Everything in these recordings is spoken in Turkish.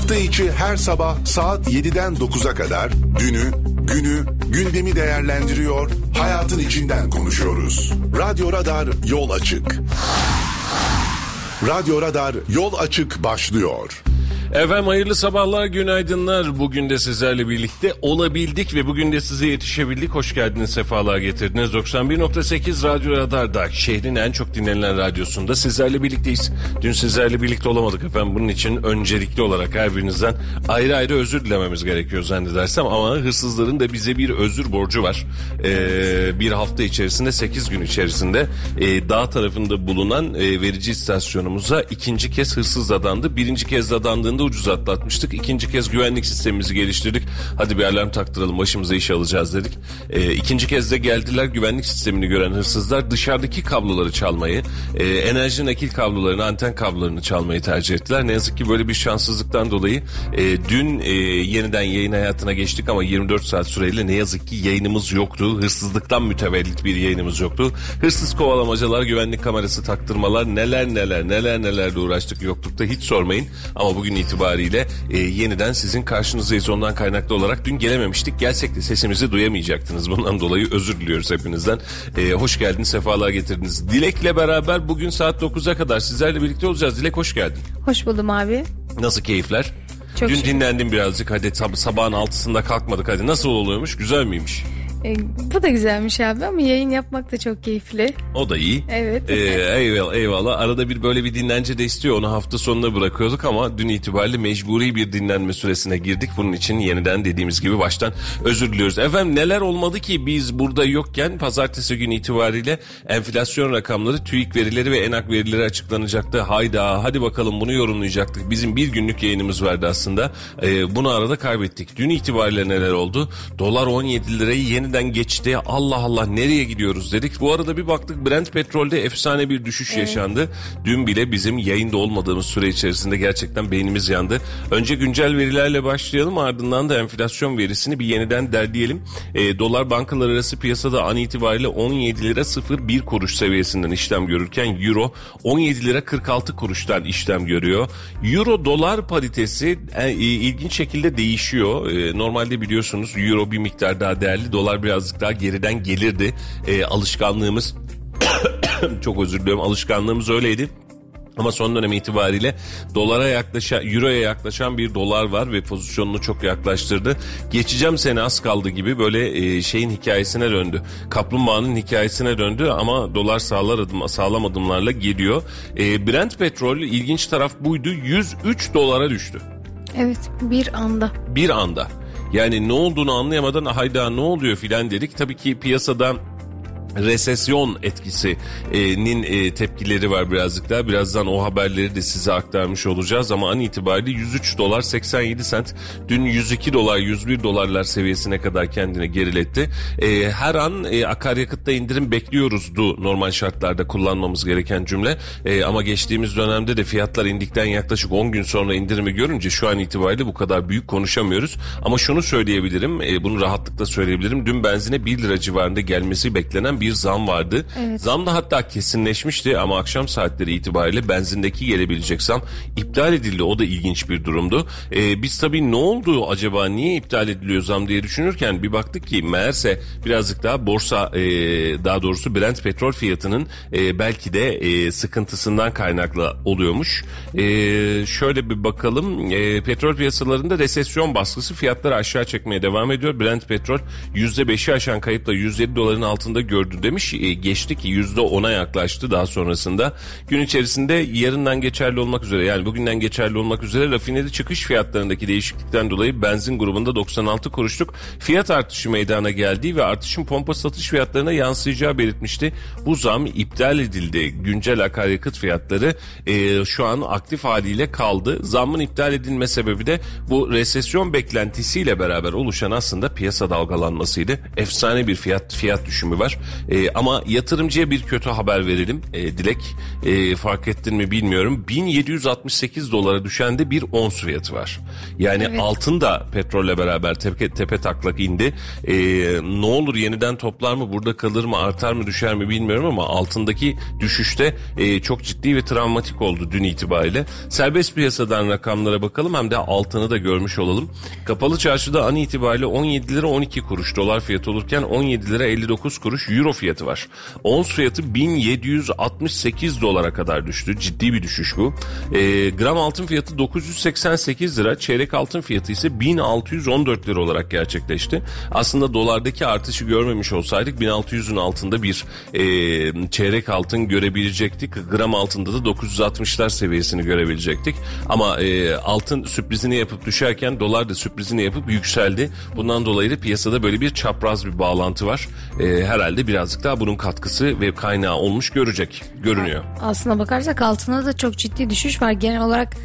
Hafta içi her sabah saat 7'den 9'a kadar dünü, günü, gündemi değerlendiriyor, hayatın içinden konuşuyoruz. Radyo Radar yol açık. Radyo Radar yol açık başlıyor. Efendim hayırlı sabahlar, günaydınlar. Bugün de sizlerle birlikte olabildik ve bugün de size yetişebildik. Hoş geldiniz, sefalar getirdiniz. 91.8 Radyo Radar'da şehrin en çok dinlenilen radyosunda sizlerle birlikteyiz. Dün sizlerle birlikte olamadık efendim. Bunun için öncelikli olarak her birinizden ayrı ayrı özür dilememiz gerekiyor zannedersem. Ama hırsızların da bize bir özür borcu var. Ee, bir hafta içerisinde 8 gün içerisinde e, dağ tarafında bulunan e, verici istasyonumuza ikinci kez hırsız adandı. Birinci kez adandığında ucuz atlatmıştık. İkinci kez güvenlik sistemimizi geliştirdik. Hadi bir alarm taktıralım başımıza iş alacağız dedik. E, ikinci kez de geldiler güvenlik sistemini gören hırsızlar dışarıdaki kabloları çalmayı, e, enerji nakil kablolarını, anten kablolarını çalmayı tercih ettiler. Ne yazık ki böyle bir şanssızlıktan dolayı e, dün e, yeniden yayın hayatına geçtik ama 24 saat süreyle ne yazık ki yayınımız yoktu. Hırsızlıktan mütevellit bir yayınımız yoktu. Hırsız kovalamacalar, güvenlik kamerası taktırmalar neler neler neler nelerle uğraştık yoklukta hiç sormayın. Ama bugün itibariyle e, yeniden sizin karşınızdayız ondan kaynaklı olarak. Dün gelememiştik. Gelsek de sesimizi duyamayacaktınız. Bundan dolayı özür diliyoruz hepinizden. E, hoş geldiniz, sefalar getirdiniz. Dilek'le beraber bugün saat 9'a kadar sizlerle birlikte olacağız. Dilek hoş geldin. Hoş buldum abi. Nasıl keyifler? Çok Dün şükür. dinlendim birazcık. Hadi sab- sabahın altısında kalkmadık. Hadi nasıl oluyormuş? Güzel miymiş? E, bu da güzelmiş abi ama yayın yapmak da çok keyifli. O da iyi. Evet. Ee, eyvallah eyvallah. Arada bir böyle bir dinlence de istiyor. Onu hafta sonuna bırakıyorduk ama dün itibariyle mecburi bir dinlenme süresine girdik. Bunun için yeniden dediğimiz gibi baştan özür diliyoruz. Efendim neler olmadı ki biz burada yokken pazartesi günü itibariyle enflasyon rakamları, TÜİK verileri ve ENAK verileri açıklanacaktı. Hayda hadi bakalım bunu yorumlayacaktık. Bizim bir günlük yayınımız vardı aslında. Ee, bunu arada kaybettik. Dün itibariyle neler oldu? Dolar 17 lirayı yeniden geçti. Allah Allah nereye gidiyoruz dedik. Bu arada bir baktık Brent petrolde efsane bir düşüş yaşandı. Dün bile bizim yayında olmadığımız süre içerisinde gerçekten beynimiz yandı. Önce güncel verilerle başlayalım ardından da enflasyon verisini bir yeniden derleyelim. E, dolar bankalar arası piyasada an itibariyle 17 lira 01 kuruş seviyesinden işlem görürken euro 17 lira 46 kuruştan işlem görüyor. Euro dolar paritesi e, e, ilginç şekilde değişiyor. E, normalde biliyorsunuz euro bir miktar daha değerli dolar birazcık daha geriden gelirdi. E, alışkanlığımız çok özür diliyorum alışkanlığımız öyleydi. Ama son dönem itibariyle dolara yaklaşan, euroya yaklaşan bir dolar var ve pozisyonunu çok yaklaştırdı. Geçeceğim sene az kaldı gibi böyle e, şeyin hikayesine döndü. Kaplumbağanın hikayesine döndü ama dolar sağlar adım, sağlam adımlarla geliyor. E, Brent petrol ilginç taraf buydu 103 dolara düştü. Evet bir anda. Bir anda. Yani ne olduğunu anlayamadan hayda ne oluyor filan dedik. Tabii ki piyasada resesyon etkisinin e, tepkileri var birazcık daha. Birazdan o haberleri de size aktarmış olacağız ama an itibariyle 103 dolar 87 sent. Dün 102 dolar 101 dolarlar seviyesine kadar kendini geriletti. E, her an e, akaryakıtta indirim bekliyoruzdu normal şartlarda kullanmamız gereken cümle. Ama geçtiğimiz dönemde de fiyatlar indikten yaklaşık 10 gün sonra indirimi görünce şu an itibariyle bu kadar büyük konuşamıyoruz. Ama şunu söyleyebilirim, bunu rahatlıkla söyleyebilirim. Dün benzine 1 lira civarında gelmesi beklenen bir zam vardı. Evet. Zam da hatta kesinleşmişti ama akşam saatleri itibariyle benzindeki gelebilecek zam iptal edildi. O da ilginç bir durumdu. Ee, biz tabii ne oldu acaba niye iptal ediliyor zam diye düşünürken bir baktık ki meğerse birazcık daha borsa e, daha doğrusu Brent petrol fiyatının e, belki de e, sıkıntısından kaynaklı oluyormuş. E, şöyle bir bakalım e, petrol piyasalarında resesyon baskısı fiyatları aşağı çekmeye devam ediyor. Brent petrol %5'i aşan kayıpla 107 doların altında gördü demiş. E, geçti ki %10'a yaklaştı daha sonrasında. Gün içerisinde yarından geçerli olmak üzere yani bugünden geçerli olmak üzere rafineri çıkış fiyatlarındaki değişiklikten dolayı benzin grubunda 96 kuruşluk fiyat artışı meydana geldiği ve artışın pompa satış fiyatlarına yansıyacağı belirtmişti. Bu zam iptal edildi. Güncel akaryakıt fiyatları e, şu an aktif haliyle kaldı. Zammın iptal edilme sebebi de bu resesyon beklentisiyle beraber oluşan aslında piyasa dalgalanmasıydı. Efsane bir fiyat fiyat düşümü var. E, ama yatırımcıya bir kötü haber verelim e, Dilek. E, fark ettin mi bilmiyorum. 1768 dolara düşen de bir ons fiyatı var. Yani Evet. altın da petrolle beraber tepe, tepe taklak indi. E, ne olur yeniden toplar mı burada kalır mı artar mı düşer mi bilmiyorum ama altındaki düşüşte e, çok ciddi ve travmatik oldu dün itibariyle. Serbest piyasadan rakamlara bakalım hem de altını da görmüş olalım. Kapalı çarşıda an itibariyle 17 lira 12 kuruş dolar fiyatı olurken 17 lira 59 kuruş euro fiyatı var. Ons fiyatı 1768 dolara kadar düştü. Ciddi bir düşüş bu. E, gram altın fiyatı 988 lira. Çeyrek altın fiyatı ise 1614 lira olarak gerçekleşti. Aslında dolardaki artışı görmemiş olsaydık 1600'ün altında bir e, çeyrek altın görebilecektik. Gram altında da 960'lar seviyesini görebilecektik. Ama e, altın sürprizini yapıp düşerken dolar da sürprizini yapıp yükseldi. Bundan dolayı da piyasada böyle bir çapraz bir bağlantı var. E, herhalde birazcık daha bunun katkısı ve kaynağı olmuş görecek, görünüyor. Aslına bakarsak altına da çok ciddi düşüş var. Genel olarak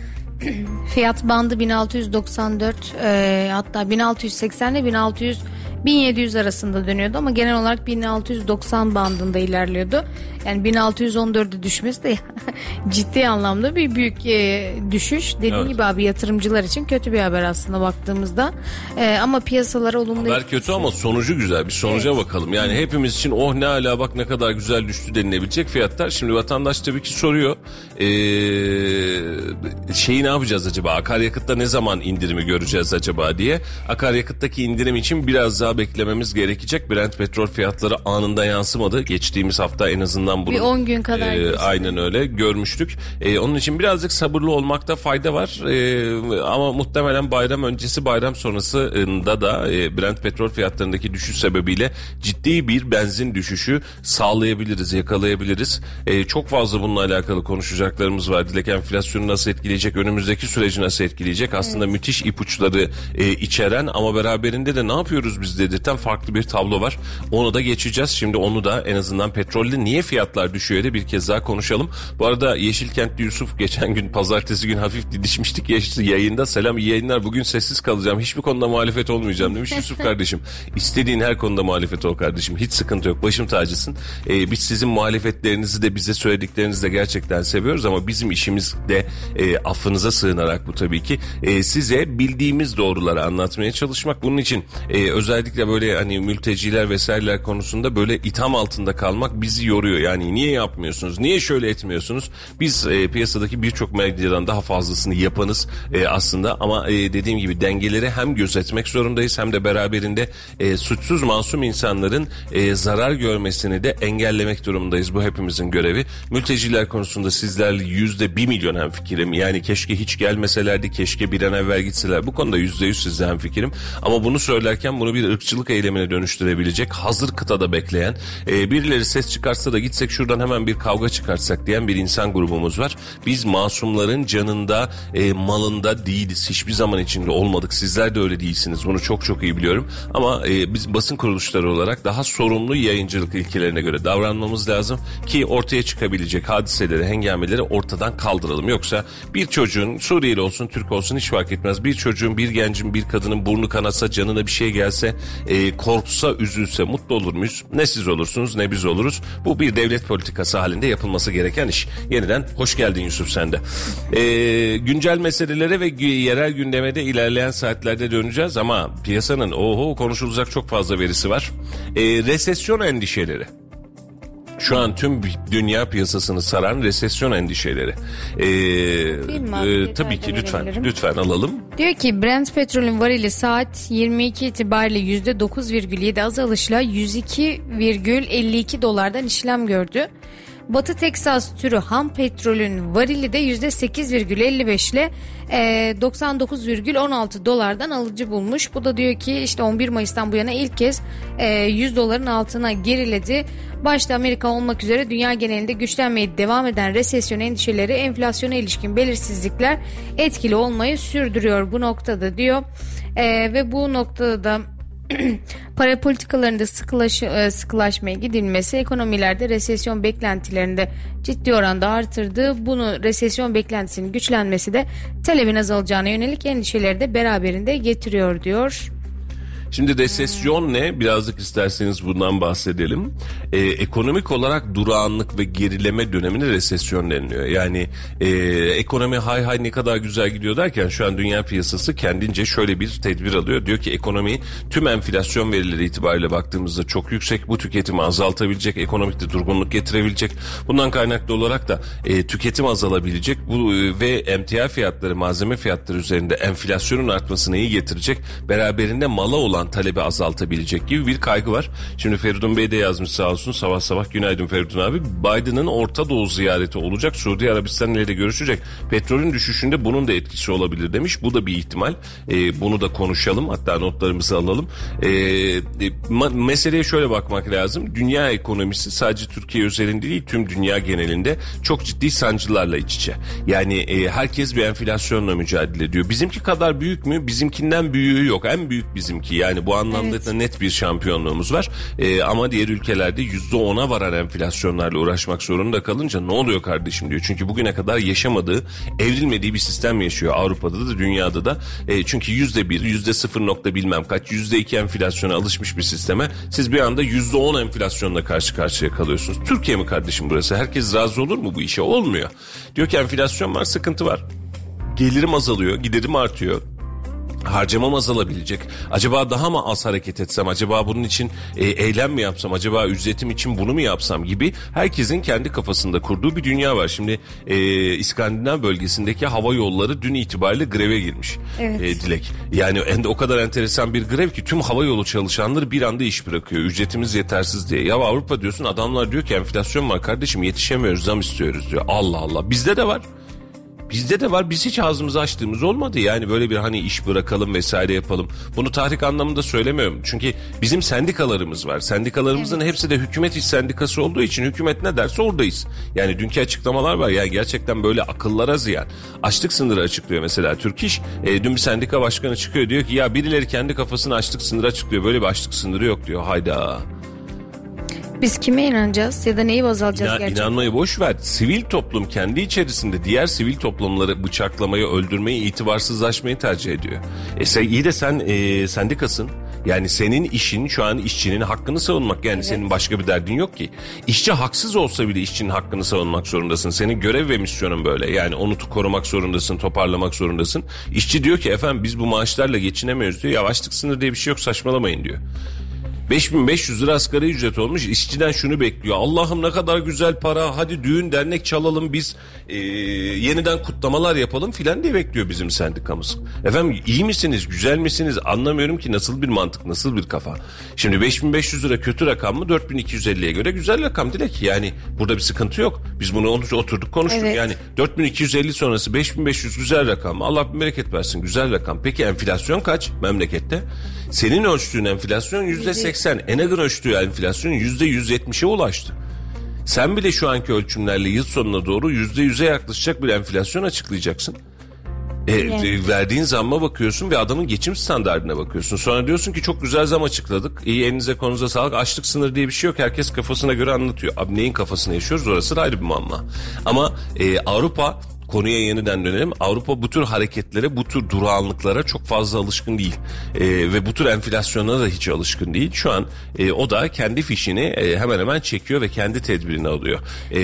fiyat bandı 1694 e, hatta 1680 ile 1600 1700 arasında dönüyordu ama genel olarak 1690 bandında ilerliyordu. Yani 1614'e düşmesi de ciddi anlamda bir büyük e, düşüş. Dediğim Evet. gibi abi yatırımcılar için kötü bir haber aslında baktığımızda. E, ama piyasalara olumlu Haber kötü ama sonucu güzel. Bir sonuca bakalım. Yani hepimiz için oh ne ala bak ne kadar güzel düştü denilebilecek fiyatlar. Şimdi vatandaş tabii ki soruyor. Ee, şeyi ne yapacağız acaba? Akaryakıtta ne zaman indirimi göreceğiz acaba diye. Akaryakıttaki indirim için biraz daha beklememiz gerekecek. Brent petrol fiyatları anında yansımadı. Geçtiğimiz hafta en azından bunu Bir 10 gün kadar e, geçti. aynen öyle görmüştük. E, onun için birazcık sabırlı olmakta fayda var. E, ama muhtemelen bayram öncesi bayram sonrasında da e, Brent petrol fiyatlarındaki düşüş sebebiyle ciddi bir benzin düşüşü sağlayabiliriz, yakalayabiliriz. E, çok fazla bununla alakalı konuşacaklarımız var. Dilek enflasyonu nasıl etkileyecek, önümüzdeki süreci nasıl etkileyecek? Aslında müthiş ipuçları e, içeren ama beraberinde de ne yapıyoruz biz dedirten farklı bir tablo var. Onu da geçeceğiz. Şimdi onu da en azından petrolde niye fiyatlar düşüyor diye bir kez daha konuşalım. Bu arada Yeşilkentli Yusuf geçen gün pazartesi gün hafif didişmiştik yaş- yayında. Selam iyi yayınlar. Bugün sessiz kalacağım. Hiçbir konuda muhalefet olmayacağım demiş Yusuf kardeşim. İstediğin her konuda muhalefet ol kardeşim. Hiç sıkıntı yok. Başım tacısın. Ee, biz sizin muhalefetlerinizi de bize söylediklerinizi de gerçekten seviyoruz ama bizim işimiz de e, affınıza sığınarak bu tabii ki e, size bildiğimiz doğruları anlatmaya çalışmak. Bunun için e, özellikle böyle hani mülteciler vesaireler konusunda böyle itham altında kalmak bizi yoruyor. Yani niye yapmıyorsunuz? Niye şöyle etmiyorsunuz? Biz e, piyasadaki birçok medyadan daha fazlasını yapanız e, aslında ama e, dediğim gibi dengeleri hem gözetmek zorundayız hem de beraberinde e, suçsuz masum insanların e, zarar görmesini de engellemek durumundayız. Bu hepimizin görevi. Mülteciler konusunda sizlerle yüzde bir milyon hemfikirim. Yani keşke hiç gelmeselerdi, keşke bir an evvel gitseler. Bu konuda yüzde yüz sizle hemfikirim. Ama bunu söylerken bunu bir ırkçılık eylemine dönüştürebilecek hazır kıtada bekleyen e, birileri ses çıkarsa da gitsek şuradan hemen bir kavga çıkartsak diyen bir insan grubumuz var. Biz masumların canında e, malında değiliz. Hiçbir zaman içinde olmadık. Sizler de öyle değilsiniz. Bunu çok çok iyi biliyorum. Ama e, biz basın kuruluşları olarak daha sorumlu yayıncılık ilkelerine göre davranmamız lazım ki ortaya çıkabilecek hadiseleri, hengameleri ortadan kaldıralım. Yoksa bir çocuğun Suriyeli olsun, Türk olsun hiç fark etmez. Bir çocuğun, bir gencin, bir kadının burnu kanasa, canına bir şey gelse, e, korksa, üzülse mutlu olur muyuz? Ne siz olursunuz ne biz oluruz. Bu bir devlet politikası halinde yapılması gereken iş. Yeniden hoş geldin Yusuf sen de. E, güncel meselelere ve yerel gündeme de ilerleyen saatlerde döneceğiz ama piyasanın oho konuşulacak çok fazla verisi var. E, resesyon endişeleri. Şu an tüm dünya piyasasını saran resesyon endişeleri. Ee, e, tabii ki lütfen verebilirim. lütfen alalım. Diyor ki Brent petrolün varili saat 22 itibariyle %9,7 azalışla 102,52 dolardan işlem gördü. Batı Teksas türü ham petrolün varili de %8,55 ile e, 99,16 dolardan alıcı bulmuş. Bu da diyor ki işte 11 Mayıs'tan bu yana ilk kez e, 100 doların altına geriledi. Başta Amerika olmak üzere dünya genelinde güçlenmeye devam eden resesyon endişeleri enflasyona ilişkin belirsizlikler etkili olmayı sürdürüyor bu noktada diyor. E, ve bu noktada da para politikalarında sıkılaş, e, sıkılaşmaya gidilmesi ekonomilerde resesyon beklentilerinde ciddi oranda artırdı. Bunu resesyon beklentisinin güçlenmesi de talebin azalacağına yönelik endişeleri de beraberinde getiriyor diyor. Şimdi resesyon ne? Birazcık isterseniz bundan bahsedelim. Ee, ekonomik olarak durağanlık ve gerileme dönemine resesyon deniliyor. Yani e, ekonomi hay hay ne kadar güzel gidiyor derken şu an dünya piyasası kendince şöyle bir tedbir alıyor. Diyor ki ekonomi tüm enflasyon verileri itibariyle baktığımızda çok yüksek. Bu tüketimi azaltabilecek, ekonomikte durgunluk getirebilecek. Bundan kaynaklı olarak da e, tüketim azalabilecek. Bu e, ve emtia fiyatları, malzeme fiyatları üzerinde enflasyonun artmasına iyi getirecek. Beraberinde mala olan talebi azaltabilecek gibi bir kaygı var. Şimdi Feridun Bey de yazmış sağ olsun sabah sabah günaydın Feridun abi. Biden'ın Orta Doğu ziyareti olacak. Suudi Arabistan ile de görüşecek. Petrolün düşüşünde bunun da etkisi olabilir demiş. Bu da bir ihtimal. E, bunu da konuşalım. Hatta notlarımızı alalım. E, e, ma- meseleye şöyle bakmak lazım. Dünya ekonomisi sadece Türkiye üzerinde değil tüm dünya genelinde çok ciddi sancılarla iç içe. Yani e, herkes bir enflasyonla mücadele ediyor. Bizimki kadar büyük mü? Bizimkinden büyüğü yok. En büyük bizimki. Yani bu anlamda Evet. da net bir şampiyonluğumuz var. E, ama diğer ülkelerde yüzde ona varan enflasyonlarla uğraşmak zorunda kalınca ne oluyor kardeşim diyor. Çünkü bugüne kadar yaşamadığı, evrilmediği bir sistem yaşıyor Avrupa'da da dünyada da. E, çünkü yüzde bir, yüzde sıfır nokta bilmem kaç, yüzde iki enflasyona alışmış bir sisteme siz bir anda yüzde on enflasyonla karşı karşıya kalıyorsunuz. Türkiye mi kardeşim burası? Herkes razı olur mu bu işe? Olmuyor. Diyor ki enflasyon var, sıkıntı var. Gelirim azalıyor, giderim artıyor harcamam azalabilecek. Acaba daha mı az hareket etsem? Acaba bunun için e, eylem mi yapsam? Acaba ücretim için bunu mu yapsam gibi herkesin kendi kafasında kurduğu bir dünya var. Şimdi e, İskandinav bölgesindeki hava yolları dün itibariyle greve girmiş. Evet. E, Dilek. Yani en o kadar enteresan bir grev ki tüm hava yolu çalışanları bir anda iş bırakıyor. Ücretimiz yetersiz diye. Ya Avrupa diyorsun adamlar diyor ki enflasyon var kardeşim yetişemiyoruz zam istiyoruz diyor. Allah Allah bizde de var. Bizde de var biz hiç ağzımızı açtığımız olmadı yani böyle bir hani iş bırakalım vesaire yapalım. Bunu tahrik anlamında söylemiyorum. Çünkü bizim sendikalarımız var. Sendikalarımızın hepsi de hükümet iş sendikası olduğu için hükümet ne derse oradayız. Yani dünkü açıklamalar var yani gerçekten böyle akıllara ziyan. Açlık sınırı açıklıyor mesela Türk İş. E, dün bir sendika başkanı çıkıyor diyor ki ya birileri kendi kafasına açlık sınırı açıklıyor. Böyle bir açlık sınırı yok diyor. Hayda. Biz kime inanacağız ya da neyi baz alacağız İna- gerçekten? inanmayı boş ver. Sivil toplum kendi içerisinde diğer sivil toplumları bıçaklamayı, öldürmeyi, itibarsızlaşmayı tercih ediyor. E sen, iyi de sen e, sendikasın. Yani senin işin şu an işçinin hakkını savunmak. Yani senin başka bir derdin yok ki. İşçi haksız olsa bile işçinin hakkını savunmak zorundasın. Senin görev ve misyonun böyle. Yani onu korumak zorundasın, toparlamak zorundasın. İşçi diyor ki efendim biz bu maaşlarla geçinemiyoruz diyor. Yavaşlık sınırı diye bir şey yok saçmalamayın diyor. 5500 lira asgari ücret olmuş. İşçiden şunu bekliyor. Allah'ım ne kadar güzel para. Hadi düğün dernek çalalım biz. e, yeniden kutlamalar yapalım filan diye bekliyor bizim sendikamız. Efendim iyi misiniz? Güzel misiniz? Anlamıyorum ki nasıl bir mantık, nasıl bir kafa. Şimdi 5500 lira kötü rakam mı? 4250'ye göre güzel rakam Dilek. Yani burada bir sıkıntı yok. Biz bunu oturduk konuştuk. Evet. Yani 4250 sonrası 5500 güzel rakam. Allah bir bereket versin güzel rakam. Peki enflasyon kaç memlekette? Senin ölçtüğün enflasyon yüzde seksen. Enag'ın ölçtüğü enflasyon yüzde yüz yetmişe ulaştı. Sen bile şu anki ölçümlerle yıl sonuna doğru yüzde yüze yaklaşacak bir enflasyon açıklayacaksın. E, e, verdiğin zamma bakıyorsun ve adamın geçim standartına bakıyorsun. Sonra diyorsun ki çok güzel zam açıkladık. İyi elinize konuza sağlık. Açlık sınırı diye bir şey yok. Herkes kafasına göre anlatıyor. Abi neyin kafasına yaşıyoruz orası da ayrı bir muamma. Ama e, Avrupa konuya yeniden dönelim. Avrupa bu tür hareketlere, bu tür durağanlıklara çok fazla alışkın değil. E, ve bu tür enflasyona da hiç alışkın değil. Şu an e, o da kendi fişini e, hemen hemen çekiyor ve kendi tedbirini alıyor. E,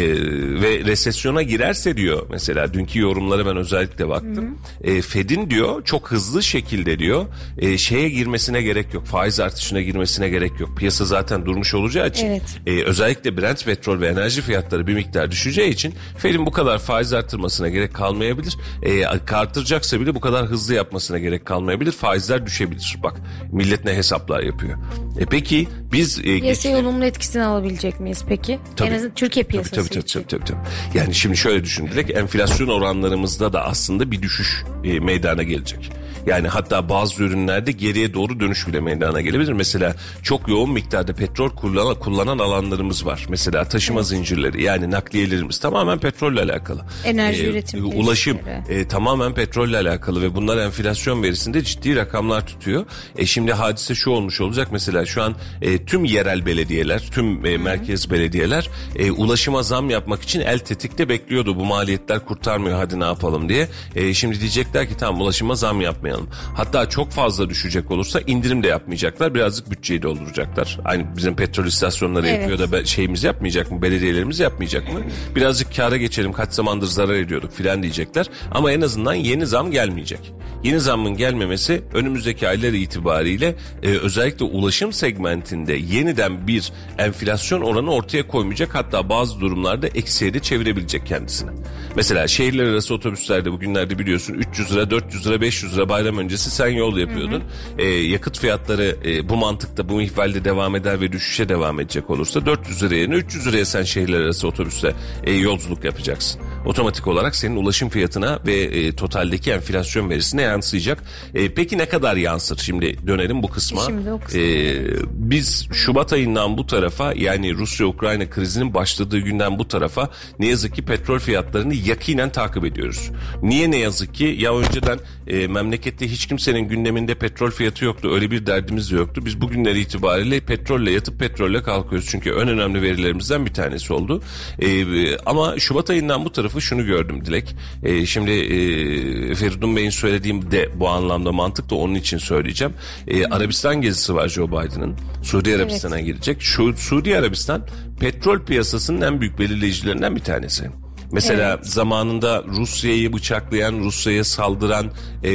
ve resesyona girerse diyor mesela dünkü yorumlara ben özellikle baktım. E, Fed'in diyor çok hızlı şekilde diyor e, şeye girmesine gerek yok. Faiz artışına girmesine gerek yok. Piyasa zaten durmuş olacağı için Evet. e, özellikle Brent petrol ve enerji fiyatları bir miktar düşeceği için Fed'in bu kadar faiz artırmasına gerek kalmayabilir. E, artıracaksa bile bu kadar hızlı yapmasına gerek kalmayabilir. Faizler düşebilir. Bak millet ne hesaplar yapıyor. E peki biz e, Piyasaya olumlu etkisini alabilecek miyiz peki? Tabii. En azından Türkiye piyasası Tabii tabii, tabii, için. tabii, tabii, tabii. Yani şimdi şöyle düşün direkt enflasyon oranlarımızda da aslında bir düşüş e, meydana gelecek. Yani hatta bazı ürünlerde geriye doğru dönüş bile meydana gelebilir. Mesela çok yoğun miktarda petrol kullanan, kullanan alanlarımız var. Mesela taşıma zincirleri yani nakliyelerimiz tamamen petrolle alakalı. Enerji E, üretim Ulaşım e, tamamen petrolle alakalı ve bunlar enflasyon verisinde ciddi rakamlar tutuyor. E şimdi hadise şu olmuş olacak mesela şu an e, tüm yerel belediyeler, tüm e, merkez belediyeler e, ulaşıma zam yapmak için el tetikte bekliyordu. Bu maliyetler kurtarmıyor hadi ne yapalım diye. E, şimdi diyecekler ki tamam ulaşıma zam yapmayalım. Hatta çok fazla düşecek olursa indirim de yapmayacaklar. Birazcık bütçeyi dolduracaklar. Aynı bizim petrol istasyonları Evet. yapıyor da şeyimiz yapmayacak mı? Belediyelerimiz yapmayacak mı? Birazcık kâra geçelim kaç zamandır zarar ediyorduk filan diyecekler. Ama en azından yeni zam gelmeyecek. Yeni zammın gelmemesi önümüzdeki aylar itibariyle e, özellikle ulaşım segmentinde yeniden bir enflasyon oranı ortaya koymayacak. Hatta bazı durumlarda eksiye de çevirebilecek kendisini. Mesela şehirler arası otobüslerde bugünlerde biliyorsun 300 lira, 400 lira, 500 lira bayram öncesi sen yol yapıyordun. E, yakıt fiyatları e, bu mantıkta bu ihvalde devam eder ve düşüşe devam edecek olursa 400 lira yerine 300 liraya sen şehirler arası otobüste e, yolculuk yapacaksın. Otomatik olarak senin ulaşım fiyatına ve e, totaldeki enflasyon verisine yansıyacak. E, peki ne kadar yansır? Şimdi dönelim bu kısma. Şimdi o kısma. E, biz Şubat ayından bu tarafa yani Rusya-Ukrayna krizinin başladığı günden bu tarafa ne yazık ki petrol fiyatlarını yakinen takip ediyoruz. Niye ne yazık ki? Ya önceden e, memlekette hiç kimsenin gündeminde petrol fiyatı yoktu. Öyle bir derdimiz de yoktu. Biz bugünler itibariyle petrolle yatıp petrolle kalkıyoruz. Çünkü en önemli verilerimizden bir tanesi oldu. E, e, ama Şubat ayından bu tarafı şunu gördüm Dilek. E, şimdi e, Feridun Bey'in söylediğim de bu anlamda mantık da onun için söyleyeceğim. E, Arabistan gezisi var Joe Biden'ın. Suudi Arabistan'a girecek. Şu Suudi Arabistan petrol piyasasının en büyük belirleyicilerinden bir tanesi. Mesela zamanında Rusya'yı bıçaklayan, Rusya'ya saldıran e,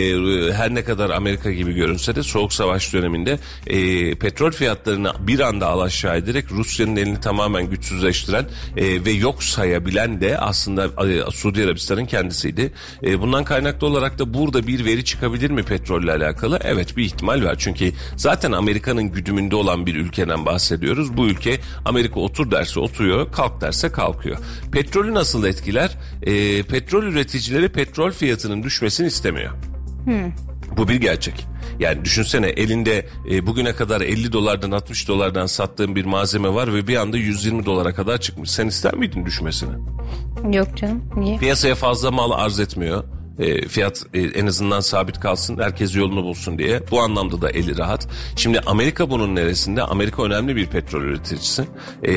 her ne kadar Amerika gibi görünse de Soğuk Savaş döneminde e, petrol fiyatlarını bir anda alaşağı ederek Rusya'nın elini tamamen güçsüzleştiren e, ve yok sayabilen de aslında e, Suudi Arabistan'ın kendisiydi. E, bundan kaynaklı olarak da burada bir veri çıkabilir mi petrolle alakalı? Evet bir ihtimal var. Çünkü zaten Amerika'nın güdümünde olan bir ülkeden bahsediyoruz. Bu ülke Amerika otur derse oturuyor, kalk derse kalkıyor. Petrolü nasıl etkiler? E, petrol üreticileri petrol fiyatının düşmesini istemiyor. Bu bir gerçek. Yani düşünsene elinde e, bugüne kadar 50 dolardan 60 dolardan sattığın bir malzeme var ve bir anda 120 dolara kadar çıkmış. Sen ister miydin düşmesini? Yok canım niye? Piyasaya fazla mal arz etmiyor. E, fiyat e, en azından sabit kalsın herkes yolunu bulsun diye bu anlamda da eli rahat. Şimdi Amerika bunun neresinde? Amerika önemli bir petrol üreticisi. E,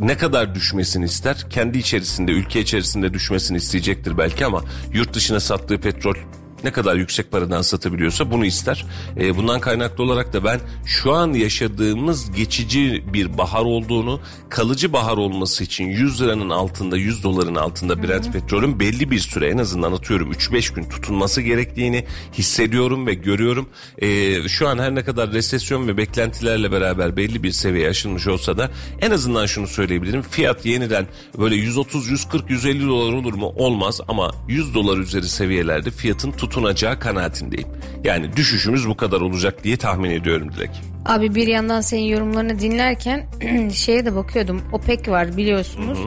ne kadar düşmesini ister? Kendi içerisinde ülke içerisinde düşmesini isteyecektir belki ama yurt dışına sattığı petrol ne kadar yüksek paradan satabiliyorsa bunu ister. E, bundan kaynaklı olarak da ben şu an yaşadığımız geçici bir bahar olduğunu, kalıcı bahar olması için 100 liranın altında, 100 doların altında Brent petrolün belli bir süre en azından atıyorum 3-5 gün tutunması gerektiğini hissediyorum ve görüyorum. E, şu an her ne kadar resesyon ve beklentilerle beraber belli bir seviyeye aşılmış olsa da en azından şunu söyleyebilirim. Fiyat yeniden böyle 130, 140, 150 dolar olur mu? Olmaz ama 100 dolar üzeri seviyelerde fiyatın tutunacağı kanaatindeyim. Yani düşüşümüz bu kadar olacak diye tahmin ediyorum direkt. Abi bir yandan senin yorumlarını dinlerken şeye de bakıyordum. OPEC var biliyorsunuz.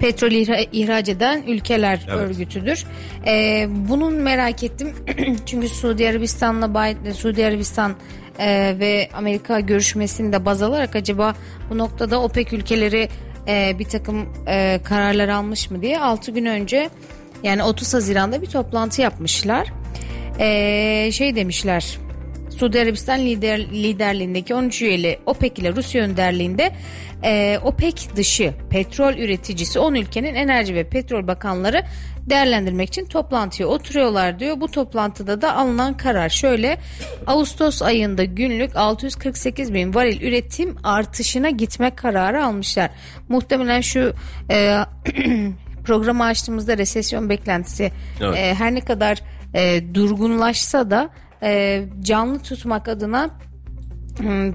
Petrol ihra- ihraç eden ülkeler örgütüdür. Ee, bunun merak ettim. Çünkü Suudi Arabistan'la Suudi Arabistan e, ve Amerika görüşmesini de baz alarak acaba bu noktada OPEC ülkeleri e, bir takım e, kararlar almış mı diye 6 gün önce yani 30 Haziran'da bir toplantı yapmışlar. Ee, şey demişler Suudi Arabistan lider, liderliğindeki 13 üyeli OPEC ile Rusya önderliğinde e, OPEC dışı petrol üreticisi 10 ülkenin enerji ve petrol bakanları değerlendirmek için toplantıya oturuyorlar diyor. Bu toplantıda da alınan karar şöyle Ağustos ayında günlük 648 bin varil üretim artışına gitme kararı almışlar. Muhtemelen şu e, programı açtığımızda resesyon beklentisi Evet. e, her ne kadar e, durgunlaşsa da e, canlı tutmak adına hmm,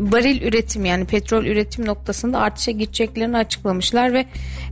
varil üretim yani petrol üretim noktasında artışa gideceklerini açıklamışlar ve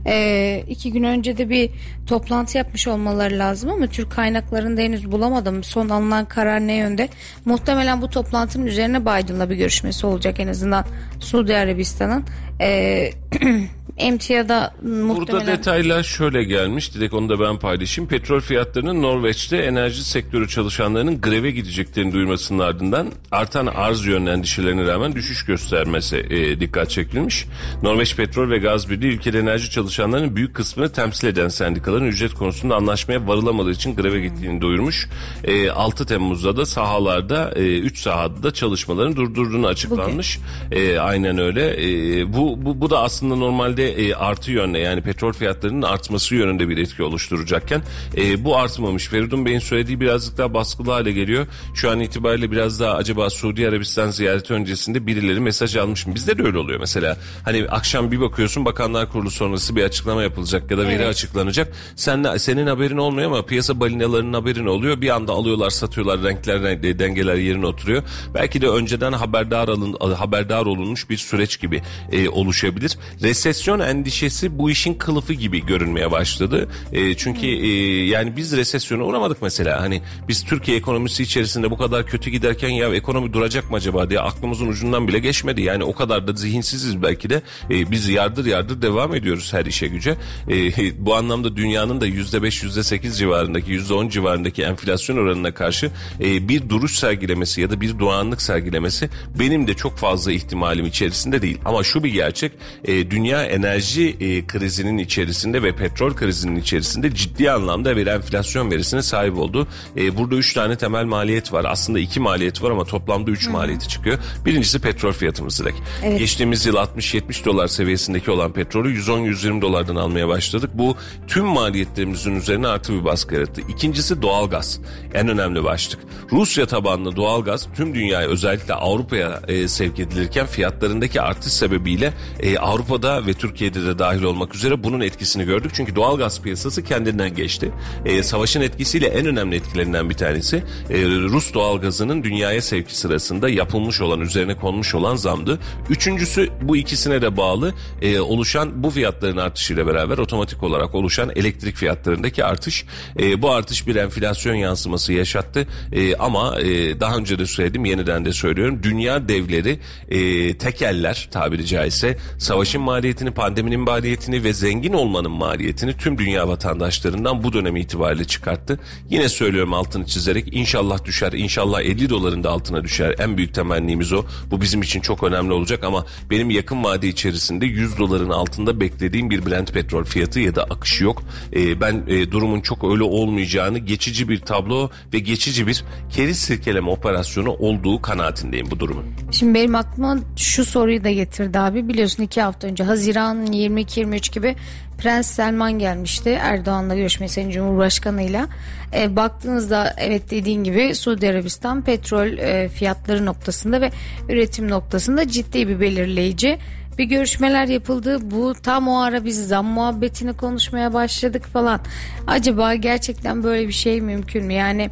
e, iki gün önce de bir toplantı yapmış olmaları lazım ama Türk kaynaklarında henüz bulamadım. Son alınan karar ne yönde? Muhtemelen bu toplantının üzerine Biden'la bir görüşmesi olacak en azından Suudi Arabistan'ın. E, emtiyada muhtemelen... Burada detaylar şöyle gelmiş. Direkt onu da ben paylaşayım. Petrol fiyatlarının Norveç'te enerji sektörü çalışanlarının greve gideceklerini duyurmasının ardından artan arz yönlü endişelerine rağmen düşüş göstermesi e, dikkat çekilmiş. Norveç Petrol ve Gaz Birliği ülkede enerji çalışanlarının büyük kısmını temsil eden sendikaların ücret konusunda anlaşmaya varılamadığı için greve gittiğini duyurmuş. E, 6 Temmuz'da da sahalarda 3 e, sahada da çalışmaların durdurduğunu açıklanmış. E, aynen öyle. E, bu, bu, bu da aslında normalde e, artı yönde yani petrol fiyatlarının artması yönünde bir etki oluşturacakken e, bu artmamış. Feridun Bey'in söylediği birazcık daha baskılı hale geliyor. Şu an itibariyle biraz daha acaba Suudi Arabistan ziyareti öncesinde birileri mesaj almış mı? Bizde de öyle oluyor mesela. Hani akşam bir bakıyorsun Bakanlar Kurulu sonrası bir açıklama yapılacak ya da veri evet. açıklanacak. Sen senin haberin olmuyor ama piyasa balinalarının haberin oluyor. Bir anda alıyorlar, satıyorlar, renkler, dengeler yerine oturuyor. Belki de önceden haberdar alın, haberdar olunmuş bir süreç gibi e, oluşabilir. Resesyon endişesi bu işin kılıfı gibi görünmeye başladı. E, çünkü e, yani biz resesyona uğramadık mesela. Hani biz Türkiye ekonomisi içerisinde bu kadar kötü giderken ya ekonomi duracak mı acaba diye aklımızın ucundan bile geçmedi. Yani o kadar da zihinsiziz belki de. E, biz yardır yardır devam ediyoruz her işe güce. E, bu anlamda dünyanın da yüzde beş yüzde sekiz civarındaki yüzde on civarındaki enflasyon oranına karşı e, bir duruş sergilemesi ya da bir doğanlık sergilemesi benim de çok fazla ihtimalim içerisinde değil. Ama şu bir gerçek e, dünya enerji e, krizinin içerisinde ve petrol krizinin içerisinde ciddi anlamda bir enflasyon verisine sahip oldu. E, burada üç tane temel maliyet var. Aslında iki maliyet var ama toplamda üç maliyeti çıkıyor. Birincisi petrol fiyatımız direkt. Evet. Geçtiğimiz yıl 60-70 dolar seviyesindeki olan petrolü 110-120 dolardan almaya başladık. Bu tüm maliyetlerimizin üzerine artı bir baskı yarattı. İkincisi doğalgaz. En önemli başlık. Rusya tabanlı doğalgaz tüm dünyaya özellikle Avrupa'ya e, sevk edilirken fiyatlarındaki artış sebebiyle e, Avrupa'da ve Türkiye'de de dahil olmak üzere bunun etkisini gördük. Çünkü doğalgaz piyasası kendinden geçti. E, savaşın etkisiyle en önemli etkilerinden bir tanesi e, Rus doğalgazının dünyaya sevki sırasında yapılmış olan üzerine konmuş olan zamdı. Üçüncüsü bu ikisine de bağlı e, oluşan bu fiyatların artışıyla beraber otomatik olarak oluşan elektrik fiyatlarındaki artış. E, bu artış bir enflasyon yansıması yaşattı. E, ama e, daha önce de söyledim yeniden de söylüyorum. Dünya devleri e, tekeller tabiri caizse savaşın maliyetini, pandeminin maliyetini ve zengin olmanın maliyetini tüm dünya vatandaşlarından bu dönem itibariyle çıkarttı. Yine söylüyorum altını çizerek inşallah düşer, inşallah 50 doların da altına düşer. En büyük temennimiz o. Bu bizim için çok önemli olacak ama benim yakın vade içerisinde 100 doların altında beklediğim bir Brent petrol fiyatı ya da akışı yok. E, ben e, durumun çok öyle olmayacağını, geçici bir tablo ve geçici bir keriz sirkeleme operasyonu olduğu kanaatindeyim bu durumun. Şimdi benim aklıma şu soruyu da getirdi abi. Biliyorsun iki hafta önce Haziran 22-23 gibi Prens Selman gelmişti Erdoğan'la görüşmeye Sayın Cumhurbaşkanı'yla. E, baktığınızda evet dediğin gibi Suudi Arabistan petrol e, fiyatları noktasında ve üretim noktasında ciddi bir belirleyici bir görüşmeler yapıldı. Bu tam o ara biz zam muhabbetini konuşmaya başladık falan. Acaba gerçekten böyle bir şey mümkün mü? Yani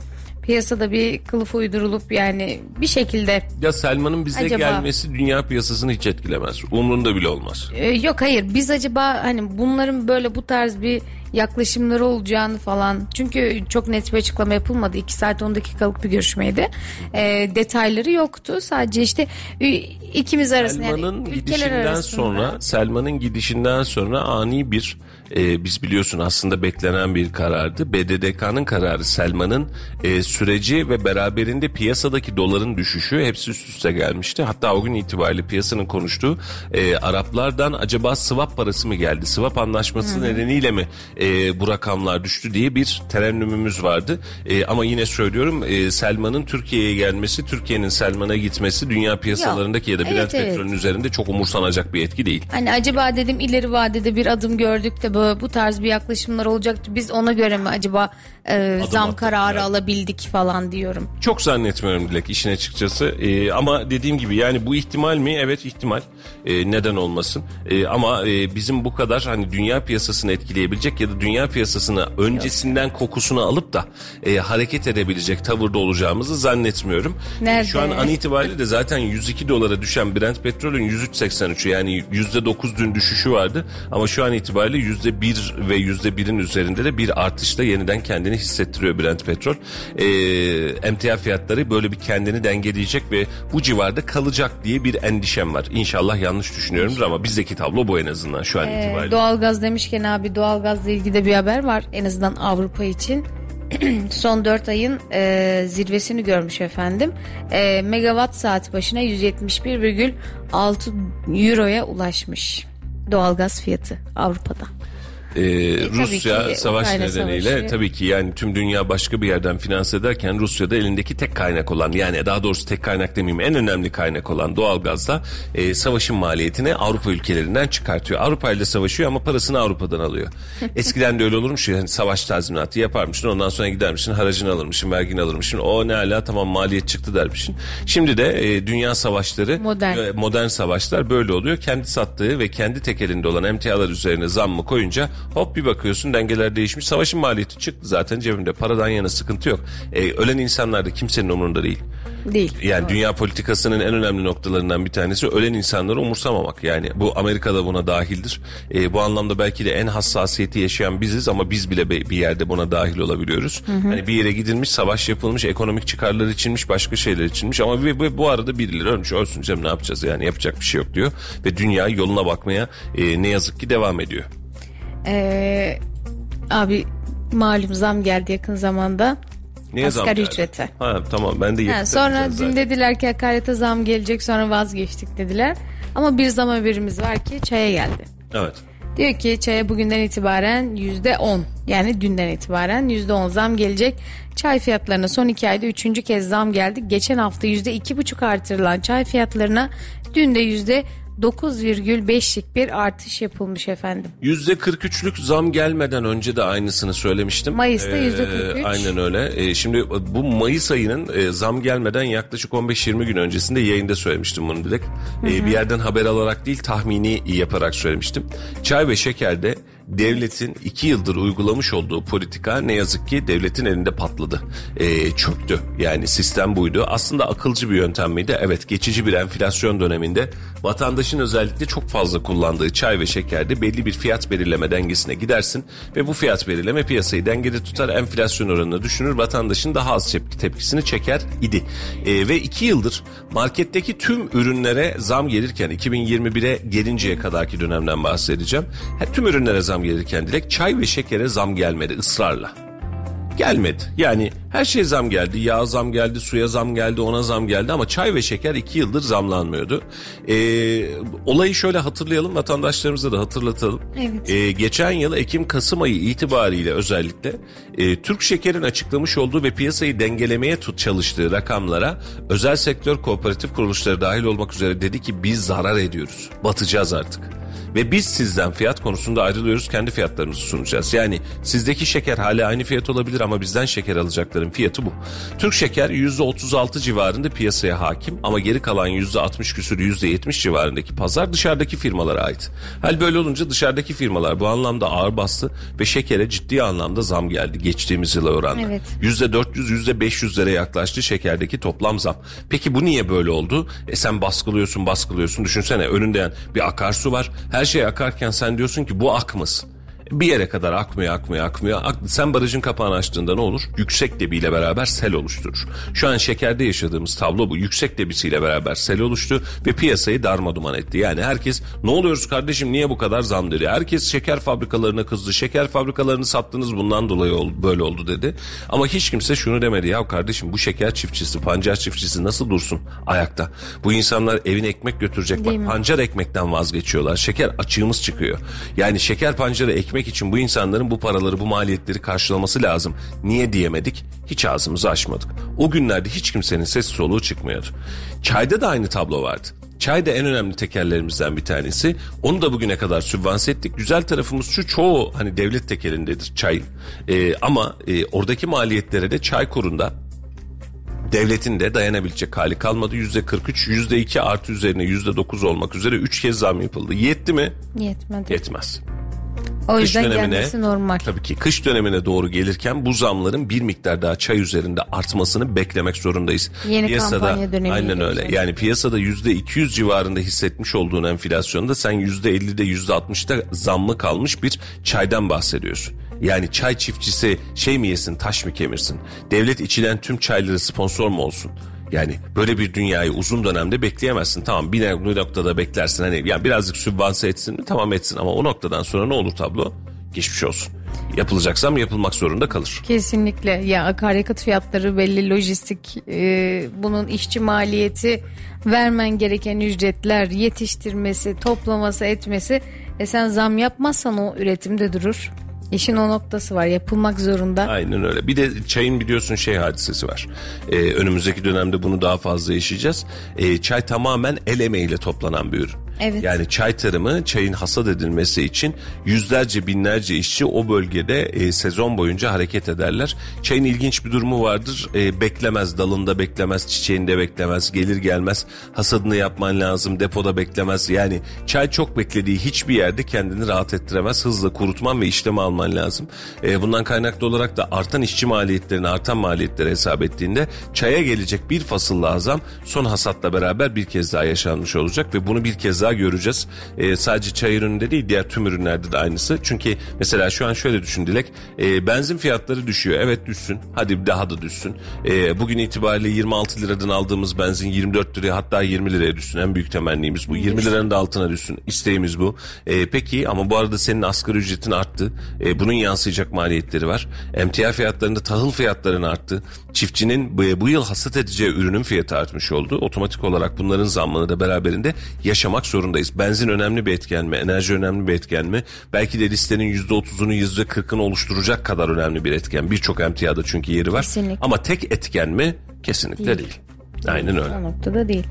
piyasada bir kılıf uydurulup yani bir şekilde. Ya Selman'ın bize acaba, gelmesi dünya piyasasını hiç etkilemez. Umrunda bile olmaz. E, yok hayır biz acaba hani bunların böyle bu tarz bir yaklaşımları olacağını falan. Çünkü çok net bir açıklama yapılmadı. 2 saat 10 dakikalık bir görüşmeydi. E, detayları yoktu. Sadece işte ikimiz arasında Selman'ın yani gidişinden arasında... sonra Selman'ın gidişinden sonra ani bir e, biz biliyorsun aslında beklenen bir karardı. BDDK'nın kararı Selman'ın e, süreci ve beraberinde piyasadaki doların düşüşü hepsi üst üste gelmişti. Hatta o gün itibariyle piyasanın konuştuğu e, Araplardan acaba swap parası mı geldi? Swap anlaşması Hı-hı. nedeniyle mi e, bu rakamlar düştü diye bir terennümümüz vardı. E, ama yine söylüyorum e, Selman'ın Türkiye'ye gelmesi, Türkiye'nin Selman'a gitmesi dünya piyasalarındaki Yok. ya da Brent evet, petrolün evet. üzerinde çok umursanacak bir etki değil. Hani acaba dedim ileri vadede bir adım gördük de bu, bu tarz bir yaklaşımlar olacaktı. Biz ona göre mi acaba e, zam kararı yani. alabildik falan diyorum. Çok zannetmiyorum Dilek işin açıkçası. E, ama dediğim gibi yani bu ihtimal mi? Evet ihtimal. E, neden olmasın? E, ama e, bizim bu kadar hani dünya piyasasını etkileyebilecek ya da dünya piyasasını öncesinden kokusunu alıp da e, hareket edebilecek tavırda olacağımızı zannetmiyorum. Nerede? Şu an an itibariyle de zaten 102 dolara düşen Brent petrolün 103.83'ü yani %9 dün düşüşü vardı. Ama şu an itibariyle %1 ve %1'in üzerinde de bir artışla yeniden kendini kendini hissettiriyor Brent petrol. E, emtia fiyatları böyle bir kendini dengeleyecek ve bu civarda kalacak diye bir endişem var. İnşallah yanlış düşünüyorumdur ama bizdeki tablo bu en azından şu an Ee, itibariyle. doğalgaz demişken abi doğalgazla ilgili de bir haber var. En azından Avrupa için. Son 4 ayın e, zirvesini görmüş efendim. E, megawatt saat başına 171,6 euroya ulaşmış. Doğalgaz fiyatı Avrupa'da. Ee, Rusya tabii ki savaş Ukrayna nedeniyle savaşı. tabii ki yani tüm dünya başka bir yerden finanse ederken Rusya'da elindeki tek kaynak olan yani daha doğrusu tek kaynak demeyeyim en önemli kaynak olan doğalgazla e, savaşın maliyetini Avrupa ülkelerinden çıkartıyor. Avrupa ile savaşıyor ama parasını Avrupa'dan alıyor. Eskiden de öyle olurmuş ya hani savaş tazminatı yaparmışsın ondan sonra gidermişsin haracını alırmışsın vergini alırmışsın o ne ala tamam maliyet çıktı dermişsin. Şimdi de e, dünya savaşları Modern. e, modern savaşlar böyle oluyor. Kendi sattığı ve kendi tek elinde olan emtialar üzerine zammı koyunca hop bir bakıyorsun dengeler değişmiş. Savaşın maliyeti çıktı zaten cebimde. Paradan yana sıkıntı yok. E, ölen insanlar da kimsenin umurunda değil. Değil. Yani dünya politikasının en önemli noktalarından bir tanesi ölen insanları umursamamak. Yani bu Amerika'da buna dahildir. E, bu anlamda belki de en hassasiyeti yaşayan biziz ama biz bile bir yerde buna dahil olabiliyoruz. Hani bir yere gidilmiş, savaş yapılmış, ekonomik çıkarlar içinmiş, başka şeyler içinmiş ama ve bu arada birileri ölmüş. Ölsün canım ne yapacağız yani yapacak bir şey yok diyor. Ve dünya yoluna bakmaya e, ne yazık ki devam ediyor. Ee, abi malum zam geldi yakın zamanda. Neye zam geldi? ücrete. Ha tamam ben de Ha, yakıt sonra dün dediler ki akaryakıta zam gelecek sonra vazgeçtik dediler. Ama bir zam haberimiz var ki çaya geldi. Evet. Diyor ki çaya bugünden itibaren yüzde on yani dünden itibaren yüzde on zam gelecek. Çay fiyatlarına son iki ayda üçüncü kez zam geldi. Geçen hafta yüzde iki buçuk artırılan çay fiyatlarına dün de yüzde 9,5'lik bir artış yapılmış efendim. %43'lük zam gelmeden önce de aynısını söylemiştim. Mayıs'ta Ee, %43. Aynen öyle. Ee, şimdi bu Mayıs ayının e, zam gelmeden yaklaşık 15-20 gün öncesinde yayında söylemiştim bunu direkt. Ee, bir yerden haber alarak değil tahmini yaparak söylemiştim. Çay ve şekerde devletin iki yıldır uygulamış olduğu politika ne yazık ki devletin elinde patladı. Ee, çöktü. Yani sistem buydu. Aslında akılcı bir yöntem miydi? Evet geçici bir enflasyon döneminde vatandaşın özellikle çok fazla kullandığı çay ve şekerde belli bir fiyat belirleme dengesine gidersin ve bu fiyat belirleme piyasayı dengede tutar enflasyon oranını düşünür vatandaşın daha az tepki tepkisini çeker idi. Ee, ve iki yıldır marketteki tüm ürünlere zam gelirken 2021'e gelinceye kadarki dönemden bahsedeceğim. Ha, tüm ürünlere zam gelirken direkt çay ve şekere zam gelmedi ısrarla gelmedi. Yani her şey zam geldi. Yağ zam geldi, suya zam geldi, ona zam geldi ama çay ve şeker iki yıldır zamlanmıyordu. Ee, olayı şöyle hatırlayalım, vatandaşlarımıza da hatırlatalım. Evet. Ee, geçen yıl Ekim-Kasım ayı itibariyle özellikle e, Türk Şeker'in açıklamış olduğu ve piyasayı dengelemeye tut çalıştığı rakamlara özel sektör kooperatif kuruluşları dahil olmak üzere dedi ki biz zarar ediyoruz. Batacağız artık. Ve biz sizden fiyat konusunda ayrılıyoruz kendi fiyatlarımızı sunacağız. Yani sizdeki şeker hala aynı fiyat olabilir ama bizden şeker alacakların fiyatı bu. Türk şeker %36 civarında piyasaya hakim ama geri kalan %60 küsür %70 civarındaki pazar dışarıdaki firmalara ait. Hal böyle olunca dışarıdaki firmalar bu anlamda ağır bastı ve şekere ciddi anlamda zam geldi geçtiğimiz yıla oranla. Evet. %400 %500'lere yaklaştı şekerdeki toplam zam. Peki bu niye böyle oldu? E sen baskılıyorsun baskılıyorsun düşünsene önünde yani bir akarsu var. Her şey akarken sen diyorsun ki bu akmasın. Bir yere kadar akmıyor akmıyor akmıyor. Ak- Sen barajın kapağını açtığında ne olur? Yüksek debiyle beraber sel oluşturur. Şu an şekerde yaşadığımız tablo bu. Yüksek debisiyle beraber sel oluştu ve piyasayı darmaduman etti. Yani herkes ne oluyoruz kardeşim niye bu kadar zam dedi. Herkes şeker fabrikalarına kızdı. Şeker fabrikalarını sattınız bundan dolayı ol- böyle oldu dedi. Ama hiç kimse şunu demedi. Ya kardeşim bu şeker çiftçisi, pancar çiftçisi nasıl dursun ayakta? Bu insanlar evine ekmek götürecek. Değil Bak mi? pancar ekmekten vazgeçiyorlar. Şeker açığımız çıkıyor. Yani şeker pancarı ekmek için bu insanların bu paraları, bu maliyetleri karşılaması lazım. Niye diyemedik? Hiç ağzımızı açmadık. O günlerde hiç kimsenin ses soluğu çıkmıyordu. Çayda da aynı tablo vardı. Çay da en önemli tekerlerimizden bir tanesi. Onu da bugüne kadar sübvanse ettik. Güzel tarafımız şu çoğu hani devlet tekerindedir çayın. Ee, ama e, oradaki maliyetlere de çay kurunda devletin de dayanabilecek hali kalmadı. Yüzde 43, yüzde 2 artı üzerine yüzde 9 olmak üzere 3 kez zam yapıldı. Yetti mi? Yetmedi. Yetmez. O Kış yüzden dönemine gelmesi normal. tabii ki kış dönemine doğru gelirken bu zamların bir miktar daha çay üzerinde artmasını beklemek zorundayız. Yeni kampanya dönemiyle aynen öyle. Yani piyasada yüzde 200 civarında hissetmiş olduğun enflasyonda sen yüzde 50'de yüzde 60'da zammı kalmış bir çaydan bahsediyorsun. Yani çay çiftçisi şey mi yesin taş mı kemirsin? Devlet içilen tüm çayları sponsor mu olsun? Yani böyle bir dünyayı uzun dönemde bekleyemezsin. Tamam bir noktada beklersin hani yani birazcık sübvanse etsin mi tamam etsin ama o noktadan sonra ne olur tablo? Geçmiş olsun. Yapılacaksa mı yapılmak zorunda kalır. Kesinlikle ya akaryakıt fiyatları belli lojistik e, bunun işçi maliyeti vermen gereken ücretler yetiştirmesi toplaması etmesi e sen zam yapmazsan o üretimde durur. İşin o noktası var yapılmak zorunda. Aynen öyle. Bir de çayın biliyorsun şey hadisesi var. Ee, önümüzdeki dönemde bunu daha fazla yaşayacağız. Ee, çay tamamen el emeğiyle toplanan bir ürün. Evet. Yani çay tarımı çayın hasat edilmesi için yüzlerce binlerce işçi o bölgede e, sezon boyunca hareket ederler. Çayın ilginç bir durumu vardır. E, beklemez dalında beklemez çiçeğinde beklemez gelir gelmez hasadını yapman lazım depoda beklemez. Yani çay çok beklediği hiçbir yerde kendini rahat ettiremez. Hızla kurutman ve işleme alman lazım. E, bundan kaynaklı olarak da artan işçi maliyetlerini artan maliyetleri hesap ettiğinde çaya gelecek bir fasıl lazım son hasatla beraber bir kez daha yaşanmış olacak ve bunu bir kez daha daha göreceğiz. E, sadece çay ürününde değil diğer tüm ürünlerde de aynısı. Çünkü mesela şu an şöyle düşün Dilek. E, benzin fiyatları düşüyor. Evet düşsün. Hadi daha da düşsün. E, bugün itibariyle 26 liradan aldığımız benzin 24 liraya hatta 20 liraya düşsün. En büyük temennimiz bu. 20 liranın da altına düşsün. İsteğimiz bu. E, peki ama bu arada senin asgari ücretin arttı. E, bunun yansıyacak maliyetleri var. Emtia fiyatlarında tahıl fiyatlarının arttı. Çiftçinin bu, bu yıl hasat edeceği ürünün fiyatı artmış oldu. Otomatik olarak bunların zammını da beraberinde yaşamak zorunda zorundayız. Benzin önemli bir etken mi? Enerji önemli bir etken mi? Belki de listenin %30'unu %40'ını oluşturacak kadar önemli bir etken. Birçok emtiyada çünkü yeri var. Kesinlikle. Ama tek etken mi? Kesinlikle değil. değil. Aynen öyle. O noktada değil.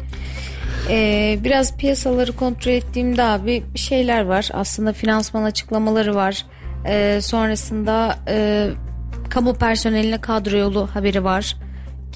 Ee, biraz piyasaları kontrol ettiğimde abi bir şeyler var. Aslında finansman açıklamaları var. Ee, sonrasında e, kamu personeline kadro yolu haberi var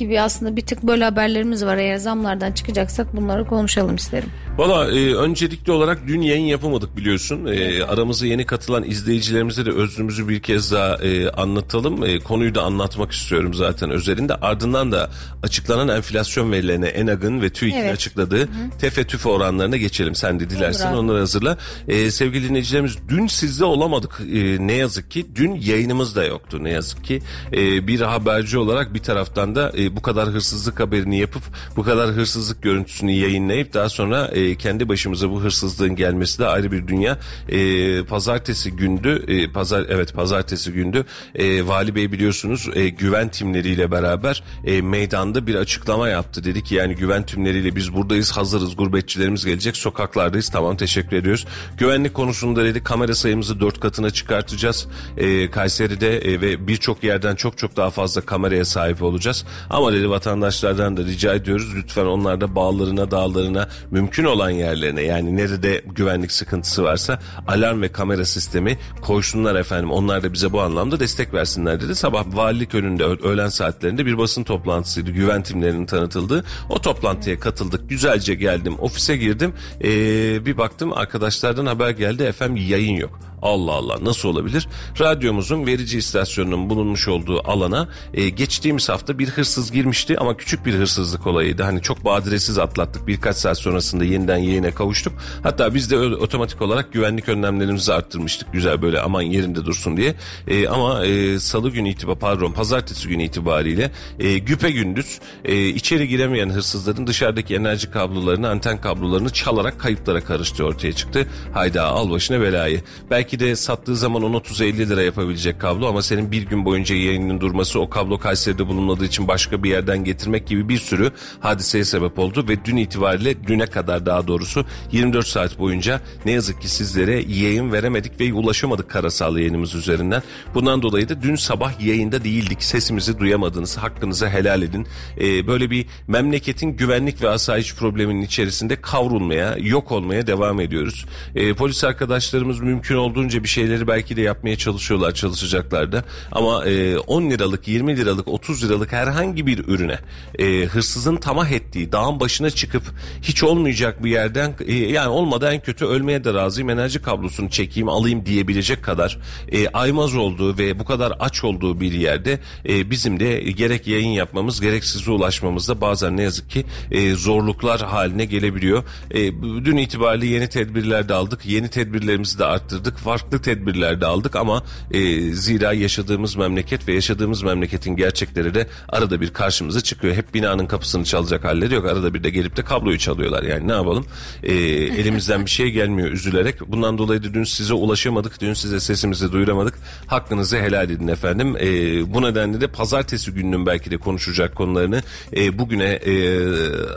gibi aslında bir tık böyle haberlerimiz var. Eğer zamlardan çıkacaksak bunları konuşalım isterim. Valla e, öncelikli olarak dün yayın yapamadık biliyorsun. E, aramıza yeni katılan izleyicilerimize de özrümüzü bir kez daha e, anlatalım. E, konuyu da anlatmak istiyorum zaten özelinde. Ardından da açıklanan enflasyon verilerine ENAG'ın ve TÜİK'in evet. açıkladığı tefe tüfe oranlarına geçelim. Sen de dilersen onları hazırla. E, sevgili dinleyicilerimiz dün sizde olamadık e, ne yazık ki. Dün yayınımız da yoktu ne yazık ki. E, bir haberci olarak bir taraftan da e, bu kadar hırsızlık haberini yapıp bu kadar hırsızlık görüntüsünü yayınlayıp daha sonra e, kendi başımıza bu hırsızlığın gelmesi de ayrı bir dünya. E, pazartesi gündü, e, pazar evet pazartesi gündü. E, Vali Bey biliyorsunuz e, güven timleriyle beraber e, meydanda bir açıklama yaptı. Dedi ki yani güven timleriyle biz buradayız, hazırız, gurbetçilerimiz gelecek, sokaklardayız. Tamam teşekkür ediyoruz. Güvenlik konusunda dedi kamera sayımızı dört katına çıkartacağız. E, Kayseri'de e, ve birçok yerden çok çok daha fazla kameraya sahip olacağız. Ama dedi vatandaşlardan da rica ediyoruz lütfen onlar da bağlarına, dağlarına mümkün olan yerlerine yani nerede güvenlik sıkıntısı varsa alarm ve kamera sistemi koysunlar efendim. Onlar da bize bu anlamda destek versinler dedi. Sabah valilik önünde öğlen saatlerinde bir basın toplantısıydı. Güven timlerinin tanıtıldığı. O toplantıya katıldık. Güzelce geldim. Ofise girdim. Ee, bir baktım arkadaşlardan haber geldi. Efendim yayın yok. Allah Allah nasıl olabilir? Radyomuzun verici istasyonunun bulunmuş olduğu alana e, geçtiğimiz hafta bir hırsız girmişti ama küçük bir hırsızlık olayıydı. Hani çok badiresiz atlattık. Birkaç saat sonrasında yeniden yayına kavuştuk. Hatta biz de otomatik olarak güvenlik önlemlerimizi arttırmıştık. Güzel böyle aman yerinde dursun diye. E, ama e, salı günü itibariyle pardon pazartesi günü itibariyle e, güpe gündüz e, içeri giremeyen hırsızların dışarıdaki enerji kablolarını anten kablolarını çalarak kayıplara karıştığı ortaya çıktı. Hayda al başına belayı. Belki belki de sattığı zaman 10-30-50 lira yapabilecek kablo ama senin bir gün boyunca yayının durması o kablo Kayseri'de bulunmadığı için başka bir yerden getirmek gibi bir sürü hadiseye sebep oldu ve dün itibariyle düne kadar daha doğrusu 24 saat boyunca ne yazık ki sizlere yayın veremedik ve ulaşamadık karasal yayınımız üzerinden. Bundan dolayı da dün sabah yayında değildik. Sesimizi duyamadınız. Hakkınızı helal edin. Ee, böyle bir memleketin güvenlik ve asayiş probleminin içerisinde kavrulmaya, yok olmaya devam ediyoruz. Ee, polis arkadaşlarımız mümkün olduğu olduğunca bir şeyleri belki de yapmaya çalışıyorlar, çalışacaklar da. Ama e, 10 liralık, 20 liralık, 30 liralık herhangi bir ürüne e, hırsızın tamah ettiği, dağın başına çıkıp hiç olmayacak bir yerden e, yani olmadı en kötü ölmeye de razıyım enerji kablosunu çekeyim alayım diyebilecek kadar e, aymaz olduğu ve bu kadar aç olduğu bir yerde e, bizim de gerek yayın yapmamız gerek size ulaşmamızda bazen ne yazık ki e, zorluklar haline gelebiliyor. E, dün itibariyle yeni tedbirler de aldık. Yeni tedbirlerimizi de arttırdık farklı tedbirler de aldık ama e, zira yaşadığımız memleket ve yaşadığımız memleketin gerçekleri de arada bir karşımıza çıkıyor. Hep binanın kapısını çalacak halleri yok. Arada bir de gelip de kabloyu çalıyorlar. Yani ne yapalım? E, elimizden bir şey gelmiyor üzülerek. Bundan dolayı da dün size ulaşamadık. Dün size sesimizi duyuramadık. Hakkınızı helal edin efendim. E, bu nedenle de pazartesi gününün belki de konuşacak konularını e, bugüne e,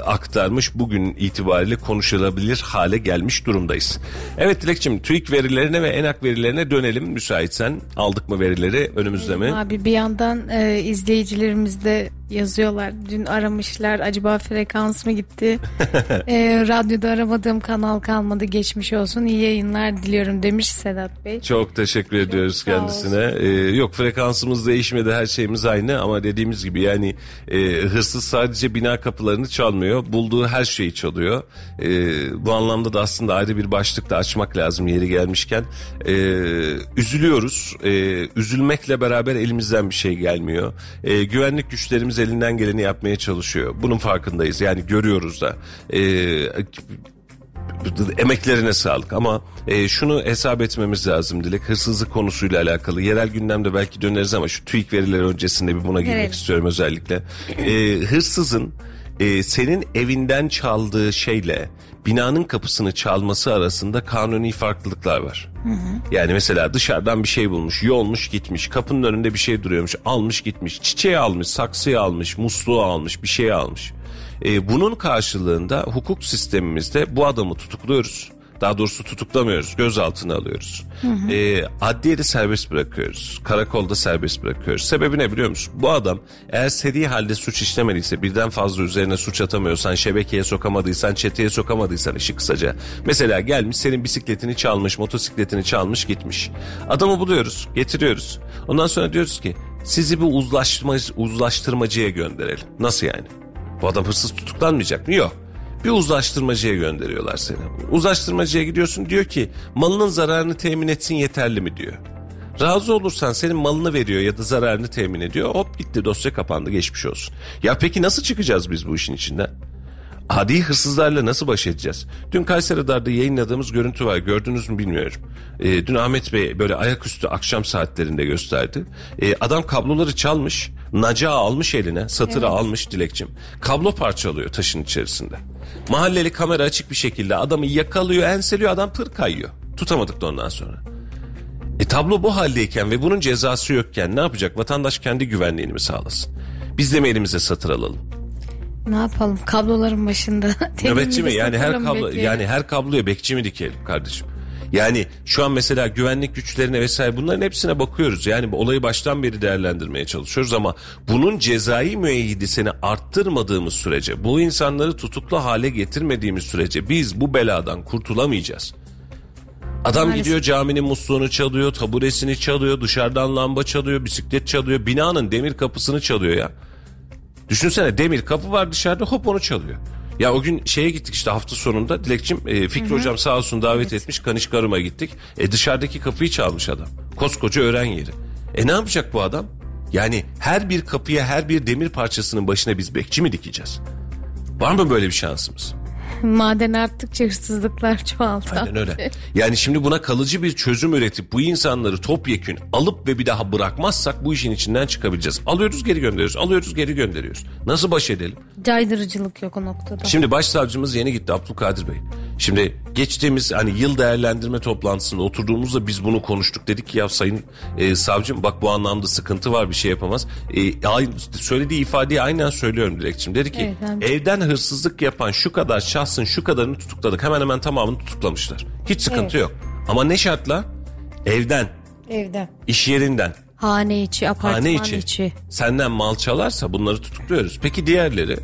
aktarmış. Bugün itibariyle konuşulabilir hale gelmiş durumdayız. Evet Dilekçim TÜİK verilerine ve ENAK verilerine dönelim müsaitsen. Aldık mı verileri önümüzde mi? Abi bir yandan e, izleyicilerimiz de yazıyorlar. Dün aramışlar acaba frekans mı gitti? e, radyoda aramadığım kanal kalmadı geçmiş olsun. İyi yayınlar diliyorum demiş Sedat Bey. Çok teşekkür ediyoruz sağ kendisine. Ee, yok frekansımız değişmedi her şeyimiz aynı ama dediğimiz gibi yani e, hırsız sadece bina kapılarını çalmıyor. Bulduğu her şeyi çalıyor. E, bu anlamda da aslında ayrı bir başlık da açmak lazım yeri gelmişken. E, üzülüyoruz. E, üzülmekle beraber elimizden bir şey gelmiyor. E, güvenlik güçlerimiz elinden geleni yapmaya çalışıyor. Bunun farkındayız. Yani görüyoruz da. E, emeklerine sağlık ama e, şunu hesap etmemiz lazım Dilek hırsızlık konusuyla alakalı yerel gündemde belki döneriz ama şu TÜİK verileri öncesinde bir buna girmek Evet. istiyorum özellikle e, hırsızın e, senin evinden çaldığı şeyle binanın kapısını çalması arasında kanuni farklılıklar var. Yani mesela dışarıdan bir şey bulmuş, yolmuş gitmiş, kapının önünde bir şey duruyormuş, almış gitmiş, çiçeği almış, saksıyı almış, musluğu almış, bir şey almış. Ee, bunun karşılığında hukuk sistemimizde bu adamı tutukluyoruz. Daha doğrusu tutuklamıyoruz, gözaltına alıyoruz. Ee, adliyede serbest bırakıyoruz, karakolda serbest bırakıyoruz. Sebebi ne biliyor musun? Bu adam eğer seri halde suç işlemediyse, birden fazla üzerine suç atamıyorsan, şebekeye sokamadıysan, çeteye sokamadıysan işi kısaca. Mesela gelmiş senin bisikletini çalmış, motosikletini çalmış gitmiş. Adamı buluyoruz, getiriyoruz. Ondan sonra diyoruz ki sizi bir uzlaştırma, uzlaştırmacıya gönderelim. Nasıl yani? Bu adam hırsız tutuklanmayacak mı? Yok. Bir uzlaştırmacıya gönderiyorlar seni. Uzlaştırmacıya gidiyorsun diyor ki malının zararını temin etsin yeterli mi diyor. Razı olursan senin malını veriyor ya da zararını temin ediyor. Hop gitti dosya kapandı geçmiş olsun. Ya peki nasıl çıkacağız biz bu işin içinden? Adi hırsızlarla nasıl baş edeceğiz? Dün Kayseri Radar'da yayınladığımız görüntü var. Gördünüz mü bilmiyorum. Ee, dün Ahmet Bey böyle ayaküstü akşam saatlerinde gösterdi. Ee, adam kabloları çalmış. Nacağı almış eline. Satırı almış dilekçim. Kablo parçalıyor taşın içerisinde. Mahalleli kamera açık bir şekilde adamı yakalıyor, enseliyor. Adam pır kayıyor. Tutamadık da ondan sonra. E tablo bu haldeyken ve bunun cezası yokken ne yapacak? Vatandaş kendi güvenliğini mi sağlasın? Biz de mi elimize satır alalım? Ne yapalım kabloların başında. Nöbetçi mi? Yani her kablo bekleyelim. yani her kabloya bekçi mi dikelim kardeşim? Yani şu an mesela güvenlik güçlerine vesaire bunların hepsine bakıyoruz. Yani olayı baştan beri değerlendirmeye çalışıyoruz ama bunun cezai müeyyidisini arttırmadığımız sürece, bu insanları tutuklu hale getirmediğimiz sürece biz bu beladan kurtulamayacağız. Adam Maalesef. gidiyor caminin musluğunu çalıyor, taburesini çalıyor, dışarıdan lamba çalıyor, bisiklet çalıyor, binanın demir kapısını çalıyor ya. Düşünsene demir kapı var dışarıda hop onu çalıyor. Ya o gün şeye gittik işte hafta sonunda Dilekçim e, Fikri Hocam sağ olsun davet etmiş Kanişkarım'a gittik. E dışarıdaki kapıyı çalmış adam. Koskoca öğren yeri. E ne yapacak bu adam? Yani her bir kapıya her bir demir parçasının başına biz bekçi mi dikeceğiz? Var mı böyle bir şansımız? Maden arttıkça hırsızlıklar çoğaldı. Aynen öyle. Yani şimdi buna kalıcı bir çözüm üretip bu insanları topyekün alıp ve bir daha bırakmazsak bu işin içinden çıkabileceğiz. Alıyoruz geri gönderiyoruz, alıyoruz geri gönderiyoruz. Nasıl baş edelim? Caydırıcılık yok o noktada. Şimdi başsavcımız yeni gitti Abdülkadir Bey. Şimdi geçtiğimiz hani yıl değerlendirme toplantısında oturduğumuzda biz bunu konuştuk. Dedik ki ya sayın e, savcım bak bu anlamda sıkıntı var bir şey yapamaz. E, aynı, söylediği ifadeyi aynen söylüyorum Dilekçim. Dedi ki Evet, evden hırsızlık yapan şu kadar şahsın şu kadarını tutukladık. Hemen hemen tamamını tutuklamışlar. Hiç sıkıntı Evet. yok. Ama ne şartla? Evden, Evde. iş yerinden, Hane içi, apartman hane içi. içi. Senden mal çalarsa bunları tutukluyoruz. Peki diğerleri?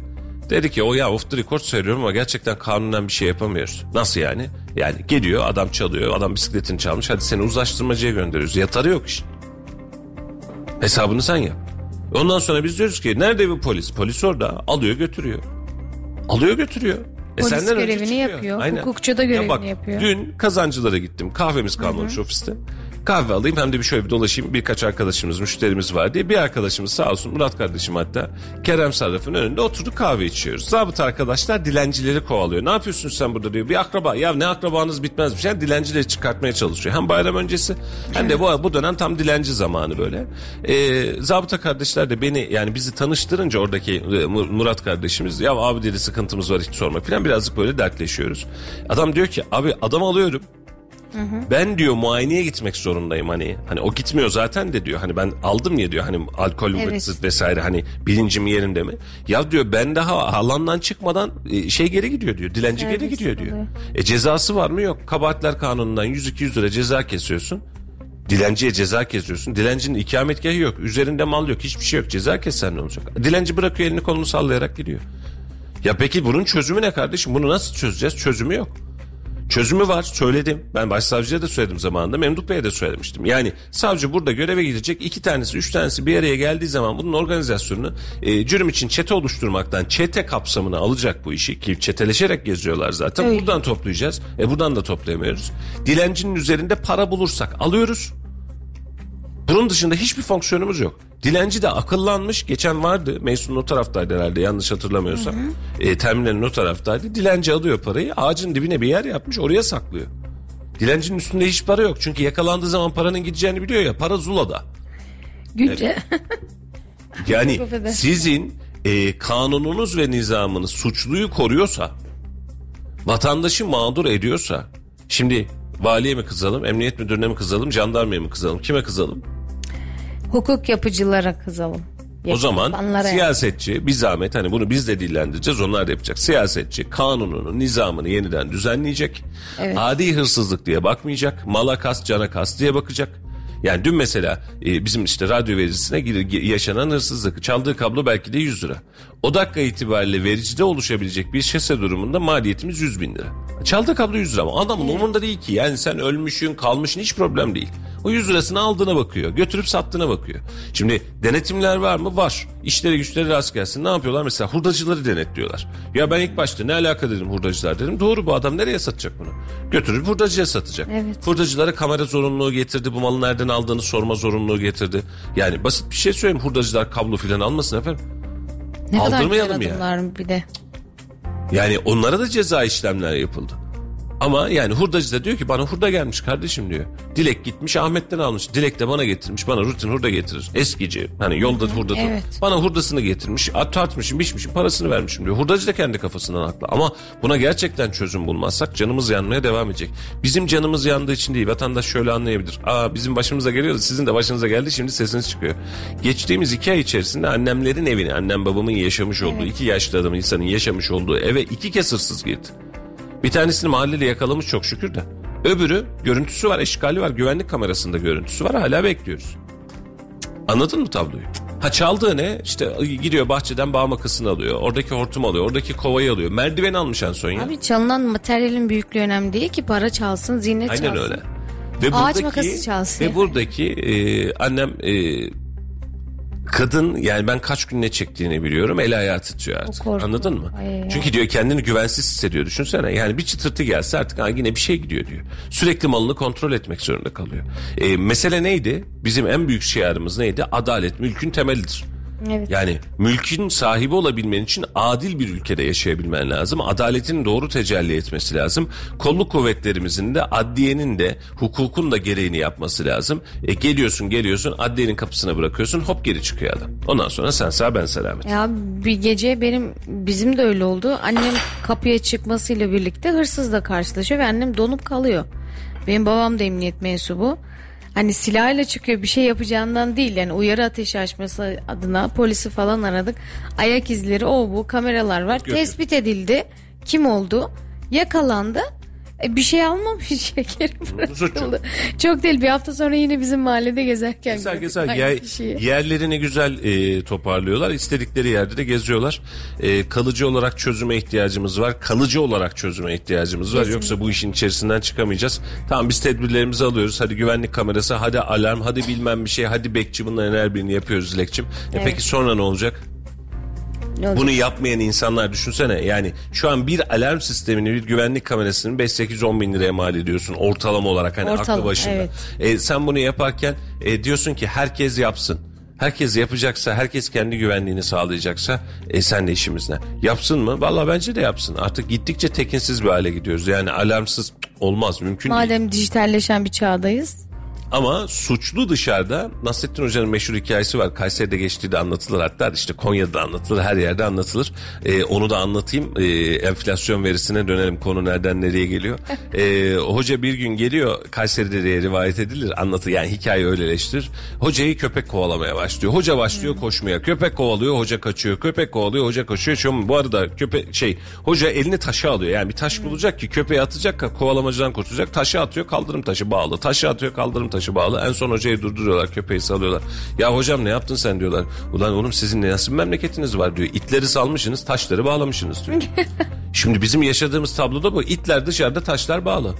Dedi ki o ya off the record söylüyorum ama gerçekten kanunen bir şey yapamıyoruz. Nasıl yani? Yani geliyor adam çalıyor adam bisikletini çalmış hadi seni uzlaştırmacıya gönderiyoruz. Yatarı yok işin. Hesabını sen yap. Ondan sonra biz diyoruz ki nerede bu polis? Polis orada alıyor götürüyor. Alıyor götürüyor. E Polis senden önce görevini çıkıyor. yapıyor, hukukçu da görevini bak, yapıyor. Dün kazancılara gittim. Kahvemiz kalmamış ofiste. Kahve alayım hem de bir şöyle bir dolaşayım. Birkaç arkadaşımız, müşterimiz var diye. Bir arkadaşımız sağ olsun Murat kardeşim hatta Kerem Sarraf'ın önünde oturduk kahve içiyoruz. Zabıt arkadaşlar dilencileri kovalıyor. Ne yapıyorsun sen burada diyor. Bir akraba. Ya ne akrabanız bitmezmiş. Yani dilencileri çıkartmaya çalışıyor. Hem bayram öncesi hem de bu, bu dönem tam dilenci zamanı böyle. Ee, zabıta kardeşler de beni yani bizi tanıştırınca oradaki e, Murat kardeşimiz ya abi dedi sıkıntımız var hiç sorma falan birazcık böyle dertleşiyoruz. Adam diyor ki abi adam alıyorum. Ben diyor muayeneye gitmek zorundayım hani. Hani o gitmiyor zaten de diyor. Hani ben aldım ya diyor hani alkol Evet. vesaire hani bilincim yerinde mi? Ya diyor ben daha alandan çıkmadan e, şey geri gidiyor diyor. Dilenci geri Serbest gidiyor diyor. oluyor. E cezası var mı? Yok. Kabahatler kanunundan 100-200 lira ceza kesiyorsun. Dilenciye ceza kesiyorsun. Dilencinin ikametgahı yok. Üzerinde mal yok. Hiçbir şey yok. Ceza kessen ne olacak? Dilenci bırakıyor elini kolunu sallayarak gidiyor. Ya peki bunun çözümü ne kardeşim? Bunu nasıl çözeceğiz? Çözümü yok. Çözümü var söyledim. Ben başsavcıya da söyledim zamanında. Memduh Bey'e de söylemiştim. Yani savcı burada göreve gidecek. iki tanesi, üç tanesi bir araya geldiği zaman bunun organizasyonunu e, cürüm için çete oluşturmaktan çete kapsamına alacak bu işi. Ki çeteleşerek geziyorlar zaten. Öyle. Buradan toplayacağız. E buradan da toplayamıyoruz. Dilencinin üzerinde para bulursak alıyoruz. Bunun dışında hiçbir fonksiyonumuz yok. Dilenci de akıllanmış. Geçen vardı. Meysun'un o taraftaydı herhalde yanlış hatırlamıyorsam. E, terminalin o taraftaydı. Dilenci alıyor parayı. Ağacın dibine bir yer yapmış oraya saklıyor. Dilencinin üstünde hiç para yok. Çünkü yakalandığı zaman paranın gideceğini biliyor ya. Para Zula'da. Günce. Yani sizin e, kanununuz ve nizamınız suçluyu koruyorsa, vatandaşı mağdur ediyorsa, şimdi valiye mi kızalım, emniyet müdürüne mi kızalım, jandarmaya mı kızalım, kime kızalım? Hukuk yapıcılara kızalım. O zaman Yapanlara yani. siyasetçi bir zahmet hani bunu biz de dillendireceğiz onlar da yapacak. Siyasetçi kanununu nizamını yeniden düzenleyecek. Adi hırsızlık diye bakmayacak. Mala kas cana kas diye bakacak. Yani dün mesela e, bizim işte radyo vericisine gir- gi- yaşanan hırsızlık. Çaldığı kablo belki de 100 lira. O dakika itibariyle vericide oluşabilecek bir şase durumunda maliyetimiz 100 bin lira. Çaldığı kablo 100 lira ama adamın umurunda değil ki. Yani sen ölmüşsün kalmışsın hiç problem değil. O 100 lirasını aldığına bakıyor. Götürüp sattığına bakıyor. Şimdi denetimler var mı? Var. İşleri güçleri rast gelsin. Ne yapıyorlar? Mesela hurdacıları denetliyorlar. Ya ben ilk başta ne alaka dedim hurdacılar dedim. Doğru bu adam nereye satacak bunu? Götürüp hurdacıya satacak. Evet. Hurdacılara kamera zorunluluğu getirdi. Bu malı nereden aldığını sorma zorunluluğu getirdi. Yani basit bir şey söyleyeyim. Hurdacılar kablo filan almasın efendim. Ne kadar güzel Aldırmayalım ya. adımlar bir de. Yani onlara da ceza işlemler yapıldı. Ama yani hurdacı da diyor ki bana hurda gelmiş kardeşim diyor. Dilek gitmiş Ahmet'ten almış. Dilek de bana getirmiş. Bana rutin hurda getirir. Eskici. Hani yolda hurda evet. Bana hurdasını getirmiş. At tartmışım, biçmişim, parasını vermişim diyor. Hurdacı da kendi kafasından haklı. Ama buna gerçekten çözüm bulmazsak canımız yanmaya devam edecek. Bizim canımız yandığı için değil. Vatandaş şöyle anlayabilir. Aa bizim başımıza geliyordu. Sizin de başınıza geldi. Şimdi sesiniz çıkıyor. Geçtiğimiz iki ay içerisinde annemlerin evine, annem babamın yaşamış olduğu, iki yaşlı adamın insanın yaşamış olduğu eve iki kez hırsız girdi. Bir tanesini mahalleli yakalamış çok şükür de. Öbürü görüntüsü var, eşkali var, güvenlik kamerasında görüntüsü var. Hala bekliyoruz. Anladın mı tabloyu? Ha çaldığı ne? İşte gidiyor bahçeden bağ makasını alıyor. Oradaki hortumu alıyor. Oradaki kovayı alıyor. Merdiven almış en son ya. Abi çalınan materyalin büyüklüğü önemli değil ki para çalsın, ziynet Aynen çalsın. öyle. Ve Ağaç buradaki, makası çalsın Ve buradaki e, annem e, kadın yani ben kaç gün ne çektiğini biliyorum. El ayağı titriyor artık. Anladın mı? Ay. Çünkü diyor kendini güvensiz hissediyor. Düşünsene yani bir çıtırtı gelse artık ha, yine bir şey gidiyor diyor. Sürekli malını kontrol etmek zorunda kalıyor. E, mesele neydi? Bizim en büyük şiarımız neydi? Adalet mülkün temelidir. Evet. Yani mülkün sahibi olabilmen için adil bir ülkede yaşayabilmen lazım. Adaletin doğru tecelli etmesi lazım. Kolluk kuvvetlerimizin de adliyenin de hukukun da gereğini yapması lazım. E geliyorsun geliyorsun adliyenin kapısına bırakıyorsun hop geri çıkıyor adam. Ondan sonra sen sağ ben selamet. Ya bir gece benim bizim de öyle oldu. Annem kapıya çıkmasıyla birlikte hırsızla karşılaşıyor ve annem donup kalıyor. Benim babam da emniyet mensubu. Hani silahıyla çıkıyor bir şey yapacağından değil yani uyarı ateşi açması adına polisi falan aradık. Ayak izleri o bu kameralar var. Götür. Tespit edildi. Kim oldu? Yakalandı. E, bir şey almamış şekeri Suçu. bırakıldı. Çok değil bir hafta sonra yine bizim mahallede gezerken güzel aynı Yer- kişiyi. yerlerini güzel e, toparlıyorlar. İstedikleri yerde de geziyorlar. E, kalıcı olarak çözüme ihtiyacımız var. Kalıcı olarak çözüme ihtiyacımız var. Yoksa bu işin içerisinden çıkamayacağız. Tamam biz tedbirlerimizi alıyoruz. Hadi güvenlik kamerası, hadi alarm, hadi bilmem bir şey, hadi bekçi bunların her birini yapıyoruz Dilekçim. E, Peki sonra ne olacak? Bunu yapmayan insanlar düşünsene yani şu an bir alarm sistemini bir güvenlik kamerasını 5-8-10 bin liraya mal ediyorsun ortalama olarak hani Ortalama, aklı başında. evet. E, sen bunu yaparken e, diyorsun ki herkes yapsın. Herkes yapacaksa, herkes kendi güvenliğini sağlayacaksa e, sen de işimiz ne? Yapsın mı? Vallahi bence de yapsın. Artık gittikçe tekinsiz bir hale gidiyoruz. Yani alarmsız olmaz, mümkün değil. Madem dijitalleşen bir çağdayız. Ama suçlu dışarıda Nasrettin Hoca'nın meşhur hikayesi var. Kayseri'de geçtiği de anlatılır hatta işte Konya'da anlatılır her yerde anlatılır. Ee, onu da anlatayım. Ee, enflasyon verisine dönelim konu nereden nereye geliyor. Ee, hoca bir gün geliyor Kayseri'de diye rivayet edilir anlatı yani hikaye öyleleştirir. Hocayı köpek kovalamaya başlıyor. Hoca başlıyor koşmaya. Köpek kovalıyor hoca kaçıyor. Köpek kovalıyor hoca kaçıyor. Şu bu arada köpek şey hoca elini taşa alıyor. Yani bir taş bulacak ki köpeği atacak kovalamacıdan kurtulacak. Taşı atıyor kaldırım taşı bağlı. Taşı atıyor kaldırım taşı bağlı. En son hocayı durduruyorlar köpeği salıyorlar. Ya hocam ne yaptın sen diyorlar. Ulan oğlum sizin ne nasıl memleketiniz var diyor. İtleri salmışsınız taşları bağlamışsınız diyor. Şimdi bizim yaşadığımız tabloda bu. İtler dışarıda taşlar bağlı.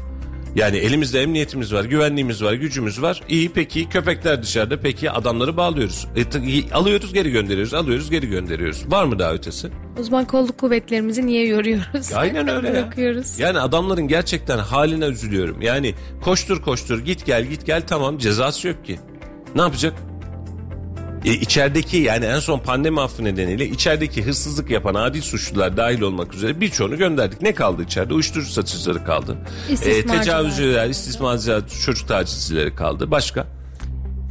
Yani elimizde emniyetimiz var, güvenliğimiz var, gücümüz var. İyi peki köpekler dışarıda peki adamları bağlıyoruz. E, alıyoruz geri gönderiyoruz, alıyoruz geri gönderiyoruz. Var mı daha ötesi? O zaman kolluk kuvvetlerimizi niye yoruyoruz? Aynen öyle ya. Yani adamların gerçekten haline üzülüyorum. Yani koştur koştur git gel git gel tamam cezası yok ki. Ne yapacak? E, içerideki yani en son pandemi affı nedeniyle içerideki hırsızlık yapan adi suçlular dahil olmak üzere birçoğunu gönderdik. Ne kaldı içeride? Uyuşturucu satıcıları kaldı. E, tecavüzcüler, istismarcılar, çocuk tacizcileri kaldı. Başka?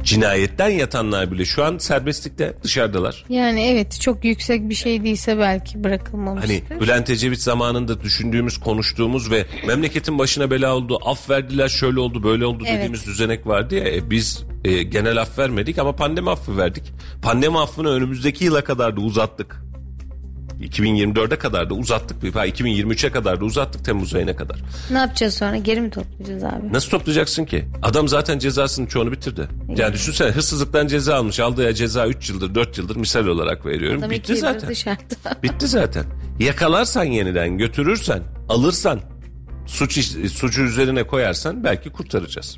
Cinayetten yatanlar bile şu an serbestlikte dışarıdalar. Yani evet çok yüksek bir şey değilse belki bırakılmamıştır. Hani Bülent Ecevit zamanında düşündüğümüz, konuştuğumuz ve memleketin başına bela oldu, af verdiler, şöyle oldu, böyle oldu Evet. dediğimiz düzenek vardı ya. E, biz e, genel af vermedik ama pandemi affı verdik. Pandemi affını önümüzdeki yıla kadar da uzattık. 2024'e kadar da uzattık. Ha, 2023'e kadar da uzattık Temmuz ayına kadar. Ne yapacağız sonra? Geri mi toplayacağız abi? Nasıl toplayacaksın ki? Adam zaten cezasının çoğunu bitirdi. Yani düşünsene hırsızlıktan ceza almış. Aldığı ya ceza 3 yıldır 4 yıldır misal olarak veriyorum. Adam Bitti zaten. dışarıda. Bitti zaten. Yakalarsan yeniden götürürsen, alırsan, suç suçu üzerine koyarsan belki kurtaracağız.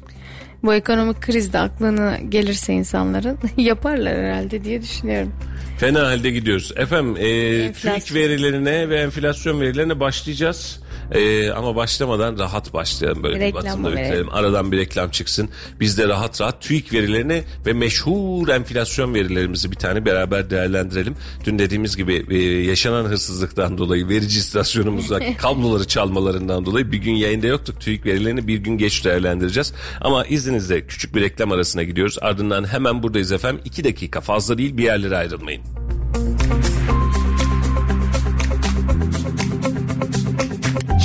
Bu ekonomik krizde aklına gelirse insanların yaparlar herhalde diye düşünüyorum. Fena halde gidiyoruz. Efendim e. TÜİK verilerine ve enflasyon verilerine başlayacağız. E, ama başlamadan rahat başlayalım böyle bir Reklam batında verelim. bitirelim. Aradan bir reklam çıksın. Biz de rahat rahat TÜİK verilerini ve meşhur enflasyon verilerimizi bir tane beraber değerlendirelim. Dün dediğimiz gibi e, yaşanan hırsızlıktan dolayı verici istasyonumuzda kabloları çalmalarından dolayı bir gün yayında yoktuk. TÜİK verilerini bir gün geç değerlendireceğiz. Ama izninizle küçük bir reklam arasına gidiyoruz. Ardından hemen buradayız efendim. İki dakika fazla değil bir yerlere ayrılmayın.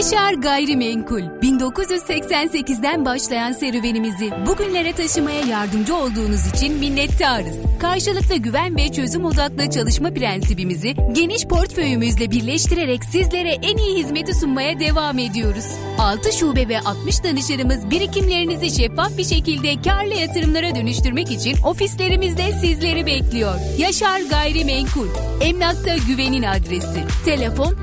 Yaşar Gayrimenkul 1988'den başlayan serüvenimizi bugünlere taşımaya yardımcı olduğunuz için minnettarız. Karşılıklı güven ve çözüm odaklı çalışma prensibimizi geniş portföyümüzle birleştirerek sizlere en iyi hizmeti sunmaya devam ediyoruz. 6 şube ve 60 danışanımız birikimlerinizi şeffaf bir şekilde karlı yatırımlara dönüştürmek için ofislerimizde sizleri bekliyor. Yaşar Gayrimenkul Emlakta güvenin adresi. Telefon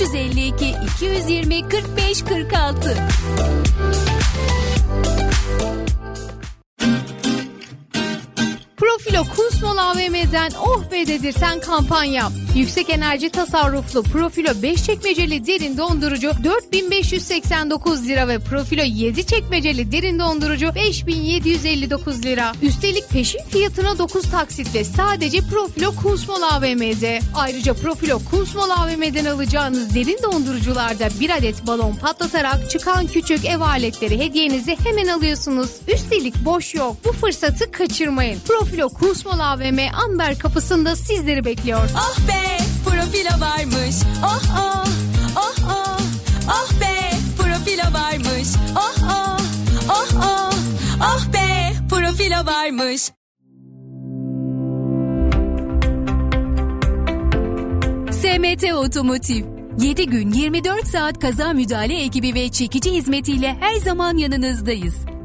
0352 220 45 46. Profilo Kunsmol AVM'den oh be dedirten kampanya. Yüksek enerji tasarruflu Profilo 5 çekmeceli derin dondurucu 4589 lira ve Profilo 7 çekmeceli derin dondurucu 5759 lira. Üstelik peşin fiyatına 9 taksitle sadece Profilo Kunsmol AVM'de. Ayrıca Profilo Kunsmol AVM'den alacağınız derin dondurucularda bir adet balon patlatarak çıkan küçük ev aletleri hediyenizi hemen alıyorsunuz. Üstelik boş yok. Bu fırsatı kaçırmayın. Profilo Profilo Kusmol AVM Amber kapısında sizleri bekliyor. Oh be profilo varmış. Oh oh oh oh. Oh be profilo varmış. Oh oh oh oh. Oh be profilo varmış. SMT Otomotiv 7 gün 24 saat kaza müdahale ekibi ve çekici hizmetiyle her zaman yanınızdayız.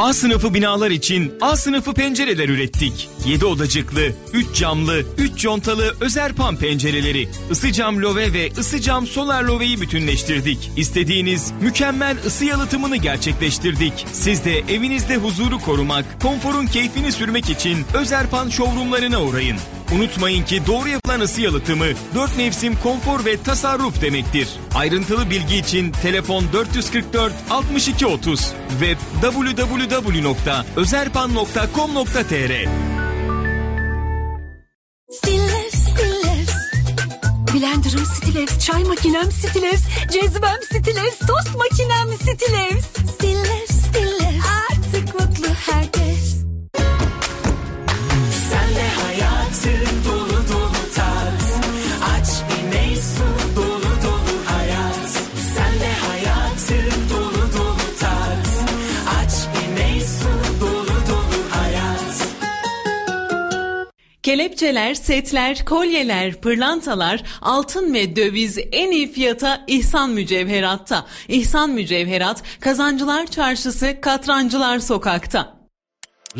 A sınıfı binalar için A sınıfı pencereler ürettik. 7 odacıklı, 3 camlı, 3 contalı Özerpan pencereleri. Isı cam love ve ısı cam solar loveyi bütünleştirdik. İstediğiniz mükemmel ısı yalıtımını gerçekleştirdik. Siz de evinizde huzuru korumak, konforun keyfini sürmek için Özerpan showroomlarına uğrayın. Unutmayın ki doğru yapılan ısı yalıtımı 4 mevsim konfor ve tasarruf demektir. Ayrıntılı bilgi için telefon 444 62 30 ve www.özerpan.com.tr. Blender'ım Stillers, çay makinem Stillers, cezvem Stillers, tost makinem Stillers. Stillers, Kelepçeler, setler, kolyeler, pırlantalar, altın ve döviz en iyi fiyata İhsan Mücevherat'ta. İhsan Mücevherat, Kazancılar Çarşısı, Katrancılar Sokak'ta.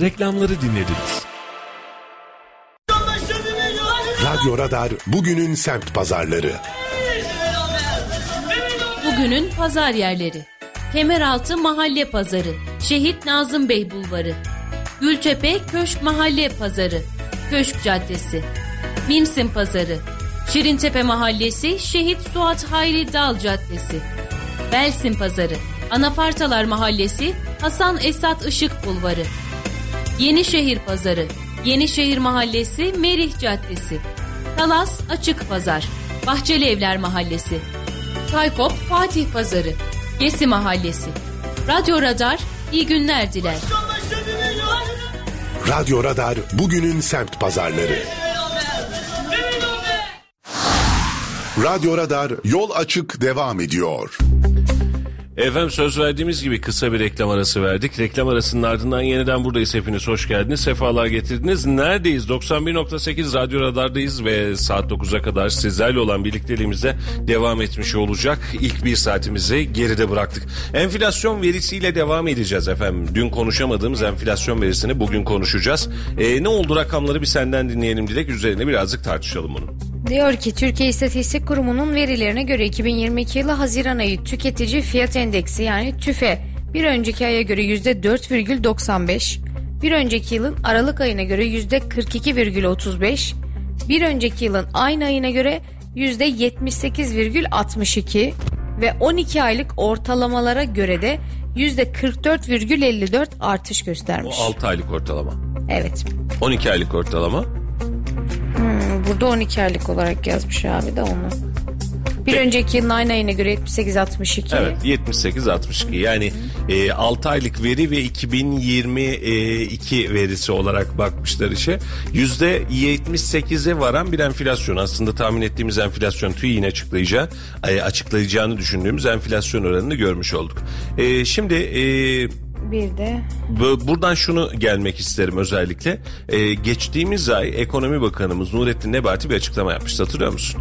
Reklamları dinlediniz. Radyo Radar bugünün semt pazarları. Bugünün pazar yerleri. Kemeraltı Mahalle Pazarı, Şehit Nazım Bey Bulvarı, Gültepe Köşk Mahalle Pazarı, Köşk Caddesi, Mimsin Pazarı, Şirintepe Mahallesi, Şehit Suat Hayri Dal Caddesi, Belsin Pazarı, Anafartalar Mahallesi, Hasan Esat Işık Bulvarı, Yenişehir Pazarı, Yenişehir Mahallesi, Merih Caddesi, Talas Açık Pazar, Bahçeli Evler Mahallesi, Kaykop Fatih Pazarı, Gesi Mahallesi. Radyo Radar iyi günler diler. Radyo Radar bugünün semt pazarları. Radyo Radar yol açık devam ediyor. Efendim söz verdiğimiz gibi kısa bir reklam arası verdik. Reklam arasının ardından yeniden buradayız. Hepiniz hoş geldiniz. Sefalar getirdiniz. Neredeyiz? 91.8 Radyo Radar'dayız ve saat 9'a kadar sizlerle olan birlikteliğimize devam etmiş olacak. İlk bir saatimizi geride bıraktık. Enflasyon verisiyle devam edeceğiz efendim. Dün konuşamadığımız enflasyon verisini bugün konuşacağız. Ee, ne oldu rakamları bir senden dinleyelim Dilek. Üzerine birazcık tartışalım bunu. Diyor ki Türkiye İstatistik Kurumu'nun verilerine göre 2022 yılı Haziran ayı tüketici fiyat endeksi yani TÜFE bir önceki aya göre %4,95, bir önceki yılın Aralık ayına göre %42,35, bir önceki yılın aynı ayına göre %78,62 ve 12 aylık ortalamalara göre de %44,54 artış göstermiş. O 6 aylık ortalama. Evet. 12 aylık ortalama. Hmm, burada 12 aylık olarak yazmış abi de onu. Bir önceki yılın aynı ayına göre 78-62. Evet 78-62 yani e, 6 aylık veri ve 2022 verisi olarak bakmışlar işe. %78'e varan bir enflasyon aslında tahmin ettiğimiz enflasyon TÜİ'nin açıklayacağı, e, açıklayacağını düşündüğümüz enflasyon oranını görmüş olduk. E, şimdi... E, Bir de Bu- Buradan şunu gelmek isterim özellikle. Ee, geçtiğimiz ay Ekonomi Bakanımız Nurettin Nebati bir açıklama yapmıştı hatırlıyor musun?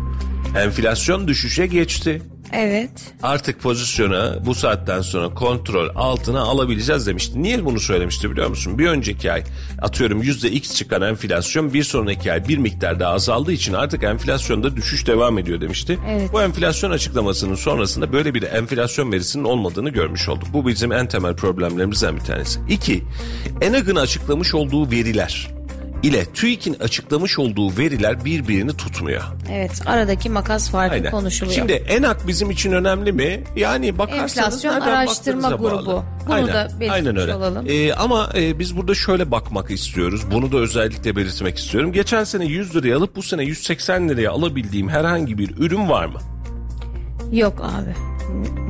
Enflasyon düşüşe geçti. evet. Artık pozisyona bu saatten sonra kontrol altına alabileceğiz demişti. Niye bunu söylemişti biliyor musun? Bir önceki ay atıyorum yüzde x çıkan enflasyon bir sonraki ay bir miktar daha azaldığı için artık enflasyonda düşüş devam ediyor demişti. Evet. Bu enflasyon açıklamasının sonrasında böyle bir enflasyon verisinin olmadığını görmüş olduk. Bu bizim en temel problemlerimizden bir tanesi. İki, ENAG'ın açıklamış olduğu veriler ile TÜİK'in açıklamış olduğu veriler birbirini tutmuyor. Evet aradaki makas farkı Aynen. konuşuluyor. Şimdi ENAK bizim için önemli mi? Yani bakarsanız Enflasyon Araştırma Grubu. bağlı. Bunu Aynen, da belirtmiş aynen öyle. olalım. Ee, ama e, biz burada şöyle bakmak istiyoruz. Bunu da özellikle belirtmek istiyorum. Geçen sene 100 liraya alıp bu sene 180 liraya alabildiğim herhangi bir ürün var mı? Yok abi.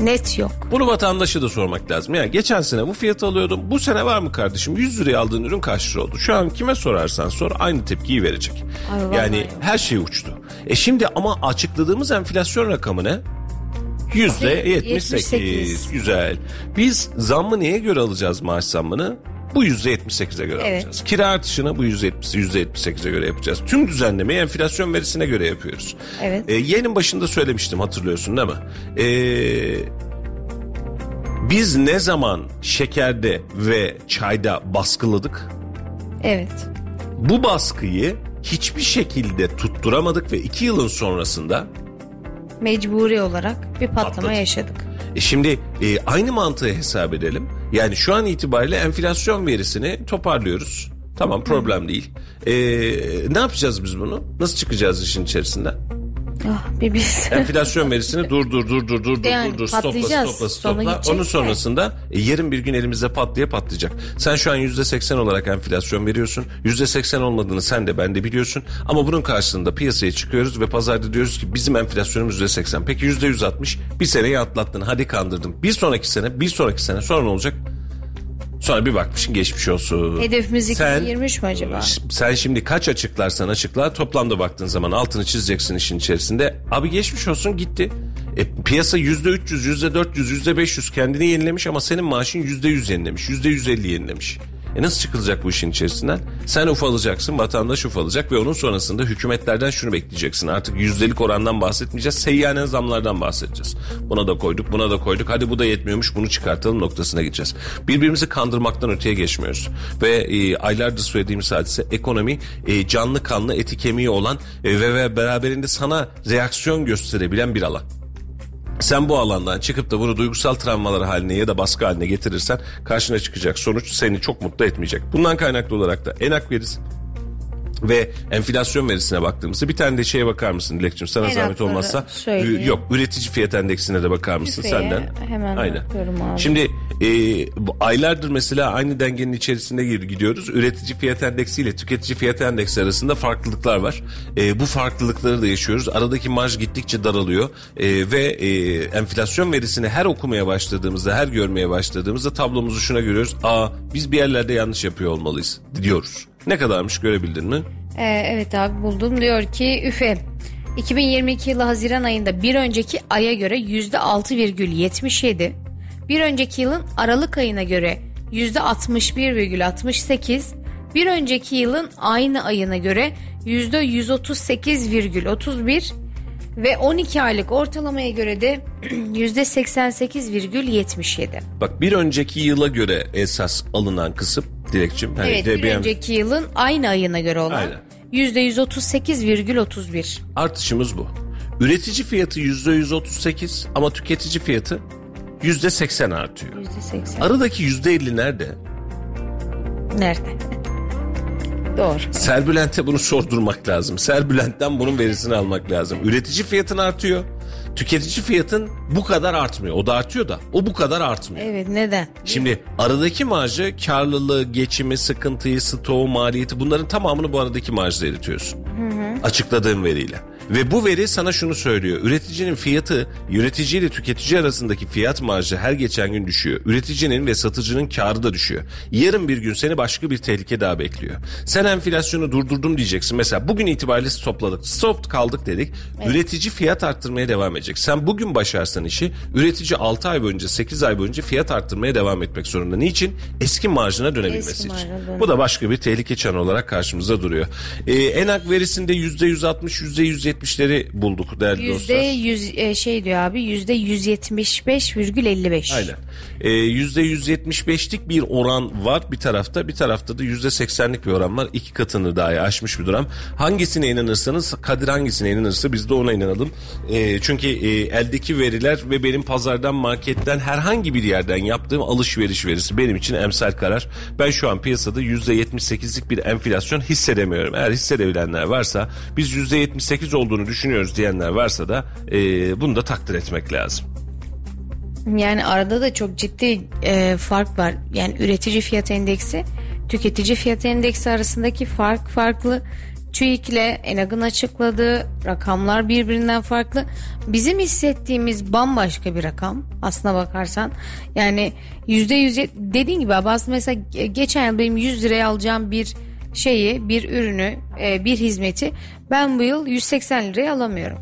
Net yok. Bunu vatandaşa da sormak lazım. Yani geçen sene bu fiyatı alıyordum. Bu sene var mı kardeşim? 100 liraya aldığın ürün kaç lira oldu? Şu an kime sorarsan sor aynı tepkiyi verecek. Ay yani yok. her şey uçtu. E şimdi ama açıkladığımız enflasyon rakamı ne? Yüzde 78. 78. Güzel. Biz zammı neye göre alacağız maaş zammını? Bu yüzde 78'e göre Evet. alacağız. Kira artışını bu yüzde 70, yüzde 78'e göre yapacağız. Tüm düzenlemeyi enflasyon verisine göre yapıyoruz. Evet. E, yayının başında söylemiştim hatırlıyorsun değil mi? E, biz ne zaman şekerde ve çayda baskıladık? Evet. Bu baskıyı hiçbir şekilde tutturamadık ve iki yılın sonrasında Mecburi olarak bir patlama Patladı. yaşadık. E şimdi e, aynı mantığı hesap edelim. Yani şu an itibariyle enflasyon verisini toparlıyoruz. Tamam problem değil. E, ne yapacağız biz bunu? Nasıl çıkacağız işin içerisinden? Ah bir biz. Enflasyon verisini dur dur dur dur dur dur Yani dur dur stopla stopla Onun sonrasında e, yarın bir gün elimizde pat diye patlayacak. Sen şu an yüzde seksen olarak enflasyon veriyorsun. Yüzde seksen olmadığını sen de ben de biliyorsun. Ama bunun karşılığında piyasaya çıkıyoruz ve pazarda diyoruz ki bizim enflasyonumuz yüzde seksen. Peki yüzde yüz altmış bir seneyi atlattın hadi kandırdın. Bir sonraki sene bir sonraki sene sonra ne olacak? Sonra bir bakmışsın geçmiş olsun. Hedefimiz Sen- 2023 mi acaba? Sen şimdi kaç açıklarsan açıkla toplamda baktığın zaman altını çizeceksin işin içerisinde. Abi geçmiş olsun gitti. E, piyasa yüzde 300, yüzde 400, yüzde 500 kendini yenilemiş ama senin maaşın yüzde 100 yenilemiş, yüzde 150 yenilemiş. E nasıl çıkılacak bu işin içerisinden? Sen ufalayacaksın, vatandaş ufalacak ve onun sonrasında hükümetlerden şunu bekleyeceksin. Artık yüzdelik orandan bahsetmeyeceğiz, seyyanen zamlardan bahsedeceğiz. Buna da koyduk, buna da koyduk. Hadi bu da yetmiyormuş, bunu çıkartalım noktasına gideceğiz. Birbirimizi kandırmaktan öteye geçmiyoruz. Ve e, aylardır söylediğimiz hadise ekonomi e, canlı kanlı eti kemiği olan e, ve, ve beraberinde sana reaksiyon gösterebilen bir alan. Sen bu alandan çıkıp da bunu duygusal travmalar haline ya da baskı haline getirirsen karşına çıkacak sonuç seni çok mutlu etmeyecek. Bundan kaynaklı olarak da enak verisi ve enflasyon verisine baktığımızda bir tane de şeye bakar mısın Dilekçim? Sana Enakları zahmet olmazsa söyleyeyim. Yok üretici fiyat endeksine de bakar mısın Tüfeğe senden? hemen bakıyorum abi. şimdi e, aylardır mesela aynı dengenin içerisinde gidiyoruz. Üretici fiyat endeksi ile tüketici fiyat endeksi arasında farklılıklar var. E, bu farklılıkları da yaşıyoruz. Aradaki marj gittikçe daralıyor. E, ve e, enflasyon verisini her okumaya başladığımızda her görmeye başladığımızda tablomuzu şuna görüyoruz. Aa biz bir yerlerde yanlış yapıyor olmalıyız diyoruz ne kadarmış görebildin mi? Ee, evet abi buldum. Diyor ki üfe 2022 yılı Haziran ayında bir önceki aya göre %6,77 bir önceki yılın Aralık ayına göre %61,68 bir önceki yılın aynı ayına göre %138,31 ve 12 aylık ortalamaya göre de %88,77. Bak bir önceki yıla göre esas alınan kısım Dilekçim. Hani Evet bir DBM önceki yılın aynı ayına göre olan Aynen. %138,31. artışımız bu. Üretici fiyatı yüzde 138 ama tüketici fiyatı yüzde 80 artıyor. %80. Aradaki yüzde 50 nerede? Nerede? Doğru. Serbülent'e bunu sordurmak lazım. Serbülent'ten bunun verisini almak lazım. Üretici fiyatın artıyor. Tüketici fiyatın bu kadar artmıyor. O da artıyor da o bu kadar artmıyor. Evet neden? Şimdi aradaki marjı karlılığı, geçimi, sıkıntıyı, stoğu, maliyeti bunların tamamını bu aradaki marjda eritiyorsun. Açıkladığım veriyle. Ve bu veri sana şunu söylüyor. Üreticinin fiyatı yönetici ile tüketici arasındaki fiyat marjı her geçen gün düşüyor. Üreticinin ve satıcının karı da düşüyor. Yarın bir gün seni başka bir tehlike daha bekliyor. Sen enflasyonu durdurdum diyeceksin. Mesela bugün itibariyle stopladık. Stop kaldık dedik. Üretici fiyat arttırmaya devam edecek. Sen bugün başarsan işi üretici 6 ay boyunca 8 ay boyunca fiyat arttırmaya devam etmek zorunda. Niçin? Eski marjına dönebilmesi Eski için. marjına. Bu da başka bir tehlike çanı olarak karşımıza duruyor. Ee, ENAK verisinde %160, %170 %70'leri bulduk değerli Yüzde dostlar. yüz e, şey diyor abi yüzde 175,55. Aynen. Ee, %175'lik bir oran var bir tarafta bir tarafta da %80'lik bir oran var. İki katını dahi aşmış bir durum. Hangisine inanırsanız Kadir hangisine inanırsa biz de ona inanalım. Ee, çünkü e, eldeki veriler ve benim pazardan marketten herhangi bir yerden yaptığım alışveriş verisi benim için emsal karar. Ben şu an piyasada %78'lik bir enflasyon hissedemiyorum. Eğer hissedebilenler varsa biz %78 olduğunu düşünüyoruz diyenler varsa da e, bunu da takdir etmek lazım. Yani arada da çok ciddi e, fark var. Yani üretici fiyat endeksi, tüketici fiyat endeksi arasındaki fark farklı. TÜİK'le ENAG'ın açıkladığı rakamlar birbirinden farklı. Bizim hissettiğimiz bambaşka bir rakam aslına bakarsan. Yani yüzde yüz dediğin gibi aslında mesela ge- geçen yıl benim 100 liraya alacağım bir şeyi, bir ürünü, e, bir hizmeti ben bu yıl 180 liraya alamıyorum.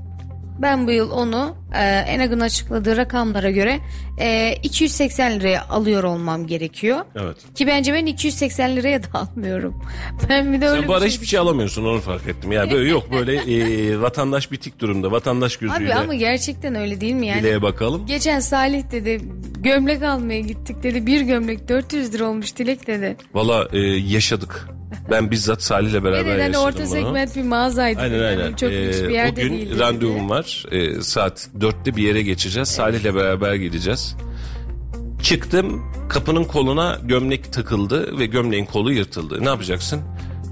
Ben bu yıl onu e, açıkladığı rakamlara göre e, 280 liraya alıyor olmam gerekiyor. Evet. Ki bence ben 280 liraya da almıyorum. Ben bir de öyle Sen bu ara bir hiçbir şey alamıyorsun onu fark ettim. Yani böyle yok böyle e, vatandaş bitik durumda. Vatandaş Abi gözüyle ama gerçekten öyle değil mi yani? bileğe bakalım. Geçen Salih dedi gömlek almaya gittik dedi. Bir gömlek 400 lira olmuş Dilek dedi. Valla e, yaşadık. Ben bizzat Salih'le beraber dedi hani yaşadım orta bunu. segment bir mağazaydı. Aynen. Yani çok lüks bir Ee, yerde bugün değildi. randevum var. Ee, saat 4'te bir yere geçeceğiz. Salih'le beraber gideceğiz. Çıktım kapının koluna gömlek takıldı ve gömleğin kolu yırtıldı. Ne yapacaksın?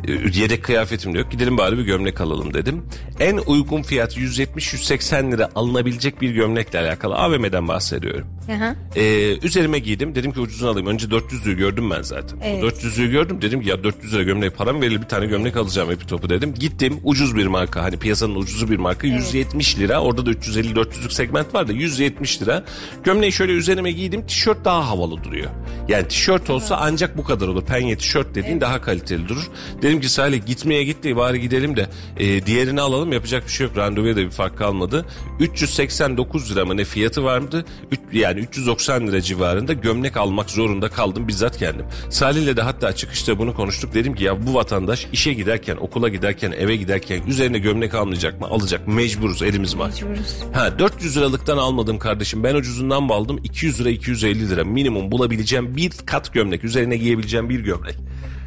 Ee, Yedek kıyafetim de yok. Gidelim bari bir gömlek alalım dedim. En uygun fiyat 170-180 lira alınabilecek bir gömlekle alakalı AVM'den bahsediyorum. Aha. Ee, üzerime giydim. Dedim ki ucuzunu alayım. Önce 400'lüğü gördüm ben zaten. Evet. 400'lüğü gördüm. Dedim ki ya 400 lira gömleğe param verilir bir tane gömlek alacağım Epitop'u dedim. Gittim ucuz bir marka. Hani piyasanın ucuzu bir marka. 170 lira. Orada da 350-400'lük segment var da 170 lira. Gömleği şöyle üzerime giydim. Tişört daha havalı duruyor. Yani tişört olsa ancak bu kadar olur. Penye tişört dediğin daha kaliteli durur. Dedim ki Salih gitmeye gitti bari gidelim de e, diğerini alalım. Yapacak bir şey yok. Randevuya da bir fark kalmadı. 389 lira mı ne fiyatı vardı? Üç, yani 390 lira civarında gömlek almak zorunda kaldım bizzat kendim. Salih'le de hatta çıkışta bunu konuştuk. Dedim ki ya bu vatandaş işe giderken, okula giderken, eve giderken üzerine gömlek almayacak mı? Alacak. Mecburuz elimiz var. Mecburuz. Ha 400 liralıktan almadım kardeşim. Ben ucuzundan mı aldım? 200 lira 250 lira minimum bulabileceğim bir kat gömlek. Üzerine giyebileceğim bir gömlek.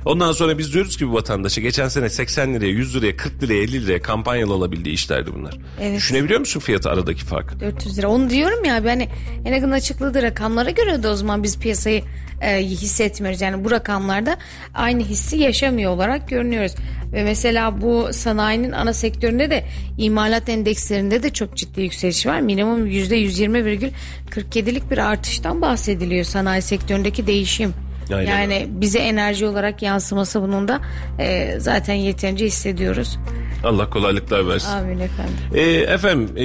Ondan sonra biz diyoruz ki bu vatandaşa geçen sene 80 liraya 100 liraya 40 liraya 50 liraya kampanyalı alabildiği işlerdi bunlar. Evet. Düşünebiliyor musun fiyatı aradaki farkı? 400 lira. Onu diyorum ya hani ENAG'ın açıkladığı rakamlara göre de o zaman biz piyasayı e, hissetmiyoruz. Yani bu rakamlarda aynı hissi yaşamıyor olarak görünüyoruz. Ve mesela bu sanayinin ana sektöründe de imalat endekslerinde de çok ciddi yükseliş var. Minimum %120,47'lik bir artıştan bahsediliyor sanayi sektöründeki değişim. Aynen yani bize enerji olarak yansıması bunun da e, zaten yeterince hissediyoruz. Allah kolaylıklar versin. Amin efendim. Ee, efendim e,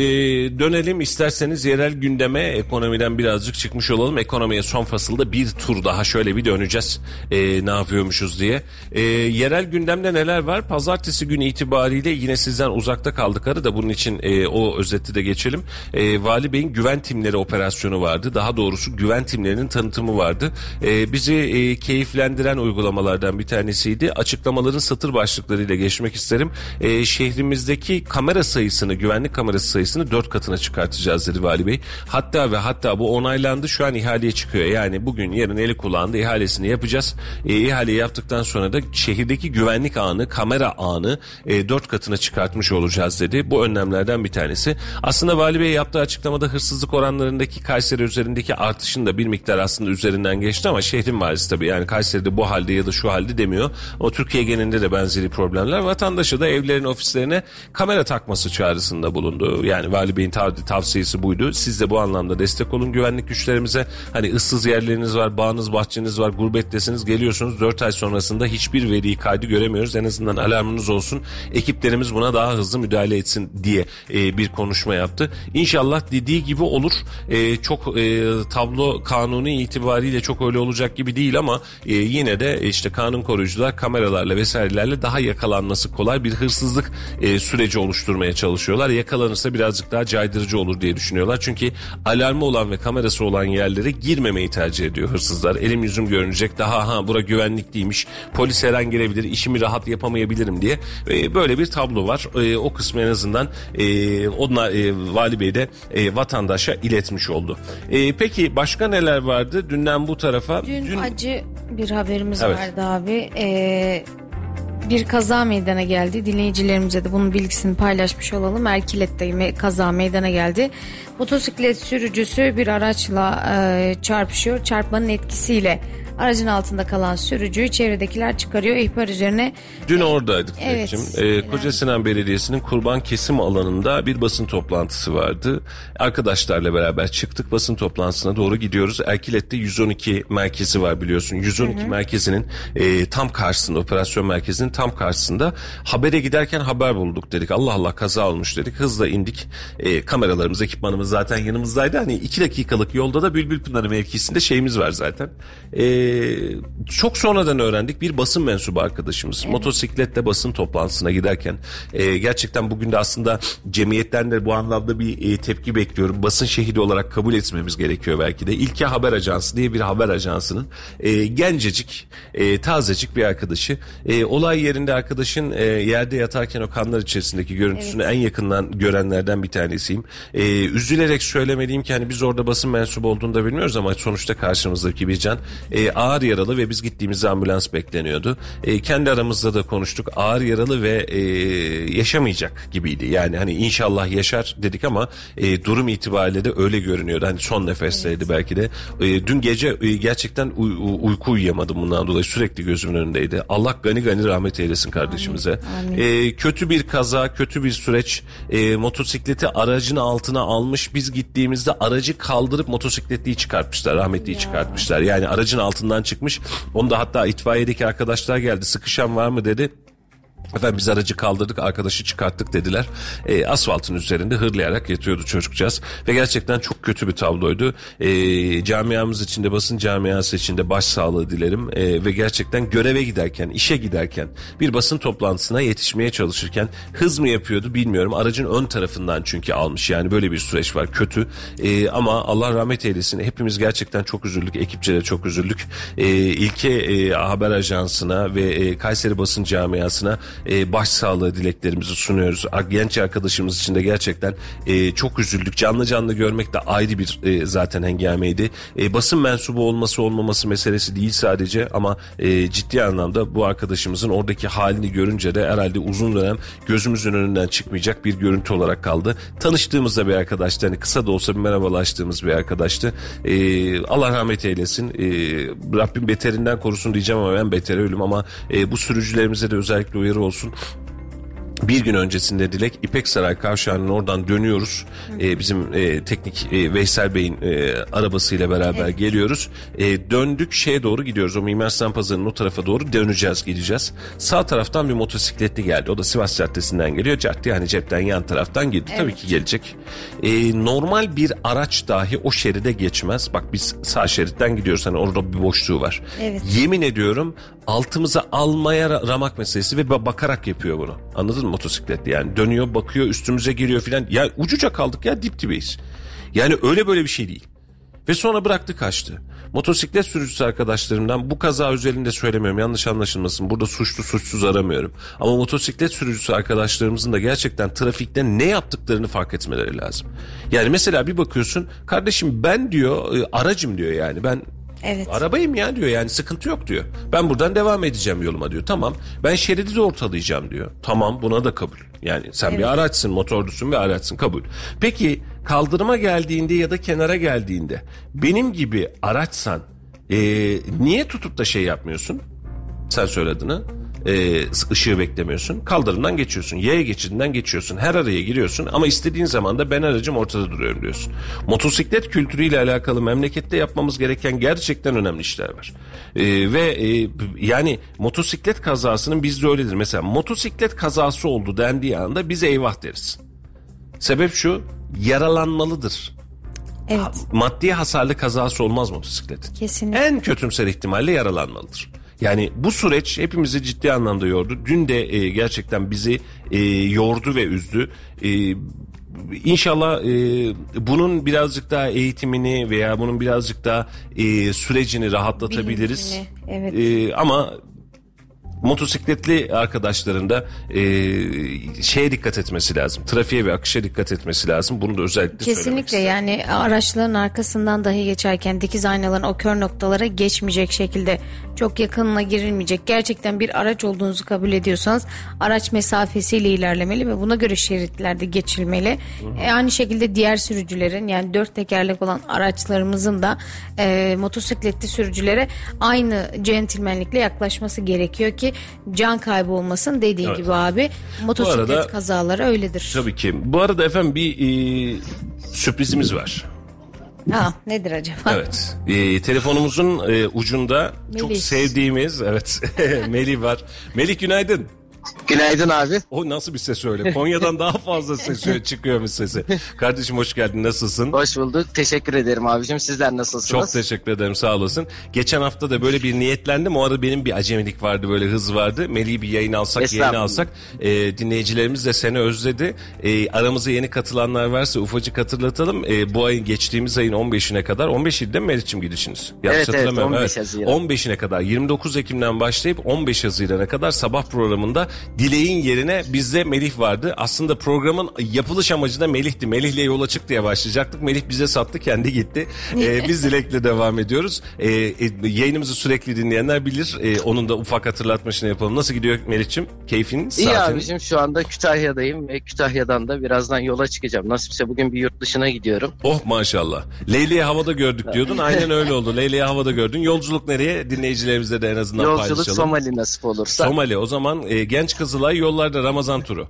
dönelim isterseniz yerel gündeme ekonomiden birazcık çıkmış olalım. Ekonomiye son fasılda bir tur daha şöyle bir döneceğiz e, ne yapıyormuşuz diye. E, yerel gündemde neler var? Pazartesi günü itibariyle yine sizden uzakta kaldık arı da bunun için e, o özeti de geçelim. E, Vali Bey'in güven timleri operasyonu vardı. Daha doğrusu güven timlerinin tanıtımı vardı. E, bizi e, keyiflendiren uygulamalardan bir tanesiydi. Açıklamaların satır başlıklarıyla geçmek isterim. E, şehrimizdeki kamera sayısını, güvenlik kamerası sayısını dört katına çıkartacağız dedi Vali Bey. Hatta ve hatta bu onaylandı. Şu an ihaleye çıkıyor. Yani bugün yarın eli kulağında ihalesini yapacağız. E, ihaleyi yaptıktan sonra da şehirdeki güvenlik ağını, kamera ağını e, dört katına çıkartmış olacağız dedi. Bu önlemlerden bir tanesi. Aslında Vali Bey yaptığı açıklamada hırsızlık oranlarındaki Kayseri üzerindeki artışın da bir miktar aslında üzerinden geçti ama şehrin valisi tabii yani Kayseri'de bu halde ya da şu halde demiyor. O Türkiye genelinde de benzeri problemler. Vatandaşa da evlerin ofislerine kamera takması çağrısında bulundu. Yani Vali Bey'in tav- tavsiyesi buydu. Siz de bu anlamda destek olun güvenlik güçlerimize. Hani ıssız yerleriniz var, bağınız, bahçeniz var, gurbettesiniz, geliyorsunuz. 4 ay sonrasında hiçbir veri kaydı göremiyoruz. En azından alarmınız olsun. Ekiplerimiz buna daha hızlı müdahale etsin diye e, bir konuşma yaptı. İnşallah dediği gibi olur. E, çok e, tablo kanuni itibariyle çok öyle olacak gibi değil ama e, yine de işte kanun koruyucular kameralarla vesairelerle daha yakalanması kolay bir hırsızlık dakikalık e, süreci oluşturmaya çalışıyorlar. Yakalanırsa birazcık daha caydırıcı olur diye düşünüyorlar. Çünkü alarmı olan ve kamerası olan yerlere girmemeyi tercih ediyor hırsızlar. Elim yüzüm görünecek daha ha bura güvenlikliymiş. Polis her an gelebilir işimi rahat yapamayabilirim diye. E, böyle bir tablo var. E, o kısmı en azından e, onlar e, Vali Bey de e, vatandaşa iletmiş oldu. E, peki başka neler vardı? Dünden bu tarafa. Dün, acı bir haberimiz Evet. vardı abi. Ee, bir kaza meydana geldi. Dinleyicilerimize de bunun bilgisini paylaşmış olalım. Erkilet'te kaza meydana geldi. Motosiklet sürücüsü bir araçla e, çarpışıyor. Çarpmanın etkisiyle aracın altında kalan sürücüyü çevredekiler çıkarıyor. İhbar üzerine Dün oradaydık Evet. Dilekçim. Ee, Koca Sinan Belediyesi'nin kurban kesim alanında bir basın toplantısı vardı. Arkadaşlarla beraber çıktık basın toplantısına doğru gidiyoruz. Erkilet'te 112 merkezi var biliyorsun. 112 merkezinin e, tam karşısında operasyon merkezinin tam karşısında habere giderken haber bulduk dedik. Allah Allah kaza olmuş dedik. Hızla indik. E, kameralarımız ekipmanımız zaten yanımızdaydı. Hani iki dakikalık yolda da Bülbülpınarı mevkisinde şeyimiz var zaten. E, çok sonradan öğrendik bir basın mensubu arkadaşımız motosikletle basın toplantısına giderken e, gerçekten bugün de aslında cemiyetten de bu anlamda bir e, tepki bekliyorum. Basın şehidi olarak kabul etmemiz gerekiyor belki de. İlke Haber Ajansı diye bir haber ajansının e, gencecik, e, tazecik bir arkadaşı. E, olay yerinde arkadaşın e, yerde yatarken o kanlar içerisindeki görüntüsünü en yakından görenlerden bir tanesiyim. E, üzülerek söylemeliyim ki hani biz orada basın mensubu olduğunu da bilmiyoruz ama sonuçta karşımızdaki bir can e, ağır yaralı ve biz gittiğimizde ambulans bekleniyordu. E, kendi aramızda da konuştuk. Ağır yaralı ve e, yaşamayacak gibiydi. Yani hani inşallah yaşar dedik ama e, durum itibariyle de öyle görünüyordu. Hani son nefesteydi belki de. E, dün gece e, gerçekten uy- uy- uyku uyuyamadım bundan dolayı. Sürekli gözümün önündeydi. Allah gani gani rahmet eylesin kardeşimize. E, kötü bir kaza, kötü bir süreç. E, motosikleti aracın altına almış. Biz gittiğimizde aracı kaldırıp motosikletliyi çıkartmışlar. Rahmetliyi çıkartmışlar. Yani aracın altından çıkmış. Onu da hatta itfaiyedeki arkadaşlar geldi. Sıkışan var mı dedi. Efendim biz aracı kaldırdık arkadaşı çıkarttık dediler. E, asfaltın üzerinde hırlayarak yatıyordu çocukcağız. Ve gerçekten çok kötü bir tabloydu. E, camiamız içinde basın camiası içinde başsağlığı dilerim. E, ve gerçekten göreve giderken işe giderken bir basın toplantısına yetişmeye çalışırken hız mı yapıyordu bilmiyorum. Aracın ön tarafından çünkü almış yani böyle bir süreç var kötü. E, ama Allah rahmet eylesin hepimiz gerçekten çok üzüldük. Ekipçe de çok üzüldük. E, İlke e, Haber Ajansı'na ve e, Kayseri Basın Camiası'na e, başsağlığı dileklerimizi sunuyoruz. Genç arkadaşımız için de gerçekten e, çok üzüldük. Canlı canlı görmek de ayrı bir e, zaten hengameydi. E, basın mensubu olması olmaması meselesi değil sadece ama e, ciddi anlamda bu arkadaşımızın oradaki halini görünce de herhalde uzun dönem gözümüzün önünden çıkmayacak bir görüntü olarak kaldı. Tanıştığımızda bir arkadaştı. Hani kısa da olsa bir merhabalaştığımız bir arkadaştı. E, Allah rahmet eylesin. E, Rabbim beterinden korusun diyeceğim ama ben betere ölüm ama e, bu sürücülerimize de özellikle uyarı olsun. 舒服。Bir gün öncesinde Dilek İpek Saray kavşağının oradan dönüyoruz. Ee, bizim e, teknik e, Veysel Bey'in e, arabasıyla beraber geliyoruz. E, döndük şeye doğru gidiyoruz. O Mimar Sinan Pazarı'nın o tarafa doğru döneceğiz gideceğiz. Sağ taraftan bir motosikletli geldi. O da Sivas Caddesi'nden geliyor. Cadde yani cepten yan taraftan girdi. Tabii ki gelecek. E, normal bir araç dahi o şeride geçmez. Bak biz sağ şeritten gidiyoruz. Hani orada bir boşluğu var. Evet. Yemin ediyorum altımıza almaya ra- ramak meselesi ve ba- bakarak yapıyor bunu. Anladın mı motosikletli yani dönüyor bakıyor üstümüze giriyor filan. Ya ucuca kaldık ya dip dibeyiz. Yani öyle böyle bir şey değil. Ve sonra bıraktı kaçtı. Motosiklet sürücüsü arkadaşlarımdan bu kaza özelinde söylemiyorum yanlış anlaşılmasın. Burada suçlu suçsuz aramıyorum. Ama motosiklet sürücüsü arkadaşlarımızın da gerçekten trafikte ne yaptıklarını fark etmeleri lazım. Yani mesela bir bakıyorsun kardeşim ben diyor e, aracım diyor yani ben Evet. Arabayım ya diyor yani sıkıntı yok diyor. Ben buradan devam edeceğim yoluma diyor. Tamam ben şeridi de ortalayacağım diyor. Tamam buna da kabul. Yani sen bir araçsın motorlusun bir araçsın kabul. Peki kaldırıma geldiğinde ya da kenara geldiğinde benim gibi araçsan e, niye tutup da şey yapmıyorsun? Sen söyledin ha? Ee, ışığı beklemiyorsun. Kaldırımdan geçiyorsun. Yaya geçidinden geçiyorsun. Her araya giriyorsun ama istediğin zaman da ben aracım ortada duruyorum diyorsun. Motosiklet kültürüyle alakalı memlekette yapmamız gereken gerçekten önemli işler var. Ee, ve e, yani motosiklet kazasının bizde öyledir. Mesela motosiklet kazası oldu dendiği anda biz eyvah deriz. Sebep şu yaralanmalıdır. Evet. Maddi hasarlı kazası olmaz motosikletin. Kesinlikle. En kötümser ihtimalle yaralanmalıdır. Yani bu süreç hepimizi ciddi anlamda yordu. Dün de e, gerçekten bizi e, yordu ve üzdü. E, İnşallah e, bunun birazcık daha eğitimini veya bunun birazcık daha e, sürecini rahatlatabiliriz. Bilincini, evet. E, ama motosikletli arkadaşların da e, şeye dikkat etmesi lazım. Trafiğe ve akışa dikkat etmesi lazım. Bunu da özellikle söylemek Kesinlikle isterim. yani araçların arkasından dahi geçerken dikiz aynaların o kör noktalara geçmeyecek şekilde çok yakınına girilmeyecek. Gerçekten bir araç olduğunuzu kabul ediyorsanız araç mesafesiyle ilerlemeli ve buna göre şeritlerde geçilmeli. E, aynı şekilde diğer sürücülerin yani dört tekerlek olan araçlarımızın da e, motosikletli sürücülere aynı centilmenlikle yaklaşması gerekiyor ki can kaybı olmasın dediğin Evet. gibi abi. Motosiklet arada- kazaları öyledir. Tabii ki. Bu arada efendim bir e, sürprizimiz var. Ha, nedir acaba? Evet. E, telefonumuzun e, ucunda çok Melih. sevdiğimiz evet Melih var. Melih günaydın. Günaydın abi. O nasıl bir ses öyle? Konya'dan daha fazla ses çıkıyormuş sesi. Kardeşim hoş geldin. Nasılsın? Hoş bulduk. Teşekkür ederim abicim. Sizler nasılsınız? Çok teşekkür ederim sağ olasın. Geçen hafta da böyle bir niyetlendim. O arada benim bir acemilik vardı böyle hız vardı. Melih'i bir yayın alsak yayın alsak. E, dinleyicilerimiz de seni özledi. E, aramıza yeni katılanlar varsa ufacık hatırlatalım. E, bu ayın geçtiğimiz ayın 15'ine kadar 15 idi değil mi Melih'ciğim gidişiniz? Yanlış Evet, evet, hatırlamıyorum. 15 Haziran. 15'ine kadar 29 Ekim'den başlayıp 15 Haziran'a kadar sabah programında Dileğin yerine bizde Melih vardı. Aslında programın yapılış amacı da Melih'ti. Melih'le yola çık diye başlayacaktık. Melih bize sattı kendi gitti. Ee, biz Dilek'le devam ediyoruz. Ee, e, yayınımızı sürekli dinleyenler bilir. Ee, onun da ufak hatırlatmasını yapalım. Nasıl gidiyor Melih'ciğim? Keyfin, İyi saatin? abicim şu anda Kütahya'dayım ve Kütahya'dan da birazdan yola çıkacağım. Nasipse bugün bir yurt dışına gidiyorum. Oh maşallah. Leyli'yi havada gördük diyordun. Aynen öyle oldu. Leyli'yi havada gördün. Yolculuk nereye? Dinleyicilerimizle de en azından Yolculuk paylaşalım. Somali nasip olursa. Somali. O zaman e, Genç Kızılay yollarda Ramazan turu.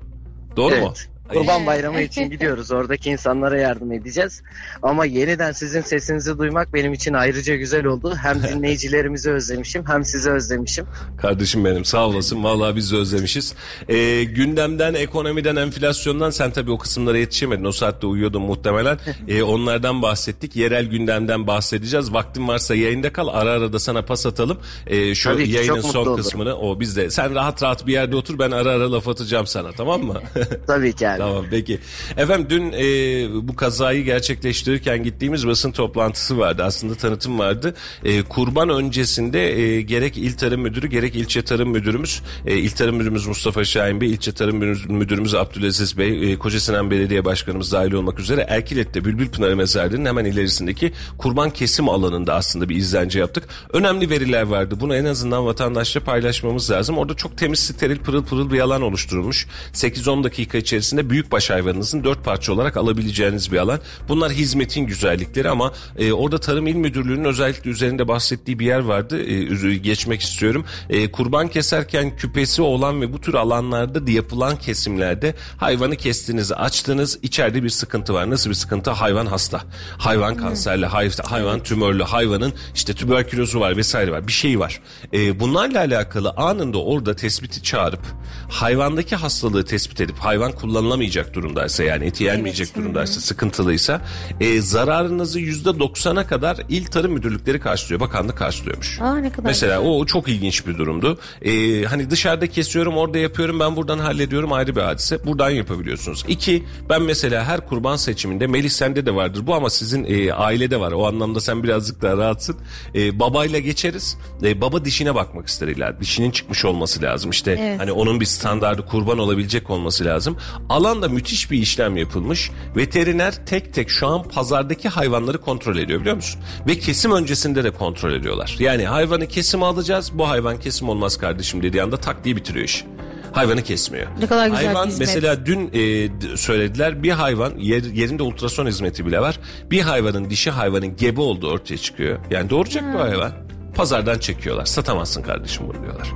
Doğru mu? Kurban Bayramı için gidiyoruz. Oradaki insanlara yardım edeceğiz. Ama yeniden sizin sesinizi duymak benim için ayrıca güzel oldu. Hem dinleyicilerimizi özlemişim hem sizi özlemişim. Kardeşim benim sağ olasın. Vallahi biz de özlemişiz. Ee, gündemden, ekonomiden, enflasyondan sen tabii o kısımlara yetişemedin. O saatte uyuyordun muhtemelen. Ee, onlardan bahsettik. Yerel gündemden bahsedeceğiz. Vaktin varsa yayında kal. Ara ara da sana pas atalım. Ee, şu Tabii ki, yayının son olurum. kısmını o bizde. Sen rahat rahat bir yerde otur. Ben ara ara laf atacağım sana tamam mı? Tabii ki abi. Tamam peki. Efendim dün e, bu kazayı gerçekleştirirken gittiğimiz basın toplantısı vardı. Aslında tanıtım vardı. E, kurban öncesinde e, gerek İl Tarım Müdürü gerek ilçe Tarım Müdürümüz, e, İl Tarım Müdürümüz Mustafa Şahin Bey, ilçe Tarım Müdür- Müdürümüz Abdülaziz Bey, e, Kocasinan Belediye Başkanımız dahil olmak üzere Erkilet'te Bülbül Pınarı Mezarlığı'nın hemen ilerisindeki kurban kesim alanında aslında bir izlence yaptık. Önemli veriler vardı. Bunu en azından vatandaşla paylaşmamız lazım. Orada çok temiz, steril, pırıl pırıl bir alan oluşturulmuş. 8-10 dakika içerisinde büyükbaş hayvanınızın dört parça olarak alabileceğiniz bir alan. Bunlar hizmetin güzellikleri ama e, orada Tarım İl Müdürlüğü'nün özellikle üzerinde bahsettiği bir yer vardı. E, geçmek istiyorum. E, kurban keserken küpesi olan ve bu tür alanlarda da yapılan kesimlerde hayvanı kestiniz, açtınız. içeride bir sıkıntı var. Nasıl bir sıkıntı? Hayvan hasta. Hayvan kanserli, hay- hayvan tümörlü, hayvanın işte tüberkülozu var vesaire var. Bir şey var. E, bunlarla alakalı anında orada tespiti çağırıp hayvandaki hastalığı tespit edip hayvan kullanılamayacak durumdaysa yani eti yenmeyecek durumdaysa sıkıntılıysa e, zararınızı yüzde doksana kadar il tarım müdürlükleri karşılıyor. Bakanlık karşılıyormuş. Aa ne kadar Mesela güzel. o çok ilginç bir durumdu. Ee, hani dışarıda kesiyorum orada yapıyorum ben buradan hallediyorum ayrı bir hadise. Buradan yapabiliyorsunuz. İki ben mesela her kurban seçiminde Melih sende de vardır bu ama sizin e, ailede var. O anlamda sen birazcık daha rahatsın. E, babayla geçeriz. E, baba dişine bakmak ister ileride. Dişinin çıkmış olması lazım. İşte Evet. hani onun bir standardı kurban olabilecek olması lazım. Alanda müthiş bir işlem yapılmış. Veteriner tek tek şu an pazardaki hayvanları kontrol ediyor biliyor musun? Ve kesim öncesinde de kontrol ediyorlar. Yani hayvanı kesim alacağız. Bu hayvan kesim olmaz kardeşim dediği anda tak diye bitiriyor iş. Hayvanı kesmiyor. Ne kadar güzel hayvan bir hizmet. mesela dün e, söylediler bir hayvan yer, yerinde ultrason hizmeti bile var. Bir hayvanın dişi hayvanın gebe olduğu ortaya çıkıyor. Yani doğuracak bu hayvan. Pazardan çekiyorlar. Satamazsın kardeşim bunu diyorlar.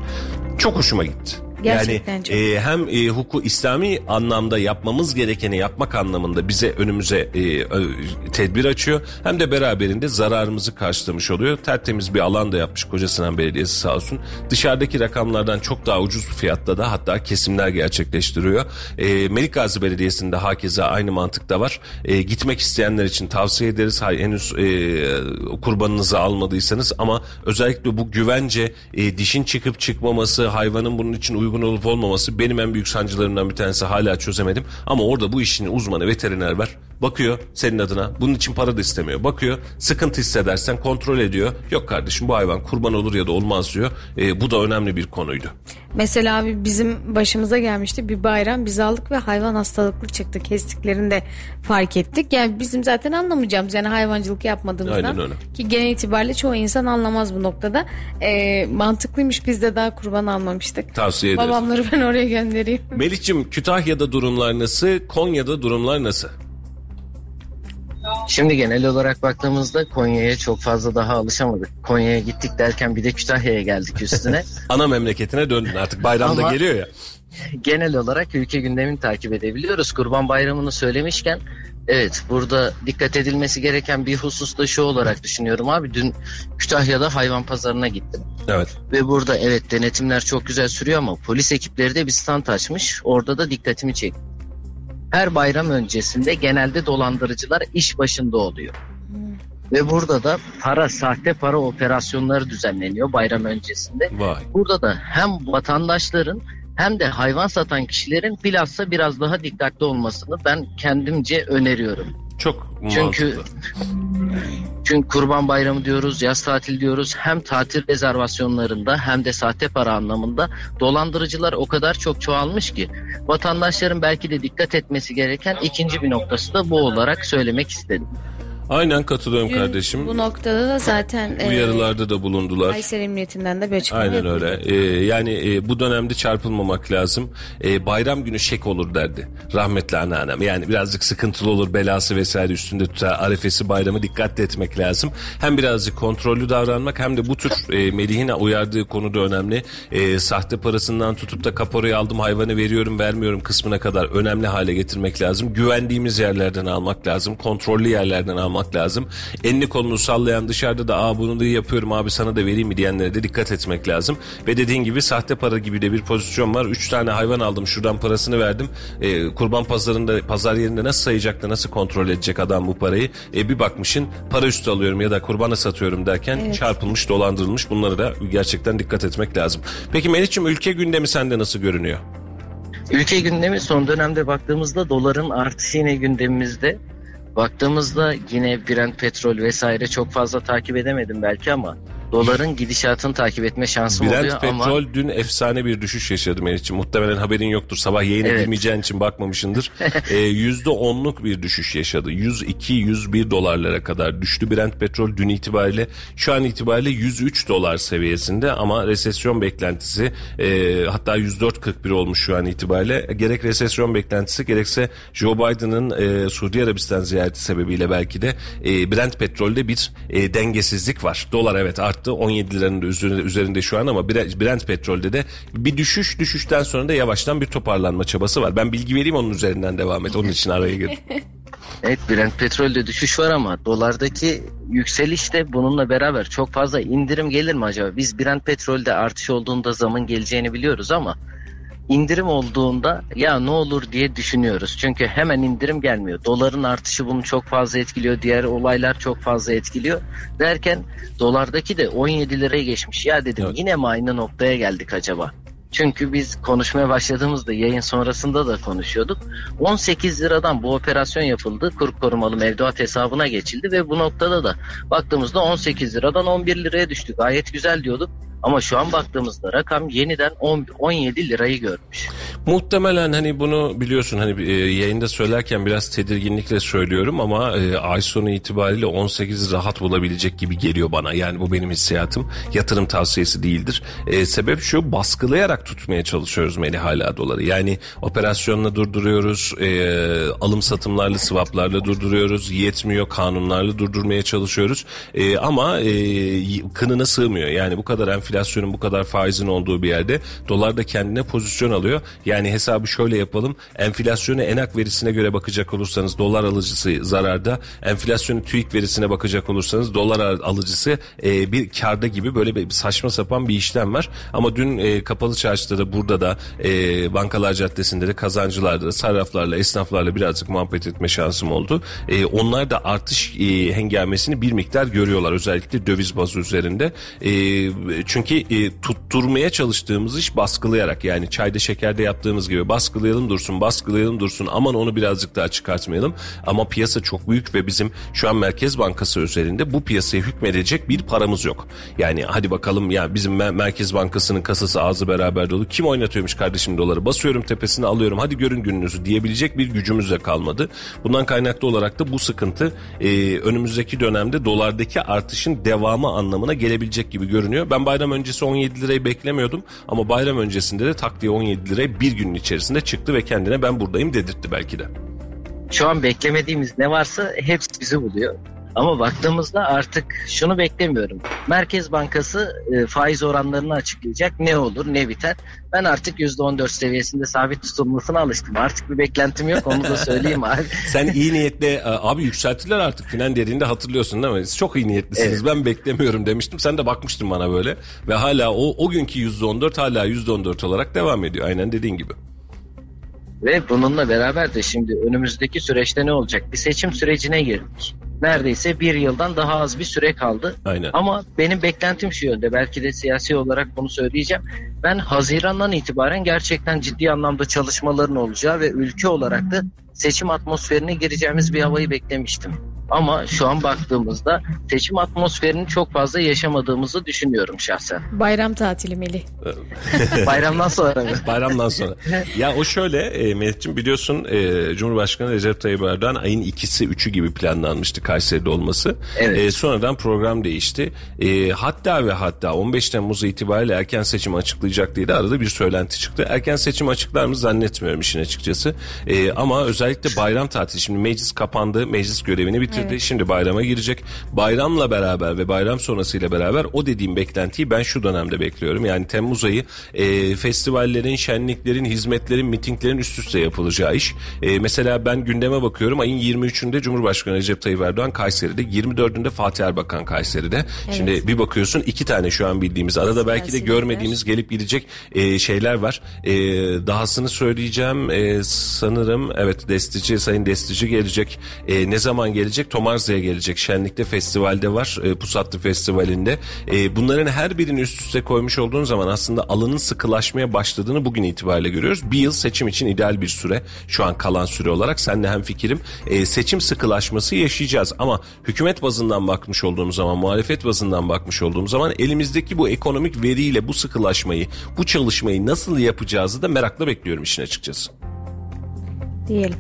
Çok hoşuma gitti. Gerçekten yani çok. e, hem e, huku İslami anlamda yapmamız gerekeni yapmak anlamında bize önümüze e, tedbir açıyor. Hem de beraberinde zararımızı karşılamış oluyor. Tertemiz bir alan da yapmış Koca Sinan Belediyesi sağ olsun. Dışarıdaki rakamlardan çok daha ucuz fiyatta da hatta kesimler gerçekleştiriyor. E, Melik Gazi Belediyesi'nde hakeza aynı mantıkta var. E, gitmek isteyenler için tavsiye ederiz. Hay, henüz e, kurbanınızı almadıysanız ama özellikle bu güvence e, dişin çıkıp çıkmaması, hayvanın bunun için uygun olup olmaması benim en büyük sancılarımdan bir tanesi hala çözemedim. Ama orada bu işin uzmanı veteriner var. Bakıyor senin adına. Bunun için para da istemiyor. Bakıyor sıkıntı hissedersen kontrol ediyor. Yok kardeşim bu hayvan kurban olur ya da olmaz diyor. E, bu da önemli bir konuydu. Mesela bizim başımıza gelmişti bir bayram biz aldık ve hayvan hastalıklı çıktı kestiklerinde fark ettik. Yani bizim zaten anlamayacağımız yani hayvancılık yapmadığımızdan ki genel itibariyle çoğu insan anlamaz bu noktada. Ee, mantıklıymış biz de daha kurban almamıştık. Tavsiye ederiz. Babamları ben oraya göndereyim. Melih'cim Kütahya'da durumlar nasıl? Konya'da durumlar nasıl? Şimdi genel olarak baktığımızda Konya'ya çok fazla daha alışamadık. Konya'ya gittik derken bir de Kütahya'ya geldik üstüne. Ana memleketine döndün artık bayramda Ama- geliyor ya. genel olarak ülke gündemini takip edebiliyoruz. Kurban Bayramı'nı söylemişken evet burada dikkat edilmesi gereken bir husus da şu olarak düşünüyorum abi. Dün Kütahya'da hayvan pazarına gittim. Evet. Ve burada evet denetimler çok güzel sürüyor ama polis ekipleri de bir stand açmış. Orada da dikkatimi çekti. Her bayram öncesinde genelde dolandırıcılar iş başında oluyor. Ve burada da para, sahte para operasyonları düzenleniyor bayram öncesinde. Vay. Burada da hem vatandaşların hem de hayvan satan kişilerin bilhassa biraz daha dikkatli olmasını ben kendimce öneriyorum. Çok Çünkü çünkü Kurban Bayramı diyoruz, yaz tatil diyoruz. Hem tatil rezervasyonlarında hem de sahte para anlamında dolandırıcılar o kadar çok çoğalmış ki vatandaşların belki de dikkat etmesi gereken ikinci bir noktası da bu olarak söylemek istedim. Aynen katılıyorum Dün kardeşim. Bu noktada da zaten e, Uyarılarda da bulundular. Kayseri Emniyetinden de bir açıklama Aynen yapıldı. öyle. Ee, yani e, bu dönemde çarpılmamak lazım. Ee, bayram günü şek olur derdi. Rahmetli anneannem. Yani birazcık sıkıntılı olur belası vesaire üstünde tutar. Arefesi bayramı dikkatli etmek lazım. Hem birazcık kontrollü davranmak hem de bu tür e, Melih'in uyardığı konu da önemli. E, sahte parasından tutup da kaporayı aldım hayvanı veriyorum vermiyorum kısmına kadar önemli hale getirmek lazım. Güvendiğimiz yerlerden almak lazım. Kontrollü yerlerden almak lazım. Elini kolunu sallayan dışarıda da Aa, bunu da yapıyorum abi sana da vereyim mi diyenlere de dikkat etmek lazım. Ve dediğin gibi sahte para gibi de bir pozisyon var. Üç tane hayvan aldım şuradan parasını verdim. E, kurban pazarında pazar yerinde nasıl sayacak da nasıl kontrol edecek adam bu parayı? E, bir bakmışın para üstü alıyorum ya da kurbana satıyorum derken Evet. çarpılmış dolandırılmış bunlara da gerçekten dikkat etmek lazım. Peki Melih'ciğim ülke gündemi sende nasıl görünüyor? Ülke gündemi son dönemde baktığımızda doların artışı yine gündemimizde. Baktığımızda yine Brent petrol vesaire çok fazla takip edemedim belki ama doların gidişatını takip etme şansım Brent oluyor petrol ama dün efsane bir düşüş yaşadı Melih'ciğim. Muhtemelen haberin yoktur. Sabah yayına Evet. girmeyeceğin için bakmamışındır. Ee, Yüzde onluk bir düşüş yaşadı. 102-101 dolarlara kadar düştü Brent petrol dün itibariyle. Şu an itibariyle 103 dolar seviyesinde ama resesyon beklentisi e, hatta 104.41 olmuş şu an itibariyle. Gerek resesyon beklentisi gerekse Joe Biden'ın e, Suudi Arabistan ziyareti sebebiyle belki de e, Brent petrolde bir e, dengesizlik var. Dolar evet arttı 17 liranın da üzerinde, üzerinde şu an ama Bre- Brent petrolde de bir düşüş düşüşten sonra da yavaştan bir toparlanma çabası var. Ben bilgi vereyim onun üzerinden devam et. Onun için araya girdim. evet Brent petrolde düşüş var ama dolardaki yükseliş de bununla beraber çok fazla indirim gelir mi acaba? Biz Brent petrolde artış olduğunda zamın geleceğini biliyoruz ama indirim olduğunda ya ne olur diye düşünüyoruz. Çünkü hemen indirim gelmiyor. Doların artışı bunu çok fazla etkiliyor. Diğer olaylar çok fazla etkiliyor. Derken dolardaki de 17 liraya geçmiş. Ya dedim yine mi aynı noktaya geldik acaba? Çünkü biz konuşmaya başladığımızda yayın sonrasında da konuşuyorduk. 18 liradan bu operasyon yapıldı. Kur korumalı mevduat hesabına geçildi ve bu noktada da baktığımızda 18 liradan 11 liraya düştü. Gayet güzel diyorduk. Ama şu an baktığımızda rakam yeniden 10 17 lirayı görmüş. Muhtemelen hani bunu biliyorsun hani e, yayında söylerken biraz tedirginlikle söylüyorum ama e, ay sonu itibariyle 18 rahat bulabilecek gibi geliyor bana. Yani bu benim hissiyatım. Yatırım tavsiyesi değildir. E, sebep şu baskılayarak tutmaya çalışıyoruz Melih hala doları. Yani operasyonla durduruyoruz. E, alım satımlarla swaplarla durduruyoruz. Yetmiyor kanunlarla durdurmaya çalışıyoruz. E, ama e, kınına sığmıyor. Yani bu kadar enflasyon enflasyonun bu kadar faizin olduğu bir yerde dolar da kendine pozisyon alıyor. Yani hesabı şöyle yapalım. Enflasyonu enak verisine göre bakacak olursanız dolar alıcısı zararda. Enflasyonu TÜİK verisine bakacak olursanız dolar alıcısı e, bir karda gibi böyle bir saçma sapan bir işlem var. Ama dün e, kapalı çarşıda da burada da e, Bankalar Caddesi'nde de kazancılarda da sarraflarla esnaflarla birazcık muhabbet etme şansım oldu. E, onlar da artış e, hengamesini bir miktar görüyorlar özellikle döviz bazı üzerinde. E, çünkü e, tutturmaya çalıştığımız iş baskılayarak yani çayda şekerde yaptığımız gibi baskılayalım dursun baskılayalım dursun aman onu birazcık daha çıkartmayalım. Ama piyasa çok büyük ve bizim şu an Merkez Bankası üzerinde bu piyasaya hükmedecek bir paramız yok. Yani hadi bakalım ya bizim Merkez Bankası'nın kasası ağzı beraber dolu. Kim oynatıyormuş kardeşim doları? Basıyorum tepesine alıyorum hadi görün gününüzü diyebilecek bir gücümüz de kalmadı. Bundan kaynaklı olarak da bu sıkıntı e, önümüzdeki dönemde dolardaki artışın devamı anlamına gelebilecek gibi görünüyor. Ben bayram öncesi 17 lirayı beklemiyordum ama bayram öncesinde de tak diye 17 lirayı bir günün içerisinde çıktı ve kendine ben buradayım dedirtti belki de. Şu an beklemediğimiz ne varsa hepsi bizi buluyor. Ama baktığımızda artık şunu beklemiyorum. Merkez Bankası e, faiz oranlarını açıklayacak. Ne olur ne biter. Ben artık %14 seviyesinde sabit tutulmasına alıştım. Artık bir beklentim yok onu da söyleyeyim abi. Sen iyi niyetle e, abi yükselttiler artık filan dediğinde hatırlıyorsun değil mi? Siz çok iyi niyetlisiniz evet. ben beklemiyorum demiştim. Sen de bakmıştın bana böyle. Ve hala o, o günkü %14 hala %14 olarak devam ediyor. Aynen dediğin gibi. Ve bununla beraber de şimdi önümüzdeki süreçte ne olacak? Bir seçim sürecine girdik neredeyse bir yıldan daha az bir süre kaldı. Aynen. Ama benim beklentim şu yönde belki de siyasi olarak bunu söyleyeceğim. Ben Haziran'dan itibaren gerçekten ciddi anlamda çalışmaların olacağı ve ülke olarak da seçim atmosferine gireceğimiz bir havayı beklemiştim. Ama şu an baktığımızda seçim atmosferini çok fazla yaşamadığımızı düşünüyorum şahsen. Bayram tatili Melih. Bayramdan sonra mı? Bayramdan sonra. Ya o şöyle e, Melih'ciğim biliyorsun e, Cumhurbaşkanı Recep Tayyip Erdoğan ayın ikisi üçü gibi planlanmıştı Kayseri'de olması. Evet. E, sonradan program değişti. E, hatta ve hatta 15 Temmuz itibariyle erken seçim açıklayacak diye de arada bir söylenti çıktı. Erken seçim açıklar mı zannetmiyorum işin açıkçası. E, ama özellikle bayram tatili şimdi meclis kapandı. Meclis görevini bitirdi bitirdi. Evet. Şimdi bayrama girecek. Bayramla beraber ve bayram sonrasıyla beraber o dediğim beklentiyi ben şu dönemde bekliyorum. Yani Temmuz ayı e, festivallerin, şenliklerin, hizmetlerin, mitinglerin üst üste yapılacağı iş. E, mesela ben gündeme bakıyorum. Ayın 23'ünde Cumhurbaşkanı Recep Tayyip Erdoğan Kayseri'de. 24'ünde Fatih Erbakan Kayseri'de. Evet. Şimdi bir bakıyorsun iki tane şu an bildiğimiz. Arada belki de görmediğimiz gelip gidecek e, şeyler var. E, dahasını söyleyeceğim. E, sanırım evet Destici, Sayın Destici gelecek. E, ne zaman gelecek? Gelecek. Tomarza'ya gelecek. Şenlikte festivalde var. E, Pusatlı Festivali'nde. E, bunların her birini üst üste koymuş olduğun zaman aslında alanın sıkılaşmaya başladığını bugün itibariyle görüyoruz. Bir yıl seçim için ideal bir süre. Şu an kalan süre olarak. Senle hem fikrim. E, seçim sıkılaşması yaşayacağız. Ama hükümet bazından bakmış olduğumuz zaman, muhalefet bazından bakmış olduğumuz zaman elimizdeki bu ekonomik veriyle bu sıkılaşmayı, bu çalışmayı nasıl yapacağızı da merakla bekliyorum işin açıkçası. Diyelim.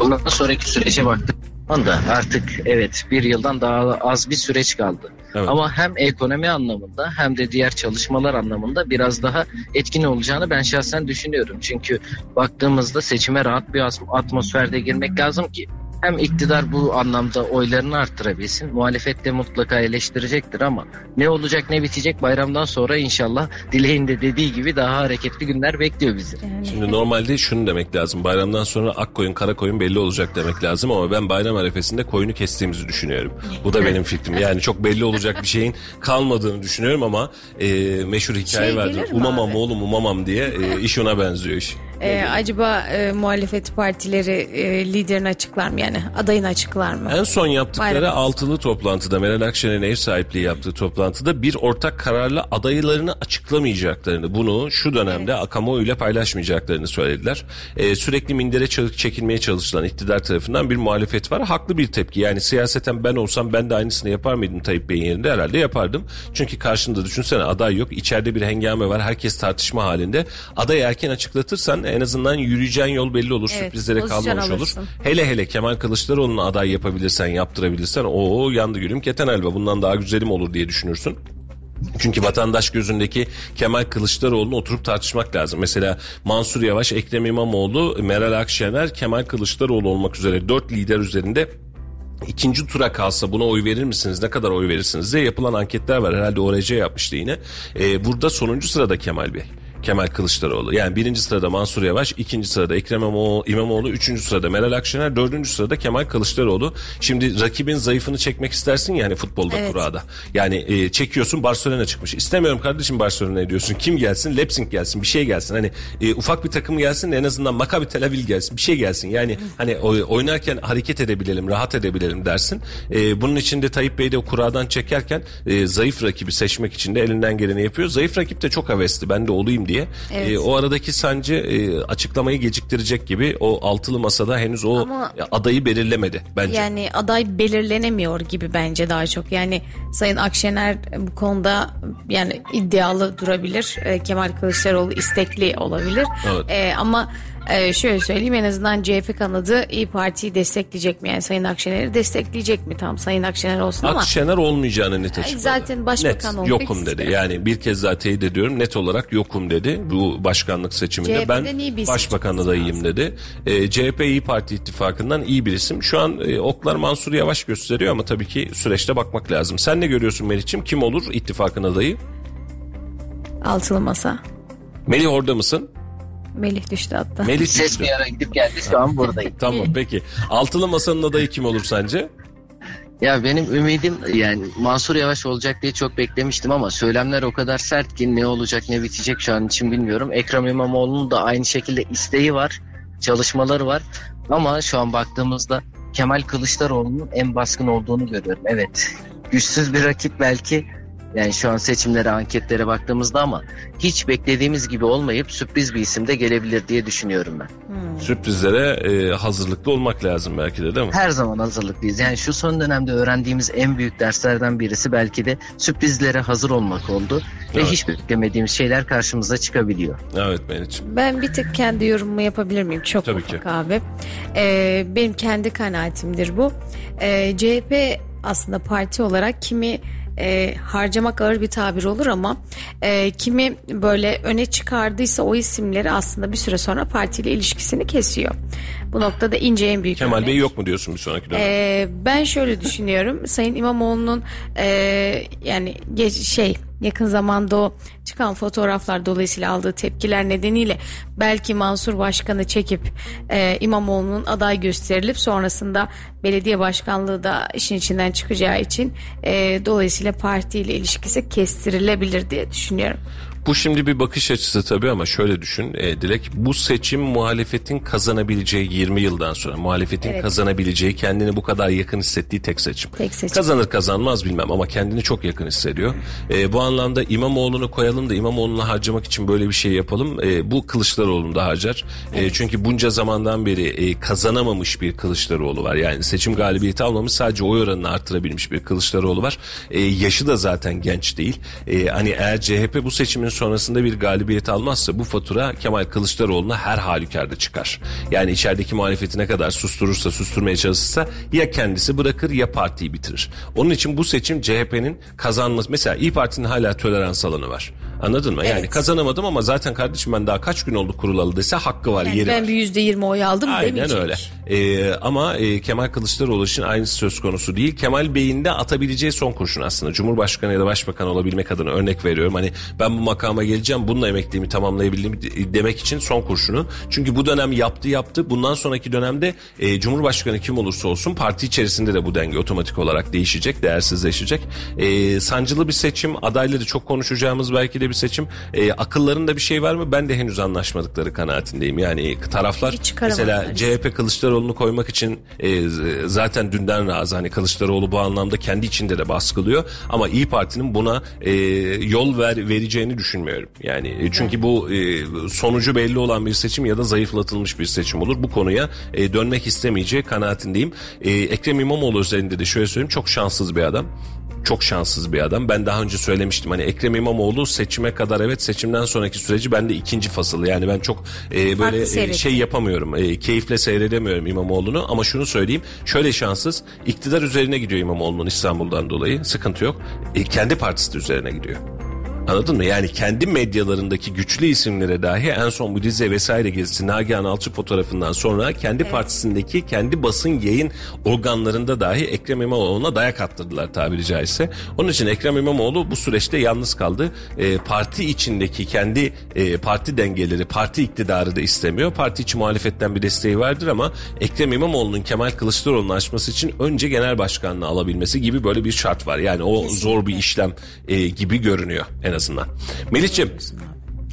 Bundan sonraki sürece baktık anda artık evet bir yıldan daha az bir süreç kaldı. Evet. Ama hem ekonomi anlamında hem de diğer çalışmalar anlamında biraz daha etkin olacağını ben şahsen düşünüyorum. Çünkü baktığımızda seçime rahat bir atmosferde girmek lazım ki hem iktidar bu anlamda oylarını arttırabilsin. Muhalefet de mutlaka eleştirecektir ama ne olacak ne bitecek bayramdan sonra inşallah dileğin de dediği gibi daha hareketli günler bekliyor bizi. Şimdi normalde şunu demek lazım. Bayramdan sonra ak koyun kara koyun belli olacak demek lazım ama ben bayram arefesinde koyunu kestiğimizi düşünüyorum. Bu da benim fikrim. Yani çok belli olacak bir şeyin kalmadığını düşünüyorum ama e, meşhur hikaye şey vardır. Umamam abi? oğlum umamam diye e, iş ona benziyor iş. Ee, acaba e, muhalefet partileri e, liderini açıklar mı yani adayını açıklar mı? En son yaptıkları Bayram. altılı toplantıda Meral Akşener'in ev sahipliği yaptığı toplantıda bir ortak kararla adaylarını açıklamayacaklarını bunu şu dönemde evet. kamuoyuyla paylaşmayacaklarını söylediler. Ee, sürekli mindere çekilmeye çalışılan iktidar tarafından bir muhalefet var. Haklı bir tepki yani siyaseten ben olsam ben de aynısını yapar mıydım Tayyip Bey'in yerinde herhalde yapardım. Çünkü karşında düşünsene aday yok içeride bir hengame var herkes tartışma halinde. Aday erken açıklatırsan en azından yürüyeceğin yol belli olur. Evet, sürprizlere kalmamış alırsın. olur. Hele hele Kemal Kılıçdaroğlu'nu aday yapabilirsen, yaptırabilirsen o yandı gülüm keten elba bundan daha güzelim olur diye düşünürsün. Çünkü vatandaş gözündeki Kemal Kılıçdaroğlu'nu oturup tartışmak lazım. Mesela Mansur Yavaş, Ekrem İmamoğlu, Meral Akşener, Kemal Kılıçdaroğlu olmak üzere dört lider üzerinde İkinci tura kalsa buna oy verir misiniz? Ne kadar oy verirsiniz diye yapılan anketler var. Herhalde ORC yapmıştı yine. Ee, burada sonuncu sırada Kemal Bey. Kemal Kılıçdaroğlu. Yani birinci sırada Mansur Yavaş, ikinci sırada Ekrem İmamoğlu, İmamoğlu üçüncü sırada Meral Akşener, dördüncü sırada Kemal Kılıçdaroğlu. Şimdi rakibin zayıfını çekmek istersin yani futbolda Evet. kurada. Yani e, çekiyorsun Barcelona çıkmış. İstemiyorum kardeşim Barcelona diyorsun. Kim gelsin? Leipzig gelsin. Bir şey gelsin. Hani e, ufak bir takım gelsin de en azından Maccabi Tel Aviv gelsin. Bir şey gelsin. Yani hani oy- oynarken hareket edebilelim, rahat edebilelim dersin. E, bunun için de Tayyip Bey de o kuradan çekerken e, zayıf rakibi seçmek için de elinden geleni yapıyor. Zayıf rakip de çok hevesli. Ben de olayım diye. Evet. E, o aradaki sancı e, açıklamayı geciktirecek gibi o altılı masada henüz o Ama- adayı belirlemedi bence. Yani aday belirlenemiyor gibi bence daha çok. Yani Sayın Akşener bu konuda yani iddialı durabilir. Ee, Kemal Kılıçdaroğlu istekli olabilir. Evet. Ee, ama e, şöyle söyleyeyim en azından CHP kanadı İyi Parti'yi destekleyecek mi? Yani Sayın Akşener'i destekleyecek mi? Tam Sayın Akşener olsun ama. Akşener olmayacağını net açıkladı. zaten başbakan net, olmak yokum dedi. istiyor. Yani bir kez daha teyit ediyorum net olarak yokum dedi. Bu başkanlık seçiminde CHP'den ben başbakan adayıyım dedi. E, CHP İyi Parti ittifakından iyi bir isim. Şu an e, oklar Mansur Yavaş gösteriyor ama tabii ki süreçte bakmak lazım. Sen ne görüyorsun Melih'ciğim? Kim olur ittifakın adayı? Altılı masa. Melih orada mısın? Melih düştü hatta. Melih Ses düştü. bir ara gidip geldi şu an buradayım. Tamam peki. Altılı masanın adayı kim olur sence? Ya benim ümidim yani Mansur Yavaş olacak diye çok beklemiştim ama söylemler o kadar sert ki ne olacak ne bitecek şu an için bilmiyorum. Ekrem İmamoğlu'nun da aynı şekilde isteği var, çalışmaları var. Ama şu an baktığımızda Kemal Kılıçdaroğlu'nun en baskın olduğunu görüyorum. Evet güçsüz bir rakip belki yani şu an seçimlere anketlere baktığımızda ama hiç beklediğimiz gibi olmayıp sürpriz bir isim de gelebilir diye düşünüyorum ben. Sürprizlere e, hazırlıklı olmak lazım belki de değil mi? Her zaman hazırlıklıyız. Yani şu son dönemde öğrendiğimiz en büyük derslerden birisi belki de sürprizlere hazır olmak oldu. Ve Evet. hiç beklemediğimiz şeyler karşımıza çıkabiliyor. Evet Melih'ciğim. Ben bir tık kendi yorumumu yapabilir miyim? Çok Tabii ufak ki. abi. Ee, benim kendi kanaatimdir bu. Ee, CHP aslında parti olarak kimi e, harcamak ağır bir tabir olur ama e, kimi böyle öne çıkardıysa o isimleri aslında bir süre sonra partiyle ilişkisini kesiyor. Bu noktada ince en büyük Kemal örnek. Bey yok mu diyorsun bir sonraki dönem? Ee, ben şöyle düşünüyorum. Sayın İmamoğlu'nun e, yani geç, şey yakın zamanda o çıkan fotoğraflar dolayısıyla aldığı tepkiler nedeniyle belki Mansur Başkan'ı çekip e, İmamoğlu'nun aday gösterilip sonrasında belediye başkanlığı da işin içinden çıkacağı için e, dolayısıyla partiyle ilişkisi kestirilebilir diye düşünüyorum. Bu şimdi bir bakış açısı tabii ama şöyle düşün e, Dilek. Bu seçim muhalefetin kazanabileceği 20 yıldan sonra muhalefetin Evet. kazanabileceği kendini bu kadar yakın hissettiği tek seçim. Tek seçim. Kazanır kazanmaz bilmem ama kendini çok yakın hissediyor. E, bu anlamda İmamoğlu'nu koyalım da İmamoğlu'nu harcamak için böyle bir şey yapalım. E, bu Kılıçdaroğlu'nu da harcar. E, çünkü bunca zamandan beri e, kazanamamış bir Kılıçdaroğlu var. Yani seçim galibiyeti almamış sadece oy oranını artırabilmiş bir Kılıçdaroğlu var. E, yaşı da zaten genç değil. E, hani eğer CHP bu seçimin sonrasında bir galibiyet almazsa bu fatura Kemal Kılıçdaroğlu'na her halükarda çıkar. Yani içerideki muhalefeti ne kadar susturursa susturmaya çalışırsa ya kendisi bırakır ya partiyi bitirir. Onun için bu seçim CHP'nin kazanması. Mesela İyi Parti'nin hala tolerans alanı var. Anladın mı? Yani Evet. kazanamadım ama zaten kardeşim ben daha kaç gün oldu kurulalı dese hakkı var, Yani yeri ben var. bir yüzde yirmi oy aldım Aynen demeyecek. öyle. Ee, ama e, Kemal Kılıçdaroğlu için aynısı söz konusu değil. Kemal Bey'in de atabileceği son kurşun aslında. Cumhurbaşkanı ya da başbakan olabilmek adına örnek veriyorum. Hani ben bu makama geleceğim bununla emekliliğimi tamamlayabildiğimi de- demek için son kurşunu. Çünkü bu dönem yaptı yaptı. Bundan sonraki dönemde e, Cumhurbaşkanı kim olursa olsun parti içerisinde de bu denge otomatik olarak değişecek, değersizleşecek. E, sancılı bir seçim, adayları çok konuşacağımız belki de bir seçim. E, akıllarında bir şey var mı? Ben de henüz anlaşmadıkları kanaatindeyim. Yani taraflar mesela. CHP Kılıçdaroğlu'nu koymak için e, zaten dünden razı. Hani Kılıçdaroğlu bu anlamda kendi içinde de baskılıyor. Ama İyi Parti'nin buna e, yol ver vereceğini düşünmüyorum. Yani e, çünkü bu e, sonucu belli olan bir seçim ya da zayıflatılmış bir seçim olur. Bu konuya e, dönmek istemeyeceği kanaatindeyim. E, Ekrem İmamoğlu özelinde de şöyle söyleyeyim çok şanssız bir adam çok şanssız bir adam. Ben daha önce söylemiştim hani Ekrem İmamoğlu seçime kadar evet seçimden sonraki süreci bende ikinci fasıl. Yani ben çok e, böyle e, şey yapamıyorum. E, keyifle seyredemiyorum İmamoğlu'nu ama şunu söyleyeyim. Şöyle şanssız. iktidar üzerine gidiyor İmamoğlu'nun İstanbul'dan dolayı. Sıkıntı yok. E, kendi partisi de üzerine gidiyor. Anladın mı? Yani kendi medyalarındaki güçlü isimlere dahi en son bu Rize vesaire gezisi Nagihan Alçı fotoğrafından sonra kendi partisindeki kendi basın yayın organlarında dahi Ekrem İmamoğlu'na dayak attırdılar tabiri caizse. Onun için Ekrem İmamoğlu bu süreçte yalnız kaldı. E, parti içindeki kendi e, parti dengeleri, parti iktidarı da istemiyor. Parti içi muhalefetten bir desteği vardır ama Ekrem İmamoğlu'nun Kemal Kılıçdaroğlu'nu aşması için önce genel başkanlığı alabilmesi gibi böyle bir şart var. Yani o zor bir işlem e, gibi görünüyor en azından. Melih'ciğim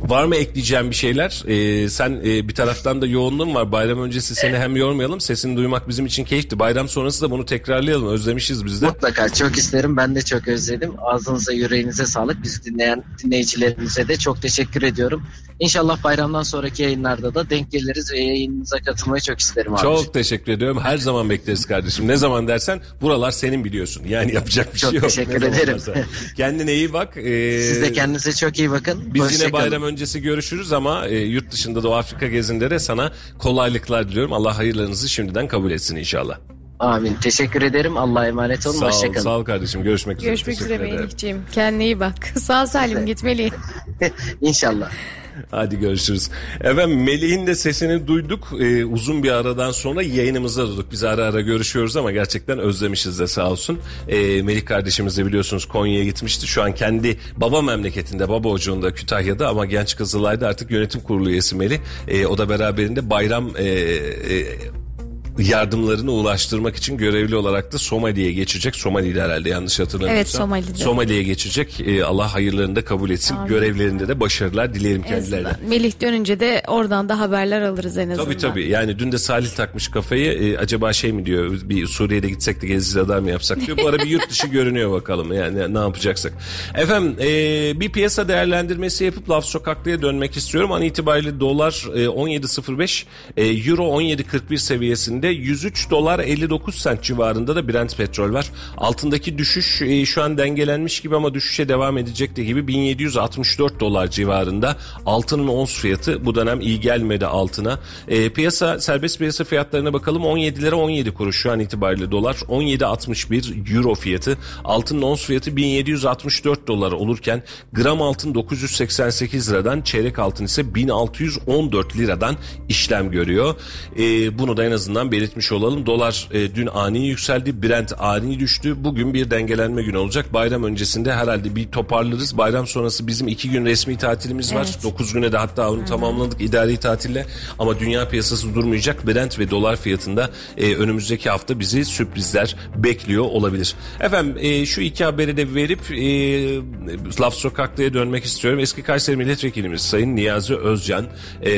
Var mı ekleyeceğim bir şeyler? Ee, sen e, bir taraftan da yoğunluğun var. Bayram öncesi seni hem yormayalım. Sesini duymak bizim için keyifli. Bayram sonrası da bunu tekrarlayalım. Özlemişiz biz de. Mutlaka çok isterim. Ben de çok özledim. Ağzınıza yüreğinize sağlık. Bizi dinleyen dinleyicilerimize de çok teşekkür ediyorum. İnşallah bayramdan sonraki yayınlarda da denk geliriz ve yayınınıza katılmayı çok isterim abi. Çok teşekkür ediyorum. Her zaman bekleriz kardeşim. Ne zaman dersen buralar senin biliyorsun. Yani yapacak bir Çok şey yok. teşekkür Ne zaman ederim. Kendine iyi bak. Ee, Siz de kendinize çok iyi bakın. Biz Hoşça yine bayram öncesi görüşürüz ama e, yurt dışında da o Afrika gezinde de sana kolaylıklar diliyorum. Allah hayırlarınızı şimdiden kabul etsin inşallah. Amin. Teşekkür ederim. Allah'a emanet olun. Sağ ol, Hoşçakalın. sağ ol kardeşim. Görüşmek üzere. Görüşmek üzere. Melih'ciğim. Kendine iyi bak. Sağ salim gitmeli. İnşallah. Hadi görüşürüz. Efendim Melih'in de sesini duyduk. Ee, uzun bir aradan sonra yayınımızda durduk. Biz ara ara görüşüyoruz ama gerçekten özlemişiz de sağ olsun. Ee, Melih kardeşimiz de biliyorsunuz Konya'ya gitmişti. Şu an kendi baba memleketinde, baba ocağında Kütahya'da ama Genç Kızılay'da artık yönetim kurulu üyesi Melih. Ee, o da beraberinde bayram e, e, yardımlarını ulaştırmak için görevli olarak da Somali'ye geçecek. Somali'de herhalde yanlış hatırlamıyorsam. Evet, Somali'de. Somali'ye geçecek. Ee, Allah hayırlarını da kabul etsin. Amin. Görevlerinde de başarılar dilerim En kendilerine. Melih dönünce de oradan da haberler alırız en azından. Tabii tabii yani dün de Salih takmış kafayı e, acaba şey mi diyor bir Suriye'de gitsek de gezi radar mı yapsak diyor. Bu ara bir yurt dışı görünüyor bakalım yani ne yapacaksak. Efendim e, bir piyasa değerlendirmesi yapıp Laf Sokaklı'ya dönmek istiyorum. An itibariyle dolar e, 17.05 e, euro 17.41 seviyesinde 103 dolar 59 sent civarında da Brent petrol var. Altındaki düşüş e, şu an dengelenmiş gibi ama düşüşe devam edecek de gibi 1764 dolar civarında altının ons fiyatı bu dönem iyi gelmedi altına. E, piyasa serbest piyasa fiyatlarına bakalım 17 lira 17 kuruş şu an itibariyle dolar 17.61 euro fiyatı altının ons fiyatı 1764 dolar olurken gram altın 988 liradan çeyrek altın ise 1614 liradan işlem görüyor. E, bunu da en azından belirtmiş olalım. Dolar e, dün ani yükseldi. Brent ani düştü. Bugün bir dengelenme günü olacak. Bayram öncesinde herhalde bir toparlarız. Bayram sonrası bizim iki gün resmi tatilimiz var. Evet. 9 güne de hatta onu tamamladık idari tatille. Ama dünya piyasası durmayacak. Brent ve dolar fiyatında e, önümüzdeki hafta bizi sürprizler bekliyor olabilir. Efendim e, şu iki haberi de verip e, Laf Sokaklı'ya dönmek istiyorum. Eski Kayseri Milletvekilimiz Sayın Niyazi Özcan e,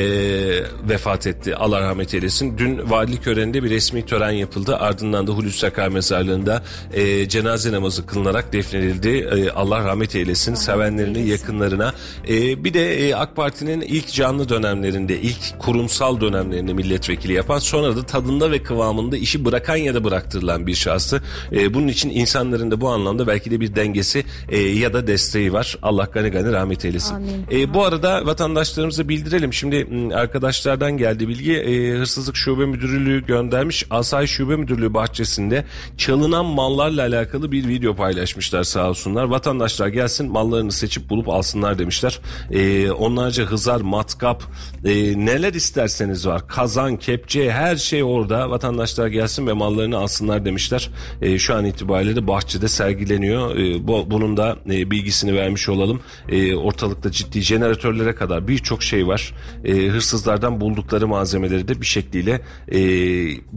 vefat etti. Allah rahmet eylesin. Dün valilik öğreninde bir resmi tören yapıldı. Ardından da Hulusi Akar mezarlığında e, cenaze namazı kılınarak defnedildi. E, Allah rahmet eylesin. Sevenlerini, yakınlarına. E, bir de e, AK Parti'nin ilk canlı dönemlerinde, ilk kurumsal dönemlerinde milletvekili yapan sonra da tadında ve kıvamında işi bırakan ya da bıraktırılan bir şahsı. E, bunun için insanların da bu anlamda belki de bir dengesi e, ya da desteği var. Allah gani gani rahmet eylesin. Amin. E, bu arada vatandaşlarımıza bildirelim. Şimdi arkadaşlardan geldi bilgi. E, Hırsızlık Şube Müdürlüğü göndermiş. Asayiş Şube Müdürlüğü bahçesinde çalınan mallarla alakalı bir video paylaşmışlar sağ olsunlar. Vatandaşlar gelsin mallarını seçip bulup alsınlar demişler. E, onlarca hızar, matkap, e, neler isterseniz var. Kazan, kepçe her şey orada. Vatandaşlar gelsin ve mallarını alsınlar demişler. E, şu an itibariyle de bahçede sergileniyor. E, bu, bunun da e, bilgisini vermiş olalım. E, ortalıkta ciddi jeneratörlere kadar birçok şey var. E, hırsızlardan buldukları malzemeleri de bir şekliyle e,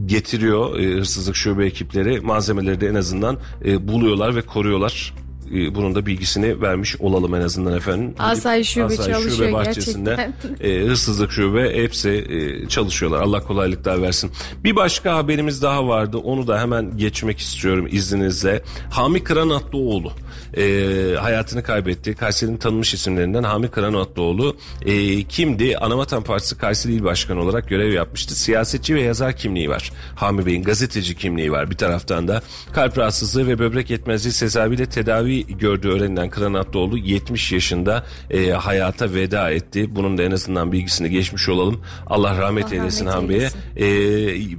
getiriyor e, hırsızlık şube ekipleri. Malzemeleri de en azından e, buluyorlar ve koruyorlar. E, bunun da bilgisini vermiş olalım en azından efendim. Asayiş şube Asayiş çalışıyor şube bahçesinde gerçekten. e, hırsızlık şube hepsi e, çalışıyorlar. Allah kolaylıklar versin. Bir başka haberimiz daha vardı. Onu da hemen geçmek istiyorum izninizle. Hami Kıranatlıoğlu e, hayatını kaybetti. Kayseri'nin tanınmış isimlerinden Hami Kıranatlıoğlu e, kimdi? Anavatan Partisi Kayseri İl Başkanı olarak görev yapmıştı. Siyasetçi ve yazar kimliği var. Hami Bey'in gazeteci kimliği var bir taraftan da. Kalp rahatsızlığı ve böbrek yetmezliği sebebiyle tedavi tedavi gördüğü öğrenilen Kıran Atlıoğlu 70 yaşında e, hayata veda etti. Bunun da en azından bilgisini geçmiş olalım. Allah rahmet Allah eylesin Han Bey'e. E,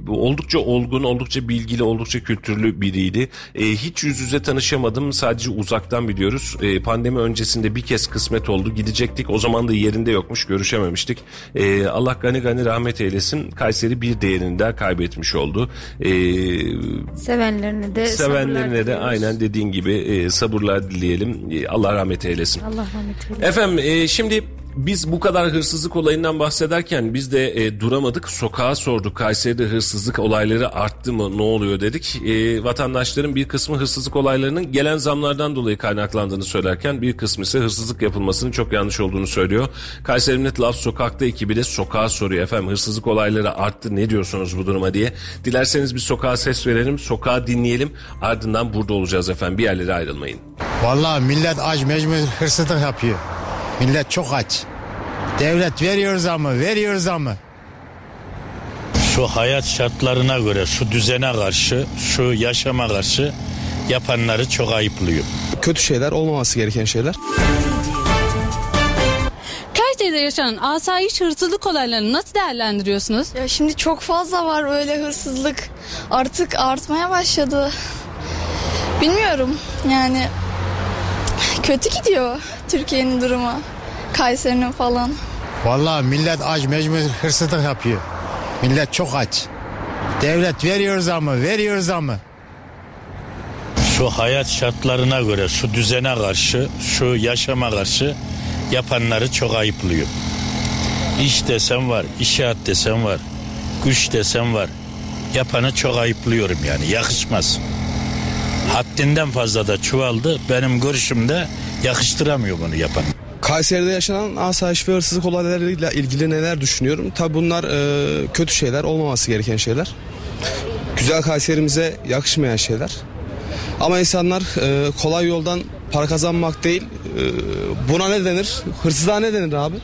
oldukça olgun, oldukça bilgili, oldukça kültürlü biriydi. E, hiç yüz yüze tanışamadım. Sadece uzaktan biliyoruz. E, pandemi öncesinde bir kez kısmet oldu. Gidecektik. O zaman da yerinde yokmuş. Görüşememiştik. E, Allah gani gani rahmet eylesin. Kayseri bir değerini daha kaybetmiş oldu. E, Sevenlerine de sevenlerine de aynen dediğin gibi e, sabırlar dileyelim. E, Allah rahmet eylesin. Allah rahmet eylesin. Efendim e, şimdi biz bu kadar hırsızlık olayından bahsederken biz de e, duramadık. Sokağa sorduk. Kayseri'de hırsızlık olayları arttı mı? Ne oluyor dedik. E, vatandaşların bir kısmı hırsızlık olaylarının gelen zamlardan dolayı kaynaklandığını söylerken bir kısmı ise hırsızlık yapılmasının çok yanlış olduğunu söylüyor. Kayseri Millet Laf Sokak'ta ekibi de sokağa soruyor. Efendim hırsızlık olayları arttı. Ne diyorsunuz bu duruma diye. Dilerseniz bir sokağa ses verelim. Sokağa dinleyelim. Ardından burada olacağız efendim. Bir yerlere ayrılmayın. Vallahi millet aç mecbur hırsızlık yapıyor. Millet çok aç. Devlet veriyoruz ama veriyoruz ama. Şu hayat şartlarına göre, şu düzene karşı, şu yaşama karşı yapanları çok ayıplıyor. Kötü şeyler olmaması gereken şeyler. Kayseri'de yaşanan asayiş hırsızlık olaylarını nasıl değerlendiriyorsunuz? Ya şimdi çok fazla var öyle hırsızlık. Artık artmaya başladı. Bilmiyorum yani kötü gidiyor Türkiye'nin durumu. Kayseri'nin falan. Vallahi millet aç mecbur hırsızlık yapıyor. Millet çok aç. Devlet veriyoruz ama veriyoruz ama. Şu hayat şartlarına göre, şu düzene karşı, şu yaşama karşı yapanları çok ayıplıyor. İş desem var, işaret desem var, güç desem var. Yapanı çok ayıplıyorum yani yakışmaz. Haddinden fazla da çuvaldı. Benim görüşümde yakıştıramıyor bunu yapan. Kayseri'de yaşanan asayiş ve hırsızlık olaylarıyla ilgili neler düşünüyorum? Tabi bunlar e, kötü şeyler, olmaması gereken şeyler. Güzel Kayseri'mize yakışmayan şeyler. Ama insanlar e, kolay yoldan para kazanmak değil, e, buna ne denir? Hırsızlığa ne denir abi?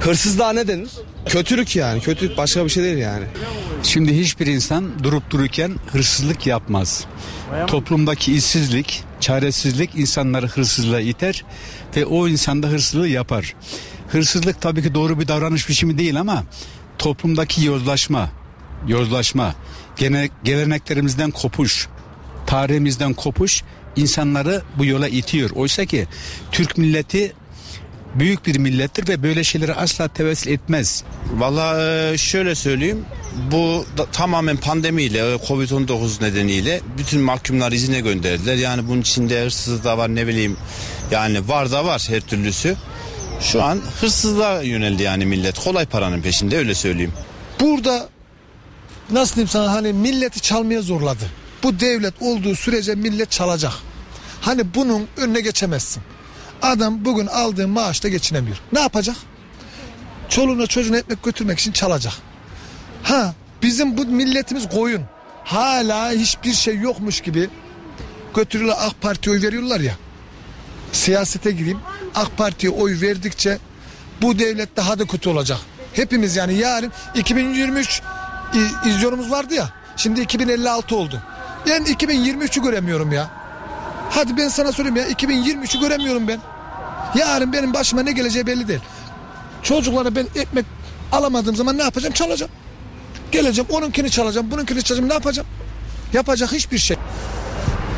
Hırsızlığa ne denir? Kötülük yani, kötülük başka bir şey değil yani. Şimdi hiçbir insan durup dururken hırsızlık yapmaz. Toplumdaki işsizlik, çaresizlik insanları hırsızlığa iter ve o insan da hırsızlığı yapar. Hırsızlık tabii ki doğru bir davranış biçimi değil ama toplumdaki yozlaşma, yozlaşma, gene, geleneklerimizden kopuş, tarihimizden kopuş insanları bu yola itiyor. Oysa ki Türk milleti büyük bir millettir ve böyle şeylere asla tevessül etmez. Valla e, şöyle söyleyeyim. Bu da, tamamen pandemiyle, e, Covid-19 nedeniyle bütün mahkumlar izine gönderdiler. Yani bunun içinde hırsızlık da var ne bileyim. Yani var da var her türlüsü. Şu an hırsızlığa yöneldi yani millet. Kolay paranın peşinde öyle söyleyeyim. Burada nasıl diyeyim sana hani milleti çalmaya zorladı. Bu devlet olduğu sürece millet çalacak. Hani bunun önüne geçemezsin. Adam bugün aldığı maaşla geçinemiyor. Ne yapacak? Çoluğuna çocuğuna ekmek götürmek için çalacak. Ha bizim bu milletimiz koyun. Hala hiçbir şey yokmuş gibi götürüyorlar AK Parti'ye oy veriyorlar ya. Siyasete gireyim. AK Parti'ye oy verdikçe bu devlet daha da kötü olacak. Hepimiz yani yarın 2023 i- izliyorumuz vardı ya. Şimdi 2056 oldu. Ben 2023'ü göremiyorum ya. Hadi ben sana söyleyeyim ya 2023'ü göremiyorum ben. Yarın benim başıma ne geleceği belli değil. Çocuklara ben ekmek alamadığım zaman ne yapacağım? Çalacağım. Geleceğim onunkini çalacağım, bununkini çalacağım. Ne yapacağım? Yapacak hiçbir şey.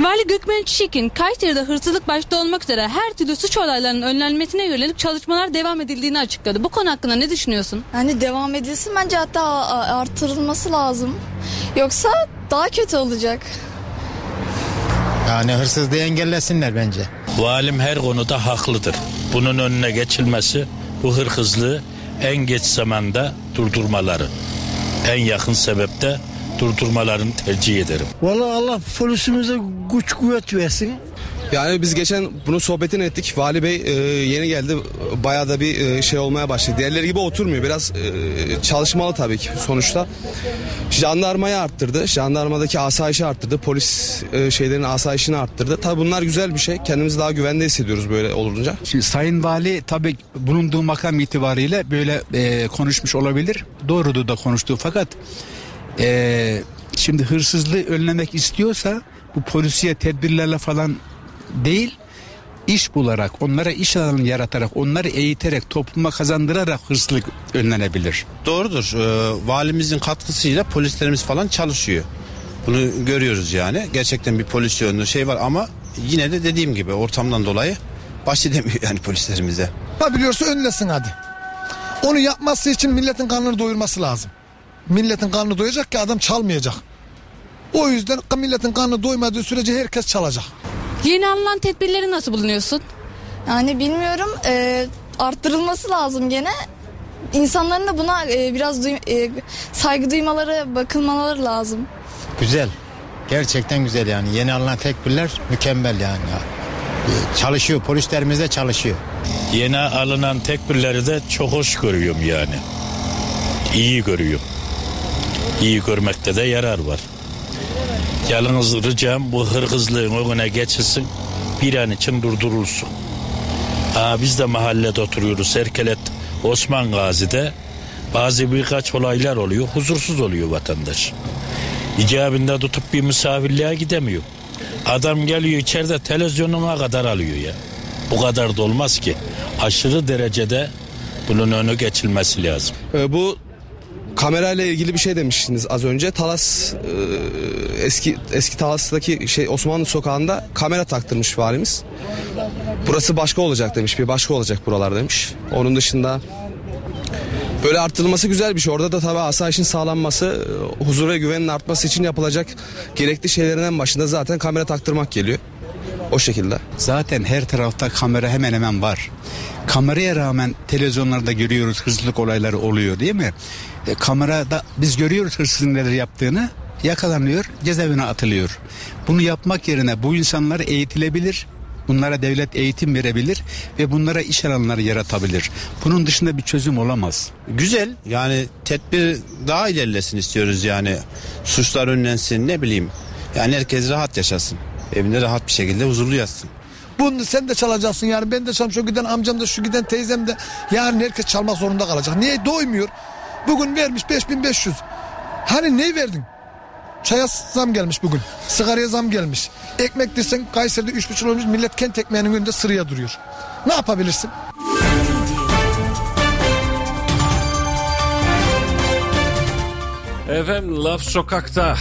Vali Gökmen Çiçek'in Kayseri'de hırsızlık başta olmak üzere her türlü suç olaylarının önlenmesine yönelik çalışmalar devam edildiğini açıkladı. Bu konu hakkında ne düşünüyorsun? Hani devam edilsin bence hatta artırılması lazım. Yoksa daha kötü olacak. Yani hırsızlığı engellesinler bence. Valim her konuda haklıdır. Bunun önüne geçilmesi bu hırkızlığı en geç zamanda durdurmaları. En yakın sebepte durdurmalarını tercih ederim. Vallahi Allah polisimize güç kuvvet versin. Yani biz geçen bunun sohbetini ettik. Vali Bey e, yeni geldi. Bayağı da bir e, şey olmaya başladı. Diğerleri gibi oturmuyor. Biraz e, çalışmalı tabii ki sonuçta. Jandarmayı arttırdı. Jandarmadaki asayişi arttırdı. Polis e, şeylerin asayişini arttırdı. Tabii bunlar güzel bir şey. Kendimizi daha güvende hissediyoruz böyle olunca. Şimdi Sayın Vali tabii bulunduğu makam itibariyle böyle e, konuşmuş olabilir. Doğrudur da konuştuğu fakat e, şimdi hırsızlığı önlemek istiyorsa bu polisiye tedbirlerle falan değil iş bularak, onlara iş alanı yaratarak, onları eğiterek, topluma kazandırarak hırsızlık önlenebilir. Doğrudur. Ee, valimizin katkısıyla polislerimiz falan çalışıyor. Bunu görüyoruz yani. Gerçekten bir polis yönlü şey var ama yine de dediğim gibi ortamdan dolayı baş edemiyor yani polislerimize. Yapabiliyorsa önlesin hadi. Onu yapması için milletin karnını doyurması lazım. Milletin karnını doyacak ki adam çalmayacak. O yüzden milletin karnı doymadığı sürece herkes çalacak. Yeni alınan tedbirleri nasıl bulunuyorsun? Yani bilmiyorum e, arttırılması lazım gene. İnsanların da buna e, biraz duy- e, saygı duymaları, bakılmaları lazım. Güzel. Gerçekten güzel yani. Yeni alınan tekbirler mükemmel yani. Çalışıyor. Polislerimiz de çalışıyor. Yeni alınan tekbirleri de çok hoş görüyorum yani. İyi görüyorum. İyi görmekte de yarar var. Yalnız ricam bu hırgızlığın önüne geçilsin. Bir an için durdurulsun. Aa, biz de mahallede oturuyoruz. Erkelet Osman Gazi'de bazı birkaç olaylar oluyor. Huzursuz oluyor vatandaş. İcabında tutup bir misafirliğe gidemiyor. Adam geliyor içeride televizyonuna kadar alıyor ya. Bu kadar da olmaz ki. Aşırı derecede bunun önü geçilmesi lazım. Ee, bu kamerayla ilgili bir şey demiştiniz az önce. Talas e, eski eski Talas'taki şey Osmanlı sokağında kamera taktırmış valimiz. Burası başka olacak demiş. Bir başka olacak buralar demiş. Onun dışında böyle artırılması güzel bir şey. Orada da tabii asayişin sağlanması, e, huzur ve güvenin artması için yapılacak gerekli şeylerin en başında zaten kamera taktırmak geliyor. O şekilde. Zaten her tarafta kamera hemen hemen var. Kameraya rağmen televizyonlarda görüyoruz hırsızlık olayları oluyor değil mi? E, kamerada biz görüyoruz hırsızın neler yaptığını yakalanıyor cezaevine atılıyor. Bunu yapmak yerine bu insanlar eğitilebilir. Bunlara devlet eğitim verebilir ve bunlara iş alanları yaratabilir. Bunun dışında bir çözüm olamaz. Güzel yani tedbir daha ilerlesin istiyoruz yani. Suçlar önlensin ne bileyim. Yani herkes rahat yaşasın. Evinde rahat bir şekilde huzurlu yatsın. Bunu sen de çalacaksın yani ben de çalacağım şu giden amcam da şu giden teyzem de yarın herkes çalmak zorunda kalacak. Niye doymuyor? Bugün vermiş 5500. Hani ne verdin? Çaya zam gelmiş bugün. Sigaraya zam gelmiş. Ekmek desen Kayseri'de 3,5 olmuş millet kent ekmeğinin önünde sıraya duruyor. Ne yapabilirsin? Efendim Laf Sokak'ta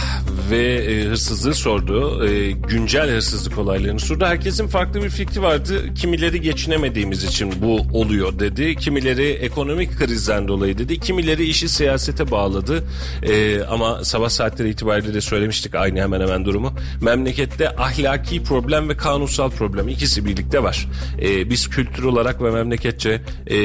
ve e, hırsızlığı sordu. E, güncel hırsızlık olaylarını sordu. Herkesin farklı bir fikri vardı. Kimileri geçinemediğimiz için bu oluyor dedi. Kimileri ekonomik krizden dolayı dedi. Kimileri işi siyasete bağladı. E, ama sabah saatleri itibariyle de söylemiştik aynı hemen hemen durumu. Memlekette ahlaki problem ve kanunsal problem ikisi birlikte var. E, biz kültür olarak ve memleketçe e,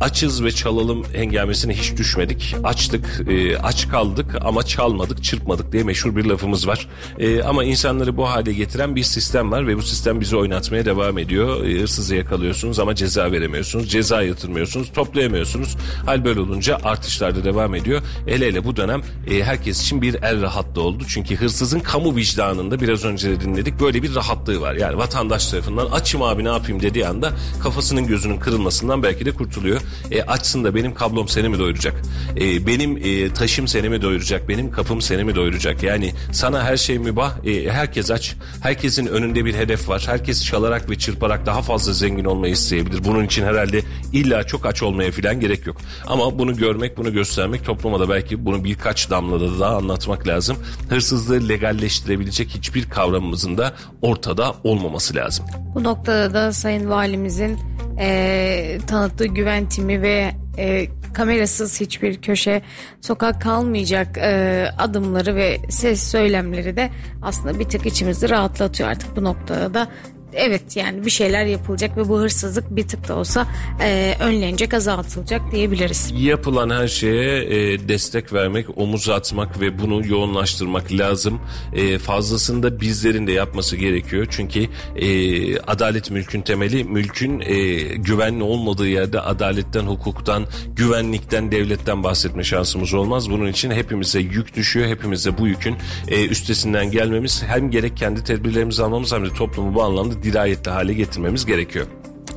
açız ve çalalım hengamesine hiç düşmedik. Açtık, e, aç kaldık ama çalmadık, çırpmadık diye meşhur bir lafımız var. E, ama insanları bu hale getiren bir sistem var ve bu sistem bizi oynatmaya devam ediyor. E, hırsızı yakalıyorsunuz ama ceza veremiyorsunuz. Ceza yatırmıyorsunuz, toplayamıyorsunuz. Hal böyle olunca artışlar da devam ediyor. Hele hele bu dönem e, herkes için bir el rahatlığı oldu. Çünkü hırsızın kamu vicdanında biraz önce de dinledik böyle bir rahatlığı var. Yani vatandaş tarafından açım abi ne yapayım dediği anda kafasının gözünün kırılmasından belki de kurtuluyor. E, açsın da benim kablom seni mi doyuracak? E, benim e, taşım seni mi doyuracak? Benim kapım seni mi doyuracak? Yani sana her şey mübah. E, herkes aç. Herkesin önünde bir hedef var. Herkes çalarak ve çırparak daha fazla zengin olmayı isteyebilir. Bunun için herhalde illa çok aç olmaya falan gerek yok. Ama bunu görmek, bunu göstermek topluma da belki bunu birkaç damlada daha anlatmak lazım. Hırsızlığı legalleştirebilecek hiçbir kavramımızın da ortada olmaması lazım. Bu noktada da Sayın Valimizin eee, tanıttığı güven timi ve eee, kamerasız hiçbir köşe sokak kalmayacak eee, adımları ve ses söylemleri de aslında bir tık içimizi rahatlatıyor artık bu noktada da. Evet yani bir şeyler yapılacak ve bu hırsızlık bir tık da olsa eee, önlenecek azaltılacak diyebiliriz. Yapılan her şeye e, destek vermek, omuz atmak ve bunu yoğunlaştırmak lazım. E, fazlasını da bizlerin de yapması gerekiyor. Çünkü e, adalet mülkün temeli. Mülkün e, güvenli olmadığı yerde adaletten, hukuktan, güvenlikten, devletten bahsetme şansımız olmaz. Bunun için hepimize yük düşüyor. Hepimize bu yükün e, üstesinden gelmemiz hem gerek kendi tedbirlerimizi almamız hem de toplumu bu anlamda dirayetli hale getirmemiz gerekiyor.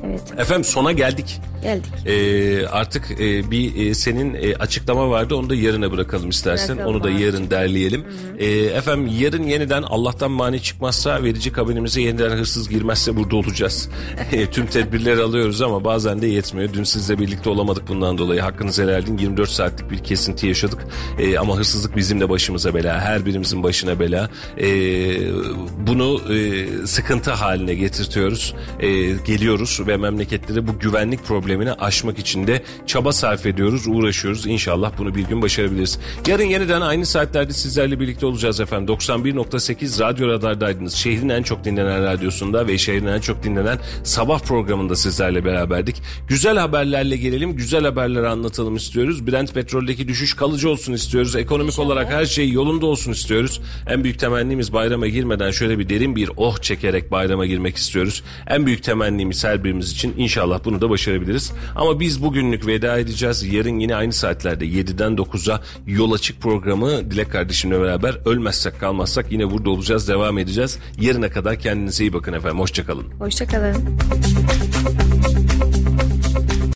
Evet. Efendim sona geldik. Geldik. Ee, artık e, bir e, senin e, açıklama vardı onu da yarına bırakalım istersen. Bırakalım onu da abi. yarın derleyelim. Ee, efendim yarın yeniden Allah'tan mani çıkmazsa verici kabinimize yeniden hırsız girmezse burada olacağız. E, Tüm tedbirleri alıyoruz ama bazen de yetmiyor. Dün sizle birlikte olamadık bundan dolayı. Hakkınızı helal edin. 24 saatlik bir kesinti yaşadık. E, ama hırsızlık bizim de başımıza bela. Her birimizin başına bela. E, bunu e, sıkıntı haline getirtiyoruz. E, geliyoruz ve memleketlere bu güvenlik problemini aşmak için de çaba sarf ediyoruz, uğraşıyoruz. İnşallah bunu bir gün başarabiliriz. Yarın yeniden aynı saatlerde sizlerle birlikte olacağız efendim. 91.8 Radyo Radar'daydınız. Şehrin en çok dinlenen radyosunda ve şehrin en çok dinlenen sabah programında sizlerle beraberdik. Güzel haberlerle gelelim, güzel haberleri anlatalım istiyoruz. Brent petroldeki düşüş kalıcı olsun istiyoruz. Ekonomik olarak her şey yolunda olsun istiyoruz. En büyük temennimiz bayrama girmeden şöyle bir derin bir oh çekerek bayrama girmek istiyoruz. En büyük temennimiz her birimiz için inşallah bunu da başarabiliriz. Ama biz bugünlük veda edeceğiz. Yarın yine aynı saatlerde 7'den 9'a yol açık programı Dilek kardeşimle beraber ölmezsek kalmazsak yine burada olacağız devam edeceğiz. Yarına kadar kendinize iyi bakın efendim. Hoşçakalın. Hoşçakalın.